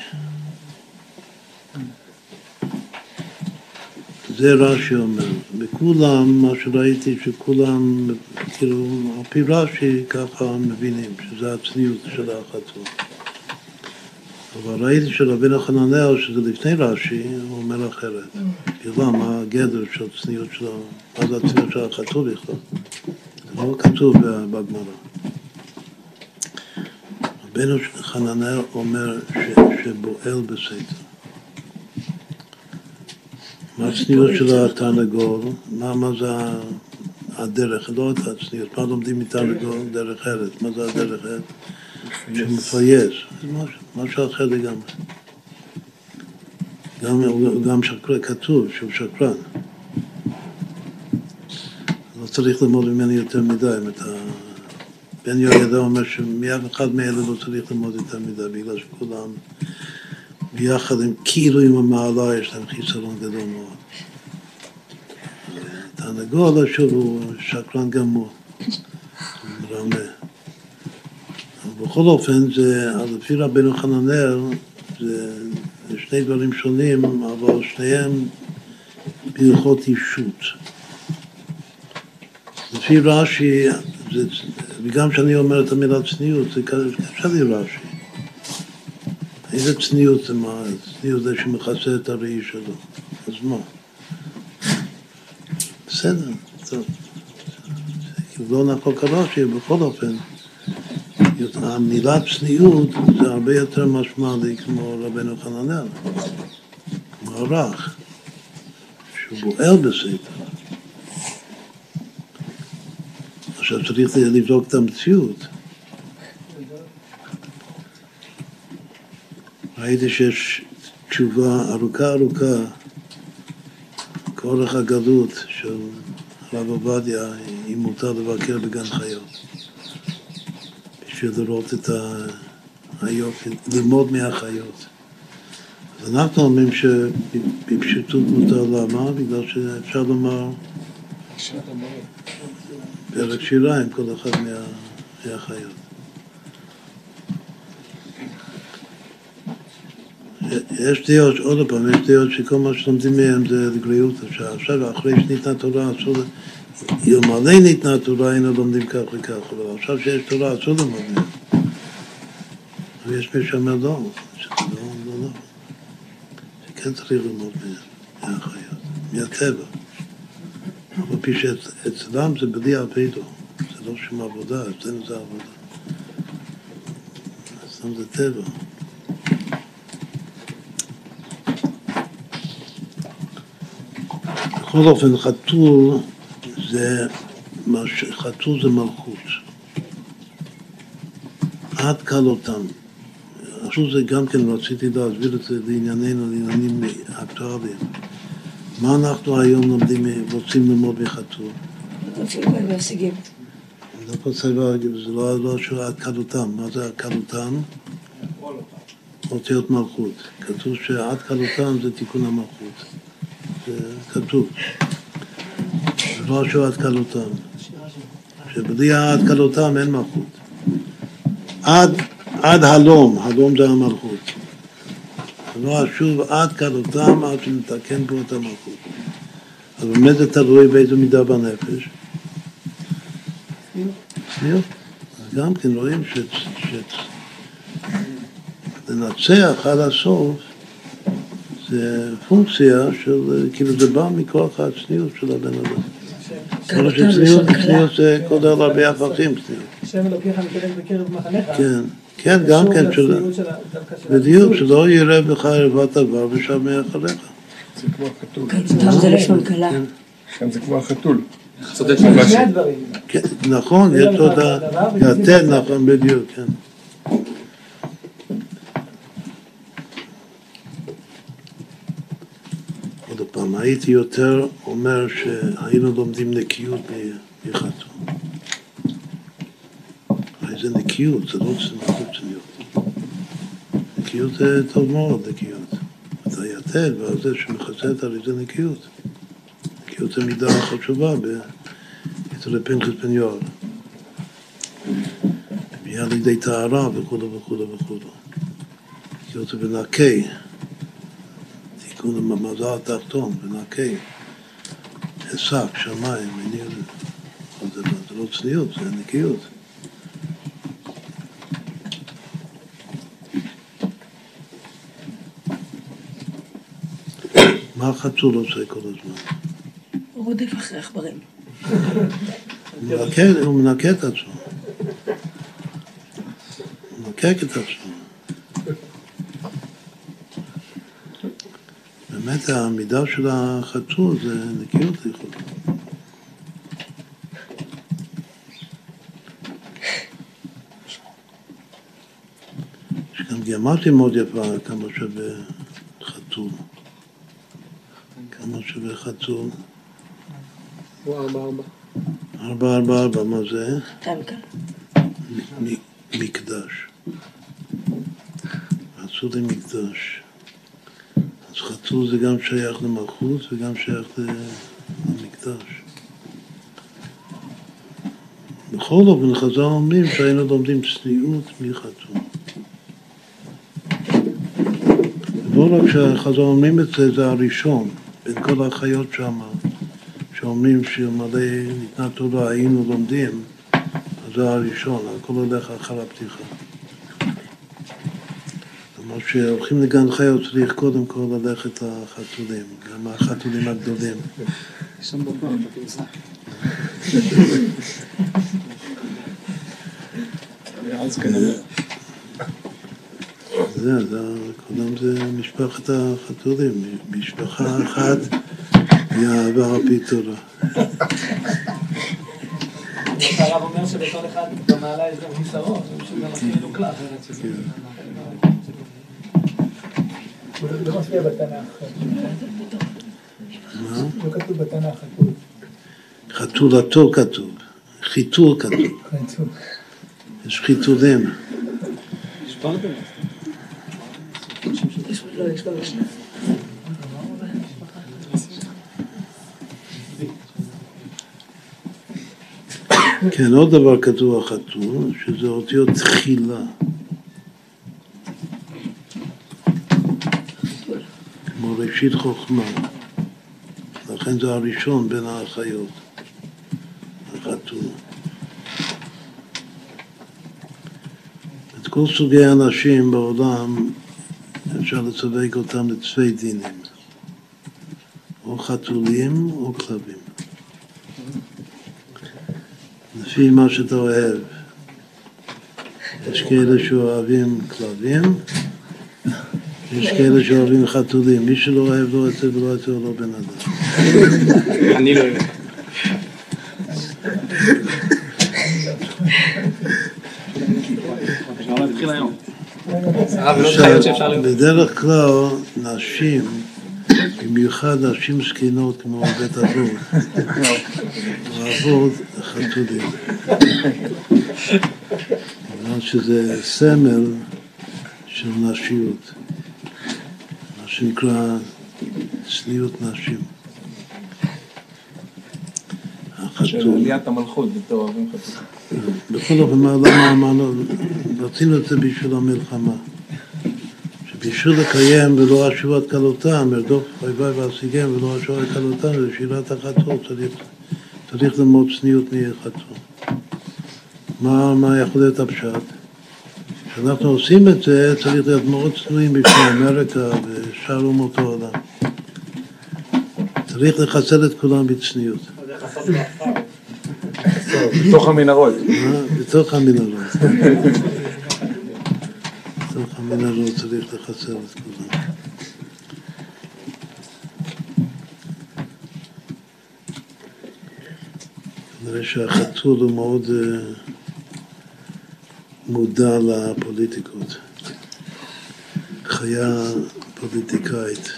זה רש"י אומר. וכולם, מה שראיתי, שכולם, כאילו, על פי רש"י ככה מבינים, שזה הצניעות של החתול. אבל ראיתי שרבינו חננאל, שזה לפני רש"י, הוא אומר אחרת. כאילו, מה הגדר של צניעות שלו, מה זה הצניעות של החתול בכלל? זה לא כתוב בגמרא. רבינו חננאל אומר ש, שבועל בסתר. מה הצניעות של התרנגול? מה, מה זה הדרך? לא את הצניעות. מה לומדים מתרנגול? דרך ארץ. מה זה הדרך ארץ? שמפייס. משהו, אחר לגמרי. גם, הוא גם שקרן, כתוב שהוא שקרן. לא צריך ללמוד ממני יותר מדי. את ה... בן יהוידע אומר שמאף אחד מאלה לא צריך ללמוד יותר מדי, בגלל שכולם ביחד, הם כאילו עם המעלה יש להם חיסרון גדול מאוד. תרנגול, שוב, הוא שקרן גמור, מרמה. בכל אופן, זה, לפי רבנו חננאל, זה שני דברים שונים, אבל שניהם בהלכות אישות. לפי רש"י, זה, וגם כשאני אומר את המילה צניעות, זה קשה לי רש"י. איזה צניעות זה מה? צניעות זה שמכסה את הראי שלו. אז מה? בסדר, טוב. לא נכון כרש"י, בכל אופן. המילה צניעות זה הרבה יותר משמעותי כמו רבנו חננאל, כמו הרך, שהוא בועל בסתר. עכשיו צריך לבדוק את המציאות. ראיתי שיש תשובה ארוכה ארוכה כאורך הגלות של הרב עובדיה, אם מותר לבקר בגן חיות. בשביל לראות את היופי, ללמוד מהחיות. אז אנחנו אומרים שבפשוטות מותר למה? בגלל שאפשר לומר פרק שירה עם כל אחד מה, מהחיות. יש דעות, עוד פעם, יש דעות שכל מה שלומדים מהם זה לגריעות עכשיו. עכשיו, אחרי שניתנה תורה, אסור, אלמלא ניתנה תורה, היינו לומדים כך וכך, אבל עכשיו שיש תורה, אסור ללמוד מהם. ויש מי שאומר לא, שזה לא, לא, לא. שכן צריך ללמוד מהחיות, מהטבע. אבל פי שאצלם זה בלי אבידו, זה לא שום עבודה, אצלנו זה עבודה. סתם זה טבע. בכל אופן, חתול זה, חתול זה מלכות. עד כלותם. עכשיו זה גם כן, רציתי להסביר את זה לענייננו, לעניינים אקטואליים. מה אנחנו היום לומדים, רוצים ללמוד מחתול? בהישגים. לא רוצה להגיד, זה לא, לא שורה עד כלותם. מה זה עד כלותם? אותיות מלכות. כתוב שעד כלותם זה תיקון המלכות. זה כתוב. זה לא שורה עד כלותם. שבלי עד כלותם אין מלכות. עד, עד הלום, הלום זה המלכות. לא אשוב עד כלותם עד שנתקן פה את המלכות. אז באמת זה תלוי באיזו מידה בנפש. צניעות. גם כן רואים שלנצח עד הסוף זה פונקציה של, כאילו זה בא מכוח הצניעות של הבן אדם. כל שצניעות צניעות זה הרבה הפכים צניעות. השם אלוקיך מקדם בקרב מחניך. כן, כן, גם כן, בדיוק, שלא יראה בך ערוות עבר ושמח עליך. זה כמו החתול. כלותם זה לשון קלה. כאן זה כמו החתול. צודק שני רש"י. הדברים. כן, נכון, יש עוד ה... יתד, נכון, בדיוק, כן. עוד פעם, הייתי יותר אומר שהיינו לומדים נקיות מ- מחתול. הרי זה נקיות, זה לא צניעות צניעות. נקיות זה טוב מאוד, נקיות. אתה יתד, ועל זה שמכסה את הרי זה נקיות. נקיות זה מידה חשובה. אצל פנחס בן יואל. ביה לידי טהרה וכו' וכו' וכו'. נקיות זה בנקי. תיקון המזל התחתון, בנקי. עסק, שמיים, עניין. לא- זה לא צניעות, זה נקיות. מה החתול עושה כל הזמן? הוא רודף אחרי עכברים. הוא מנקה- הוא מנקה את עצמו. הוא מנקק את עצמו. באמת העמידה של החתול זה נקיות לכאורה. יש גם גיאמטיה מאוד יפה כמה שווה חתול. כמה שווה? הוא ארבע ארבע. ארבע ארבע ארבע, מה זה? מקדש. עשו לי מקדש. אז חתול זה גם שייך למלכות וגם שייך למקדש. בכל אופן, חז"ל אומרים שהיינו לומדים צניעות מחתול. לא רק שהחז"ל אומרים את זה, זה הראשון, כל החיות שמה, שאומרים שאלמלא ניתנה תורה היינו לומדים, אז זה הראשון, הכל הולך אחר הפתיחה. למרות שהולכים לגן חיות צריך קודם כל ללכת לחתולים, גם החתולים הגדולים. שם. זה, זה, קודם זה משפחת החתולים, משפחה אחת על פי תורה. הרב אומר שבכל אחד במעלה יש גם חיסרון, זה הכי מלוכלך. אחרת שזה- לא מופיע בתנ"ך. מה? לא כתוב בתנ"ך חתול. חתולתו כתוב, חיתול כתוב. יש חיתולים. יש- לא, יש לו משנה. כן, עוד דבר כתוב החתול, שזה אותיות תחילה. כמו ראשית חוכמה. לכן זה הראשון בין החיות, החתול. את כל סוגי האנשים בעולם אפשר לסווג אותם לצווי דינים, או חתולים או כלבים. לפי מה שאתה אוהב. יש כאלה שאוהבים כלבים, יש כאלה שאוהבים חתולים. מי שלא אוהב לא יוצא ולא הוא לא בן אדם. אני לא לראות. בדרך כלל נשים, במיוחד נשים זקנות כמו בית אבות, אוהבות חתולים. בגלל שזה סמל של נשיות, מה שנקרא צניעות נשים. של. עליית המלכות בתור אוהבים חתולים. בכל אופן, מה- למה אמרנו, רצינו את זה בשביל המלחמה. שבשביל לקיים ולא אשו עד כלותם, ארדוף אויביי ואשיגם ולא אשו עד כלותם, זה שאלת החתול, צריך, צריך ללמוד צניעות מחתול. מה, מה יכול להיות הפשט? כשאנחנו עושים את זה, צריך להיות מאוד צנועים בפני אמריקה ושאר אומות העולם. צריך לחסל את כולם בצניעות. בתוך המנהרות. בתוך המנהרות. בתוך המנהרות צריך לחסל את כולם. כנראה שהחתול הוא מאוד אה, מודע לפוליטיקות. חיה פוליטיקאית.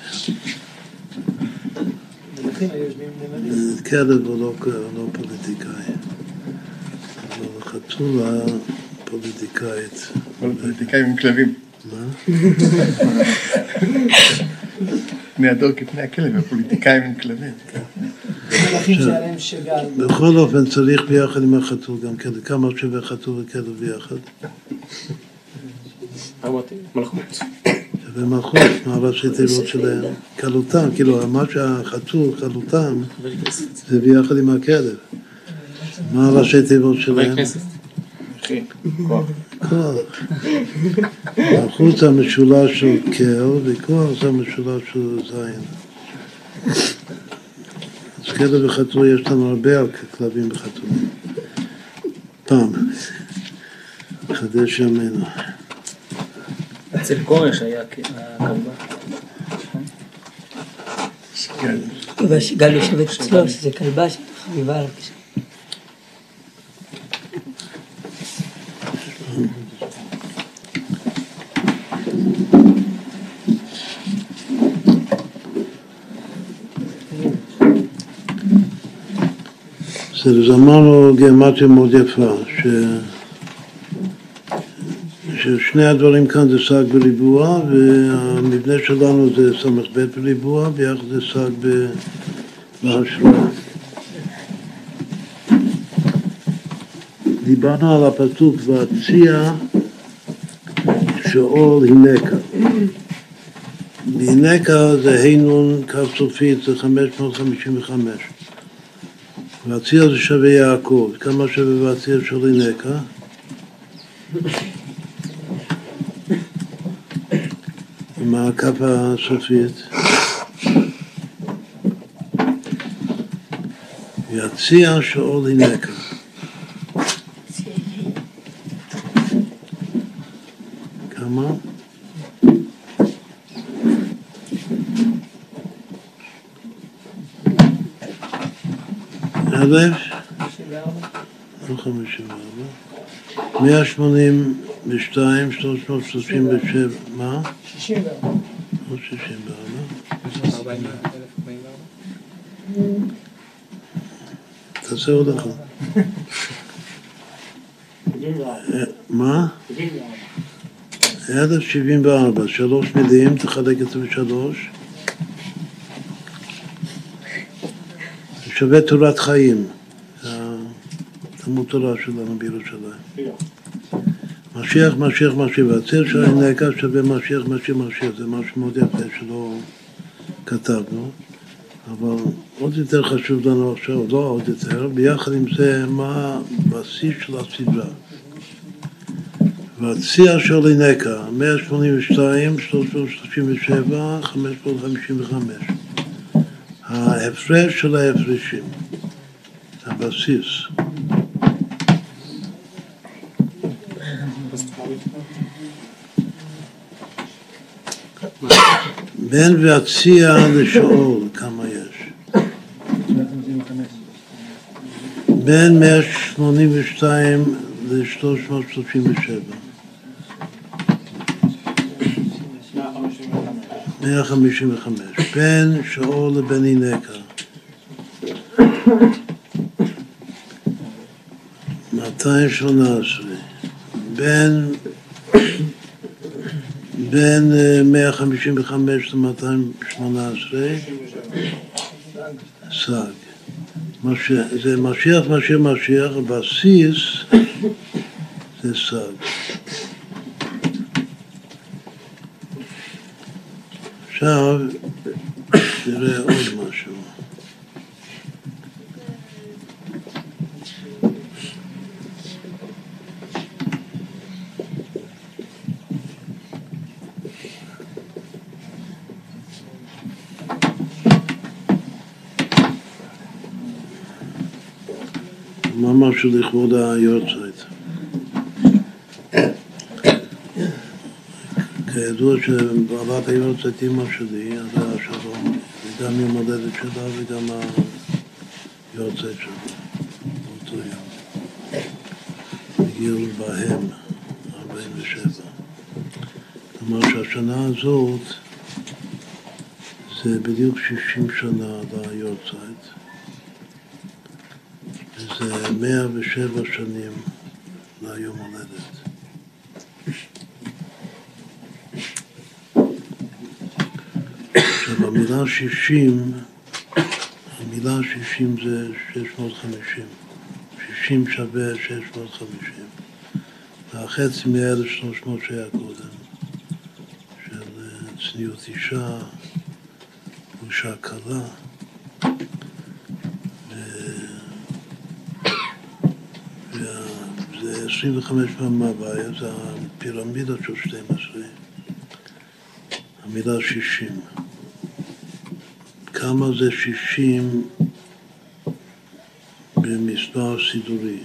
כלב הוא לא, לא פוליטיקאי. אבל חתולה פוליטיקאית. כל הפוליטיקאים עם כלבים. מה? פני הדור כפני הכלב, הפוליטיקאים עם כלבים. מלכים שעליהם שגל. בכל אופן צריך ביחד עם החתול גם כן, כמה שווה חתול וכלב ביחד. אמרתי, מלכות. שווה מלכות, מה ראשי תיבות שלהם? כלותם, כאילו מה שהחתול, כלותם. זה ביחד עם הכלב. מה ראשי תיבות שלהם? כוח. זה המשולש של כל, וכוח זה המשולש של זין. כלב וחתול יש לנו הרבה על כלבים וחתולים. פעם. חדש ימינו. אצל כורש היה הכלבה. כן. והשגל יושבת אצלו, שזה כלבה שחביבה עליו. אז אמרנו גיאומטיה מאוד יפה, ש... ששני הדברים כאן זה סג בריבוע, והמבנה שלנו זה ס"ב בריבוע, ביחד זה סג בהשוואה. דיברנו על הפסוק והציע שאול הנקה. והנקה זה ה' כ' סופית, זה 555. והציע זה שווה יעקב, כמה שווה והציע של הנקה? עם הכף הסופית. יציע שאול הנקה. כמה? אלף? חמישים וארבע. מאה שמונים ושתיים, שלוש מאות שלושים ושבע. מה? 64. לא שישים וארבע. תעשה עוד אחד. אה, מה? אלף שבעים וארבע, שלוש מילים, תחלק את זה בשלוש. שווה תורת חיים, זה התלמוד תורה שלנו בירושלים. משיח, משיח, משיח, והציר של הנהגה שווה משיח, משיח, משיח, זה משהו מאוד יפה שלא כתבנו, אבל עוד יותר חשוב לנו עכשיו, לא עוד יותר, ביחד עם זה, מה הבסיס של הסדרה. והציע של הנקה, 182, 337, 555. ההפרש של ההפרשים, הבסיס. בין והציע לשאול כמה יש. בין 182 ל-337. 155. בין שאול לבני נקע. 218. בין בין אה, 155 ל-218 סג. מש- זה משיח, משיח, משיח, הבסיס זה סג. עכשיו, נראה עוד משהו. מה משהו לכבוד כידוע שבעלת היורצייט אימא שלי, אז היה שלום, וגם יום הולדת שלה וגם היורצייט שלה, באותו יום. הגיעו בהם, 47. כלומר שהשנה הזאת זה בדיוק 60 שנה ליורצייט. וזה 107 שנים ליום הולדת. המילה 60, המילה 60 זה 650. 60 שווה 650. זה החצי מ-1300 שהיה קודם, של אה, צניעות אישה, אישה קלה. זה 25 פעמים מהבעיה, זה הפירמידה של 12, המילה 60. כמה זה 60 במספר סידורי?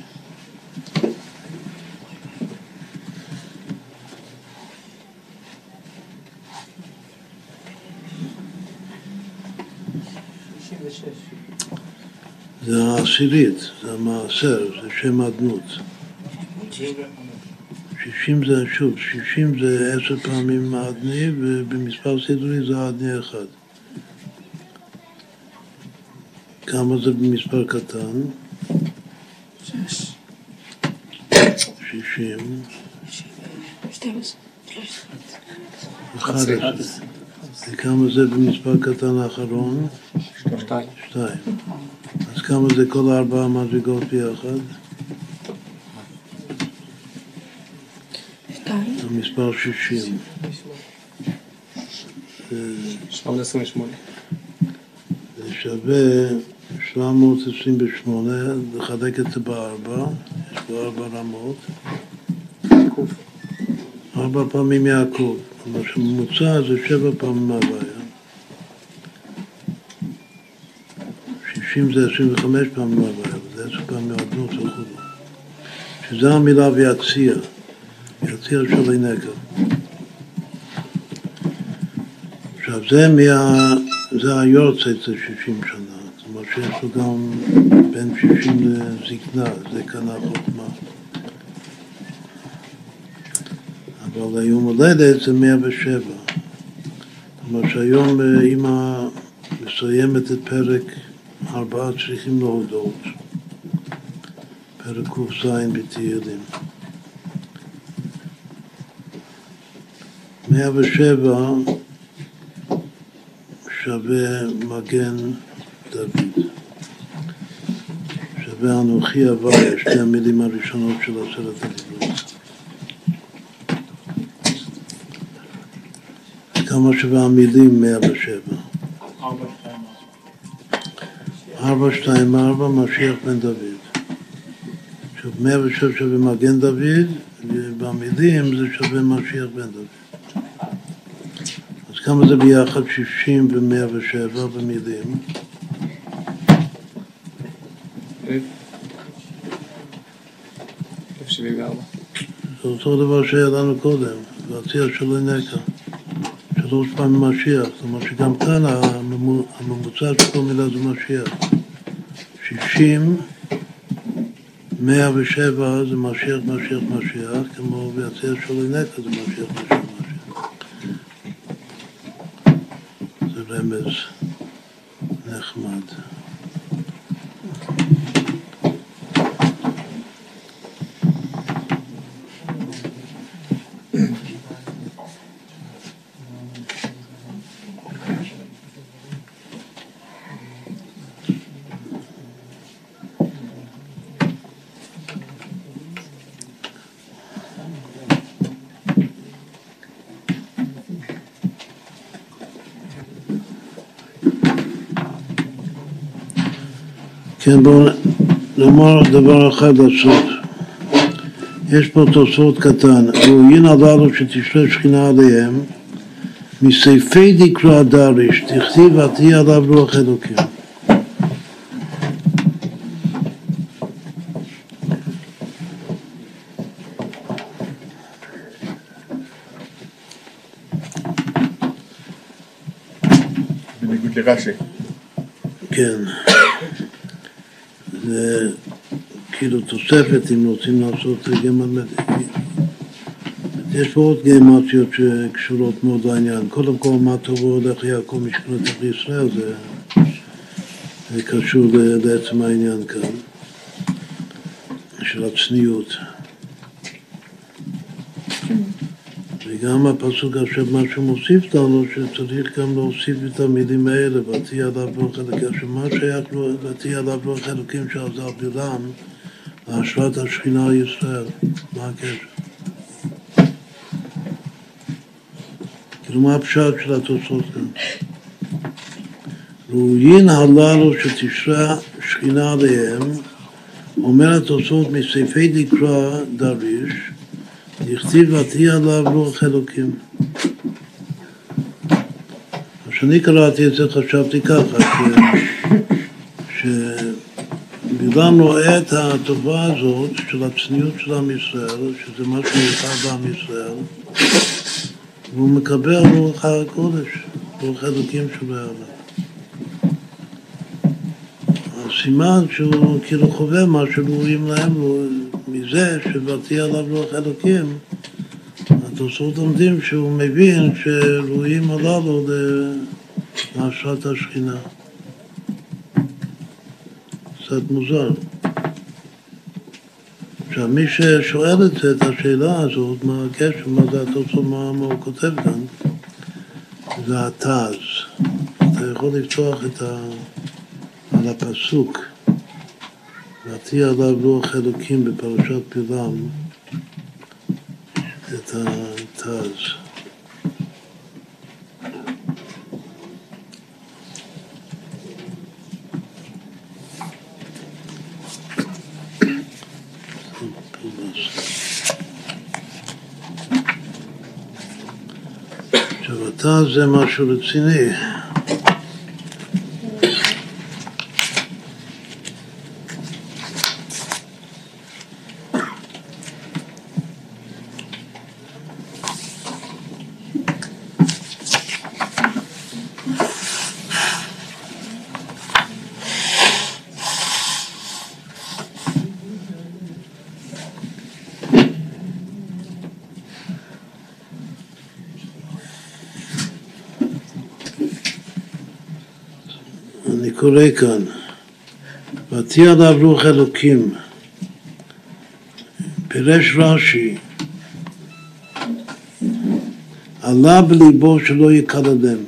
זה העשירית, זה המעשר, זה שם אדנות. 60 זה, שוב, 60 זה עשר פעמים האדני, ובמספר סידורי זה האדני אחד. כמה זה במספר קטן? 60. 11. וכמה זה במספר קטן האחרון? שתיים. שתיים. אז כמה זה כל ארבע המדרגות ביחד? המספר 60. זה 728. זה שווה 728, לחלק את זה בארבע, יש פה ארבע רמות. ארבע פעמים יעקב, כלומר שממוצע זה שבע פעמים הוויה. 60 זה 25 פעמים הוויה, וזה עשר פעמים אדנות וכו'. שזה המילה ויציע, ויציע של הנגב. עכשיו זה מה... זה היורצייט זה 60 שנה, שיש לו גם בין 60 לזקנה, זה קנה חוכמה. אבל היום הולדת זה 107. זאת אומרת שהיום אה, אמא מסיימת את פרק ארבעה צריכים להודות, פרק ק"ז בתהילים. 107 שווה מגן דוד. שווה אנוכי הוויה, שתי המילים הראשונות של עשרת הדיברות. כמה שווה המילים 107? ארבע, שתיים, ארבע, משיח בן דוד. עכשיו, 107 שווה מגן דוד, ובמילים זה שווה משיח בן דוד. אז כמה זה ביחד 60 ו-107 במילים? אלף שבעים וארבע. זה אותו דבר שהיה לנו קודם, והציע שלא נקע. שלוש פעמים משיח, זאת אומרת שגם כאן הממו- הממוצע של כל מילה זה משיח. שישים, מאה ושבע זה משיח, משיח, משיח, כמו ויציע שלא נקע זה משיח, משיח, משיח. זה רמז נחמד. כן, בואו נאמר דבר אחד לסוף. יש פה תוספות קטן. ראויין הללו שתשרה שכינה עליהם, מסעיפי דקרא דריש, תכתיב ותהי עליו רוח אלוקים. בניגוד לרש"י. כן. כאילו תוספת, אם רוצים לעשות גמל... יש פה עוד גמטיות שקשורות מאוד לעניין. קודם כל, מה טוב הולך יעקב משכנותך ישראל, זה, זה קשור לעצם העניין כאן, של הצניעות. וגם הפסוק עכשיו, מה שהוא מוסיף לנו, שצריך גם להוסיף את המילים האלה, ותהי עליו רוח אלוקים. עכשיו, מה שייך ותהי עליו רוח אלוקים שעזר בלעם להשראת השכינה על ישראל? מה הקשר? כאילו, מה הפשט של התוצאות כאן? ראויין הללו שתשרה שכינה עליהם, אומר התוצאות מסעיפי דקרא דריש, דכתיב ותהי עליו רוח אלוקים. כשאני קראתי את זה חשבתי ככה, ש... שבלעם רואה את התופעה הזאת של הצניעות של עם ישראל, שזה משהו מיוחד בעם ישראל, והוא מקבל רוח הקודש, רוח אלוקים עליו. הסימן שהוא כאילו חווה מה שראויים להם מזה שבתי עליו רוח אלוקים, התוספות לומדים שהוא מבין שראויים הללו ל- להשראת השכינה. קצת מוזר. עכשיו, מי ששואל את זה, את השאלה הזאת, מה הקשר, מה זה התוספות, מה, מה הוא כותב כאן, זה התז. אתה יכול לפתוח את ה... על הפסוק, ותהי עליו רוח אלוקים בפרשת בלעם, את התז. עכשיו, התז זה משהו רציני. קורא כאן, ותהי עליו רוח אלוקים, פירש רש"י, עלה בליבו שלא יקללם.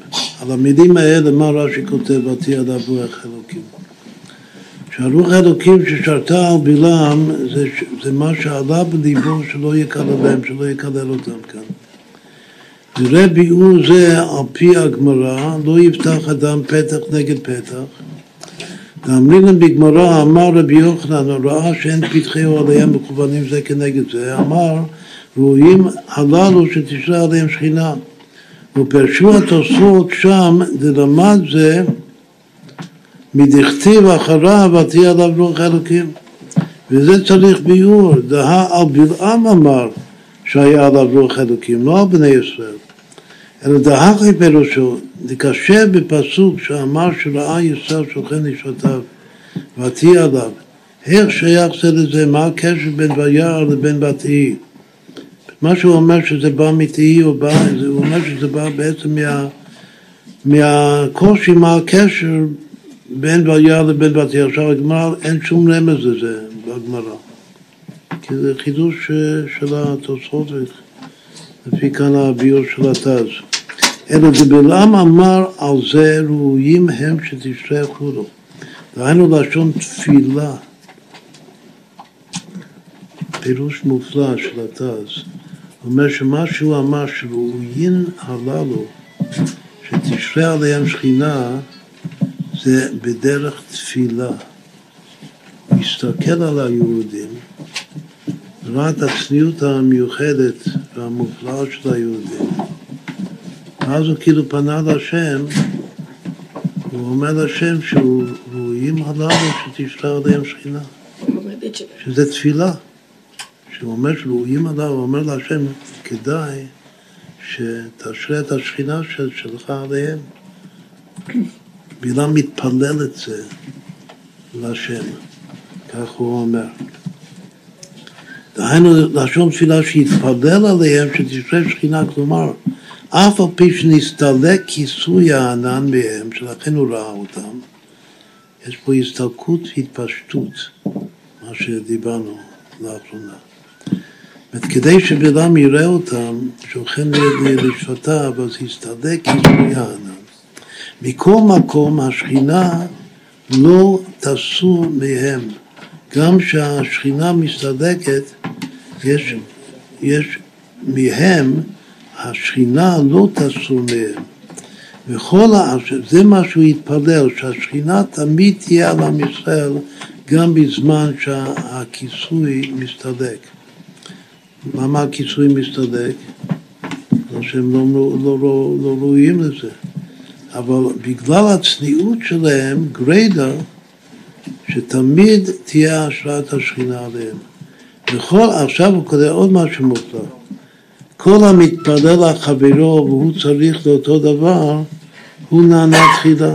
על המילים האלה, מה רש"י כותב, ותהי עליו רוח אלוקים. שהרוח האלוקים ששרתה על בלעם זה, זה מה שעלה בליבו שלא יקללם, שלא יקלל אותם כאן. נראה ביאור זה על פי הגמרא, לא יפתח אדם פתח נגד פתח. ואמרינן בגמרא, אמר רבי יוחנן, הוא ראה שאין פתחי אוהליהם מכוונים זה כנגד זה, אמר, ראויים הללו שתשרה עליהם שכינה. ופרשו התוספות שם, דלמד זה, מדכתיב אחריו, ותהי עליו רוח אלוקים. וזה צריך ביאור, דהה על בלעם אמר, שהיה עליו רוח אלוקים, לא על בני ישראל. אלא דהכי פירושו, דקשה בפסוק שאמר שראה ישראל שוכן נשותיו ותהי עליו. איך שייך זה לזה? מה הקשר בין וירא לבין ותהי? מה שהוא אומר שזה בא מתהי, הוא, אומר שזה בא בעצם מה, מהקושי, מה הקשר בין וירא לבין ותהי. עכשיו הגמרא, אין שום רמז לזה בגמרא. כי זה חידוש של התוצאות לפי כאן הביור של התז. אלא זה בלעם אמר על זה ראויים הם שתשתכחו לו. דהיינו לשון תפילה. פירוש מופלא של התז. אומר שמה שהוא אמר שראויים הללו שתשרה עליהם שכינה זה בדרך תפילה. הוא הסתכל על היהודים, ראה את הצניעות המיוחדת והמופלאה של היהודים, ואז הוא כאילו פנה להשם, הוא אומר להשם שהוא ראויים הללו שתשרה עליהם שכינה, שזה תפילה. שהוא אומר שראויים עליו, הוא אומר להשם, כדאי שתשרה את השכינה של, שלך עליהם. בלעם מתפלל את זה להשם, כך הוא אומר. דהיינו לשון תפילה שיתפלל עליהם שתשרה שכינה, כלומר, אף על פי שנסתלק כיסוי הענן מהם, שלכן הוא ראה אותם, יש פה הסתלקות והתפשטות, מה שדיברנו לאחרונה. אומרת, כדי שבן יראה אותם, שוכן לשפטיו, אז יסתדק כיסוי הענן. מכל מקום השכינה לא תסור מהם. גם כשהשכינה מסתדקת, יש, יש מהם, השכינה לא מהם. וכל העכשיו, זה מה שהוא התפלל, שהשכינה תמיד תהיה על עם ישראל גם בזמן שהכיסוי מסתדק. למה הכיסוי מסתדק? לא שהם לא, לא, לא, לא, לא ראויים לזה. אבל בגלל הצניעות שלהם, גריידה, שתמיד תהיה השראת השכינה עליהם. וכל, עכשיו הוא כותב עוד משהו מופלא. כל המתפלל על חברו והוא צריך לאותו דבר, הוא נענה תחילה.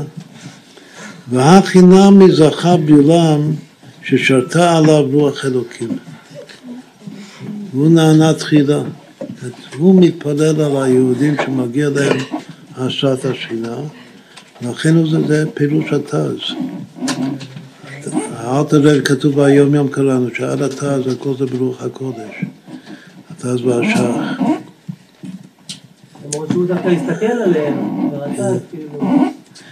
והחינם מזכה בעולם ששרתה עליו רוח אלוקים. והוא נענה תחילה. הוא מתפלל על היהודים שמגיע להם השראת השכינה, לכן זה, זה פירוש התז. אל תראה, כתוב ביום יום קראנו, שעד התז הכל זה ברוח הקודש. התז והשח. למרות שהוא דווקא הסתכל עליהם, ורצה, כאילו,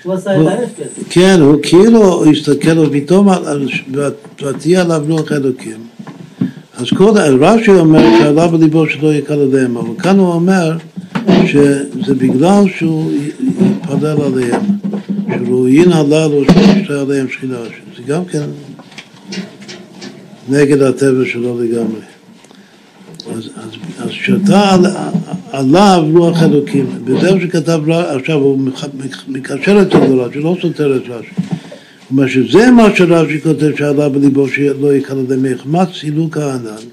הוא עשה את ההפך. כן, הוא כאילו הסתכל, ופתאום ותהיה עליו רוח אלוקים. אז קודם, רש"י אומר שעלה בליבו שלא יקל עליהם, אבל כאן הוא אומר שזה בגלל שהוא יתפלל עליהם, שראויין הללו שישתה עליהם שכינה, זה גם כן נגד הטבע שלו לגמרי. אז, אז, אז שתה על, עליו רוח אלוקים, בדרך שכתב, עכשיו הוא מקשר את הדבר, שלא סותר את רש"י. אומר שזה מה שרש"י כותב שעלה בליבו שלא יקל עליהם מחמת סילוק הענן.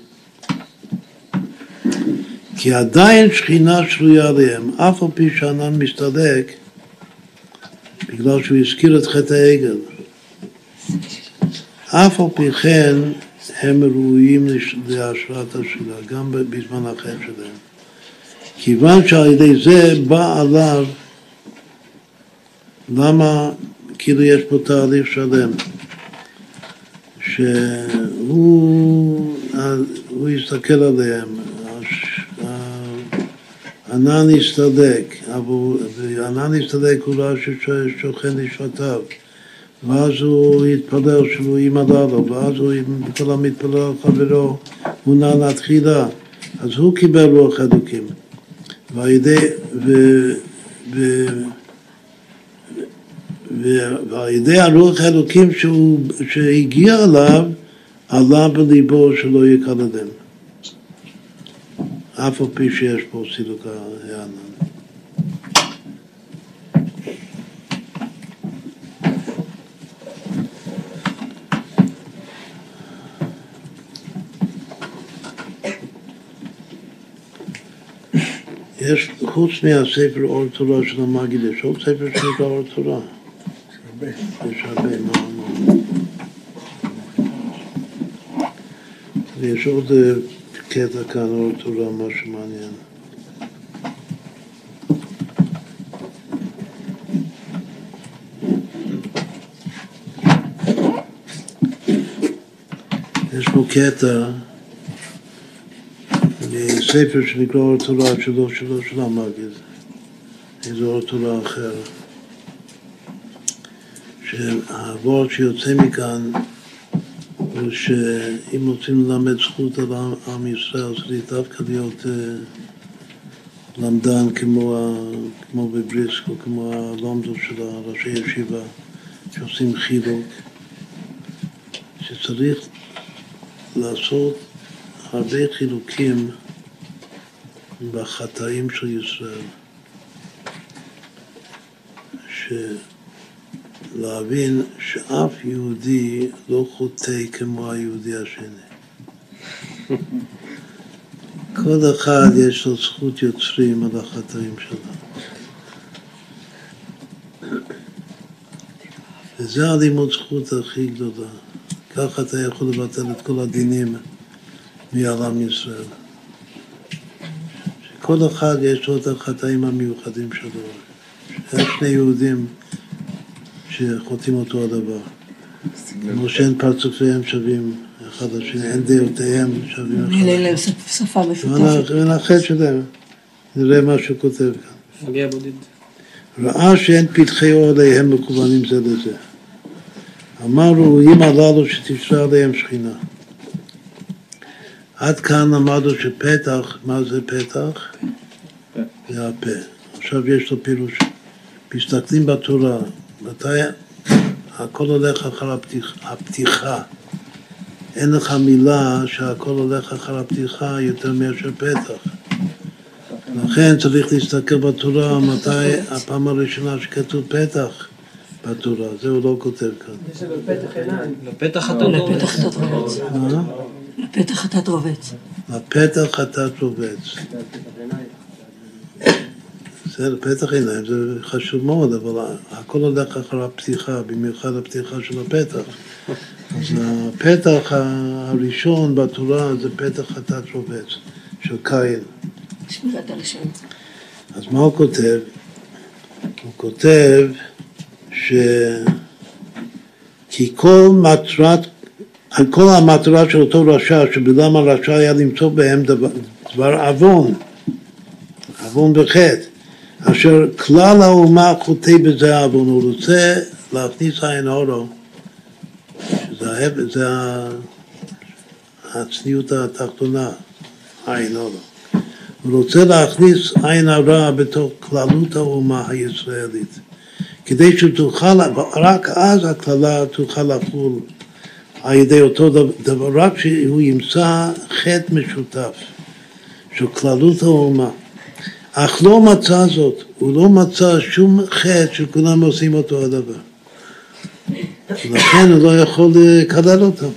כי עדיין שכינה שרויה עליהם, אף על פי שהענן מסתלק, בגלל שהוא הזכיר את חטא העגל. אף על פי כן הם ראויים להשראת השאלה, גם בזמן החיים שלהם. כיוון שעל ידי זה בא עליו, למה כאילו יש פה תהליך שלם, שהוא הוא יסתכל עליהם, ענן יסתדק, ענן יסתדק הוא ראה ששוכן נשמתיו, ואז הוא יתפלל שהוא יימדע לו, ואז הוא כל המתפלל על חברו, הוא נענה תחילה, אז הוא קיבל רוח אלוקים, ועל ידי, ו, ו, הרוח האלוקים שהגיע אליו, עלה בליבו שלא יקלדם. אף על פי שיש פה סילוק הענן. יש, חוץ מהספר אור תורה של המגיד, יש עוד ספר שנקרא אור תורה. יש הרבה, מה, מה. ויש עוד אה, קטע כאן, אור תורה, משהו מעניין. יש פה קטע מספר שנקרא אור תורה שלו שלו של המגיד, איזה אור תורה אחר, שהוורד שיוצא מכאן הוא שאם רוצים ללמד זכות על עם, ישראל צריך דווקא להיות uh, למדן כמו, ה, כמו בבריסקו, כמו הלומדו של הראשי ישיבה שעושים חילוק, שצריך לעשות הרבה חילוקים בחטאים של ישראל. להבין שאף יהודי לא חוטא כמו היהודי השני. כל אחד יש לו זכות יוצרים על החטאים שלו. וזה הלימוד זכות הכי גדולה. ככה אתה יכול לבטל את כל הדינים מעל עם ישראל. שכל אחד יש לו את החטאים המיוחדים שלו. יש שני יהודים שחוטאים אותו הדבר. כמו שאין פרצופיהם שווים אחד לשני, אין דעותיהם שווים אחד אין להם שפה משותפת. לשני. החטא שלהם, נראה מה שהוא כותב כאן. מגיע בודד. ראה שאין פתחי אור עליהם מכוונים זה לזה. אמרנו, אם הללו שתשרה עליהם שכינה. עד כאן למדנו שפתח, מה זה פתח? זה הפה. עכשיו יש לו פירוש. מסתכלים בתורה, מתי הכל הולך אחר הפתיח, הפתיחה. אין לך מילה שהכל הולך אחר הפתיחה יותר מאשר פתח. לכן צריך להסתכל בתורה מתי הפעם הראשונה שכתוב פתח בתורה, זה הוא לא כותב כאן. יש אבל פתח עיניים. לפתח אתה לפתח אתה רובץ. לפתח אתה רובץ. הפתח אתה רובץ. בסדר, פתח עיניים זה חשוב מאוד, אבל הכל הולך אחר הפתיחה, במיוחד הפתיחה של הפתח. אז הפתח הראשון בתורה זה פתח חטאת רובץ, של קין. שמירת. אז מה הוא כותב? הוא כותב ש... כי כל מטרת, כל המטרה של אותו רשע, שבלם הרשע היה למצוא בהם דבר, עוון, עוון בחטא, אשר כלל האומה חוטא בזה העוון, הוא רוצה להכניס עין אורו, שזה זה הצניעות התחתונה, עין אורו. הוא רוצה להכניס עין הרע בתוך כללות האומה הישראלית, כדי שתוכל, רק אז הקללה תוכל לחול על ידי אותו דבר, רק שהוא ימצא חטא משותף של כללות האומה. אך לא מצא זאת, הוא לא מצא שום חטא שכולם עושים אותו הדבר. ולכן הוא לא יכול לקלל אותם.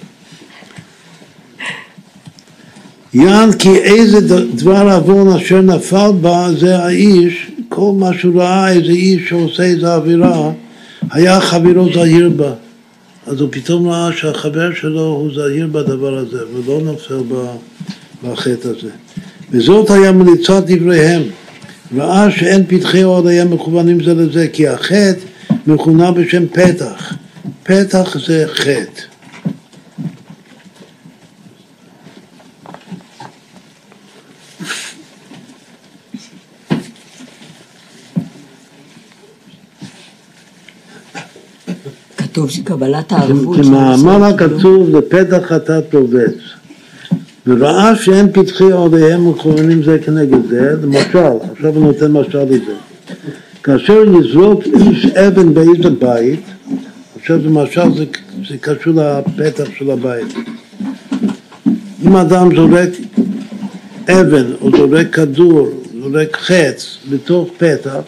יען כי איזה דבר עוון אשר נפל בה זה האיש, כל מה שהוא ראה איזה איש שעושה איזה עבירה, היה חברו זהיר בה. אז הוא פתאום ראה שהחבר שלו הוא זהיר בדבר הזה, ולא נופל בחטא הזה. וזאת היה מליצת דבריהם. ראה שאין פתחי אור עליהם מכוונים זה לזה, כי החטא מכונה בשם פתח. פתח זה חטא. כתוב שקבלת הערבות... כמאמר הכתוב לפתח חטאת רובץ. וראה שאין פתחי עליהם מכוונים זה כנגד זה, למשל, עכשיו הוא נותן משל לזה. כאשר יזרוק איש אבן באיזה בית, עכשיו זה משל, זה, זה קשור לפתח של הבית. אם אדם זורק אבן או זורק כדור, זורק חץ בתוך פתח,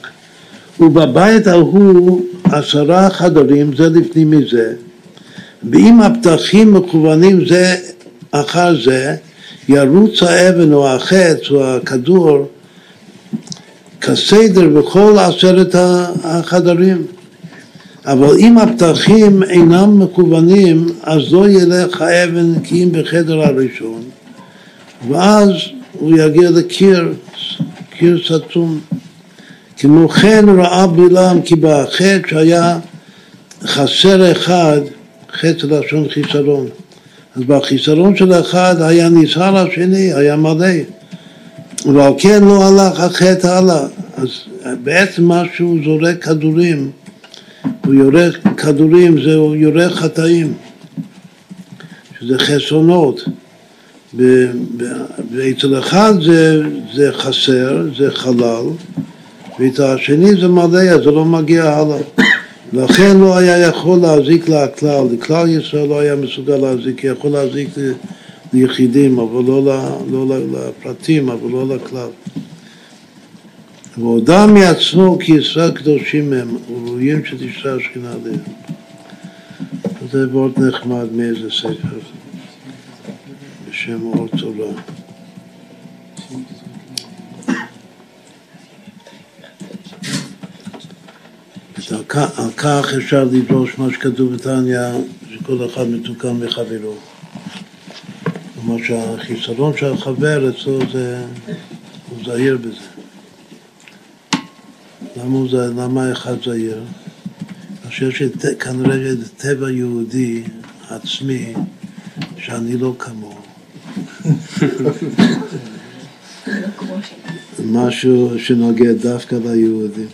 ובבית ההוא עשרה חדרים, זה לפנים מזה, ואם הפתחים מכוונים זה אחר זה, ירוץ האבן או החץ או הכדור כסדר בכל עשרת החדרים. אבל אם הפתחים אינם מכוונים, אז לא ילך האבן כי אם בחדר הראשון, ואז הוא יגיע לקיר, קיר סתום. כמו כן ראה בלעם כי בחטא שהיה חסר אחד, חטא לשון חיסרון. אז בחיסרון של אחד היה נסהר השני, היה מלא. ועל כן לא הלך החטא הלאה. אז בעצם מה שהוא זורק כדורים, הוא יורה כדורים, זה הוא יורה חטאים, שזה חסרונות. ואצל אחד זה, זה חסר, זה חלל, ואצל השני זה מלא, זה לא מגיע הלאה. לכן לא היה יכול להזיק לכלל, לכלל ישראל לא היה מסוגל להזיק, יכול להזיק ליחידים, אבל לא, לא ל- לפרטים, אבל לא לכלל. והודה מעצמו כי ישראל קדושים הם, וראויים שתשרה השכינה עליהם. זה מאוד נחמד מאיזה ספר, בשם אור תורה. אז על כך- על כך אפשר לדרוש מה שכתוב בתניא, שכל אחד מתוקן מחברו. כלומר שהחיסרון של החבר אצלו זה, הוא זהיר בזה. למה, הוא זהיר? למה אחד זהיר? אני חושב שכנראה זה טבע יהודי עצמי שאני לא כמוהו. משהו שנוגע דווקא ליהודים.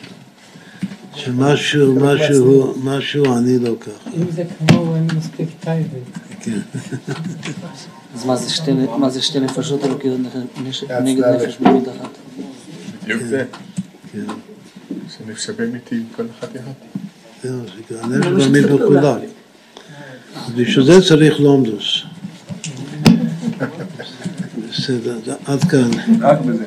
שמשהו, משהו, משהו אני לא ככה. אם זה כמו, אין מספיק טייבה. כן. אז מה זה שתי- מה נפשות אלוקיות נגד-. נפש בריאות אחת? בדיוק זה, כן. שנפשווה איתי כל אחד יחד. זהו, זה הנפש תמיד בכולם. בשביל זה צריך לומדוס. בסדר, עד כאן. רק בזה.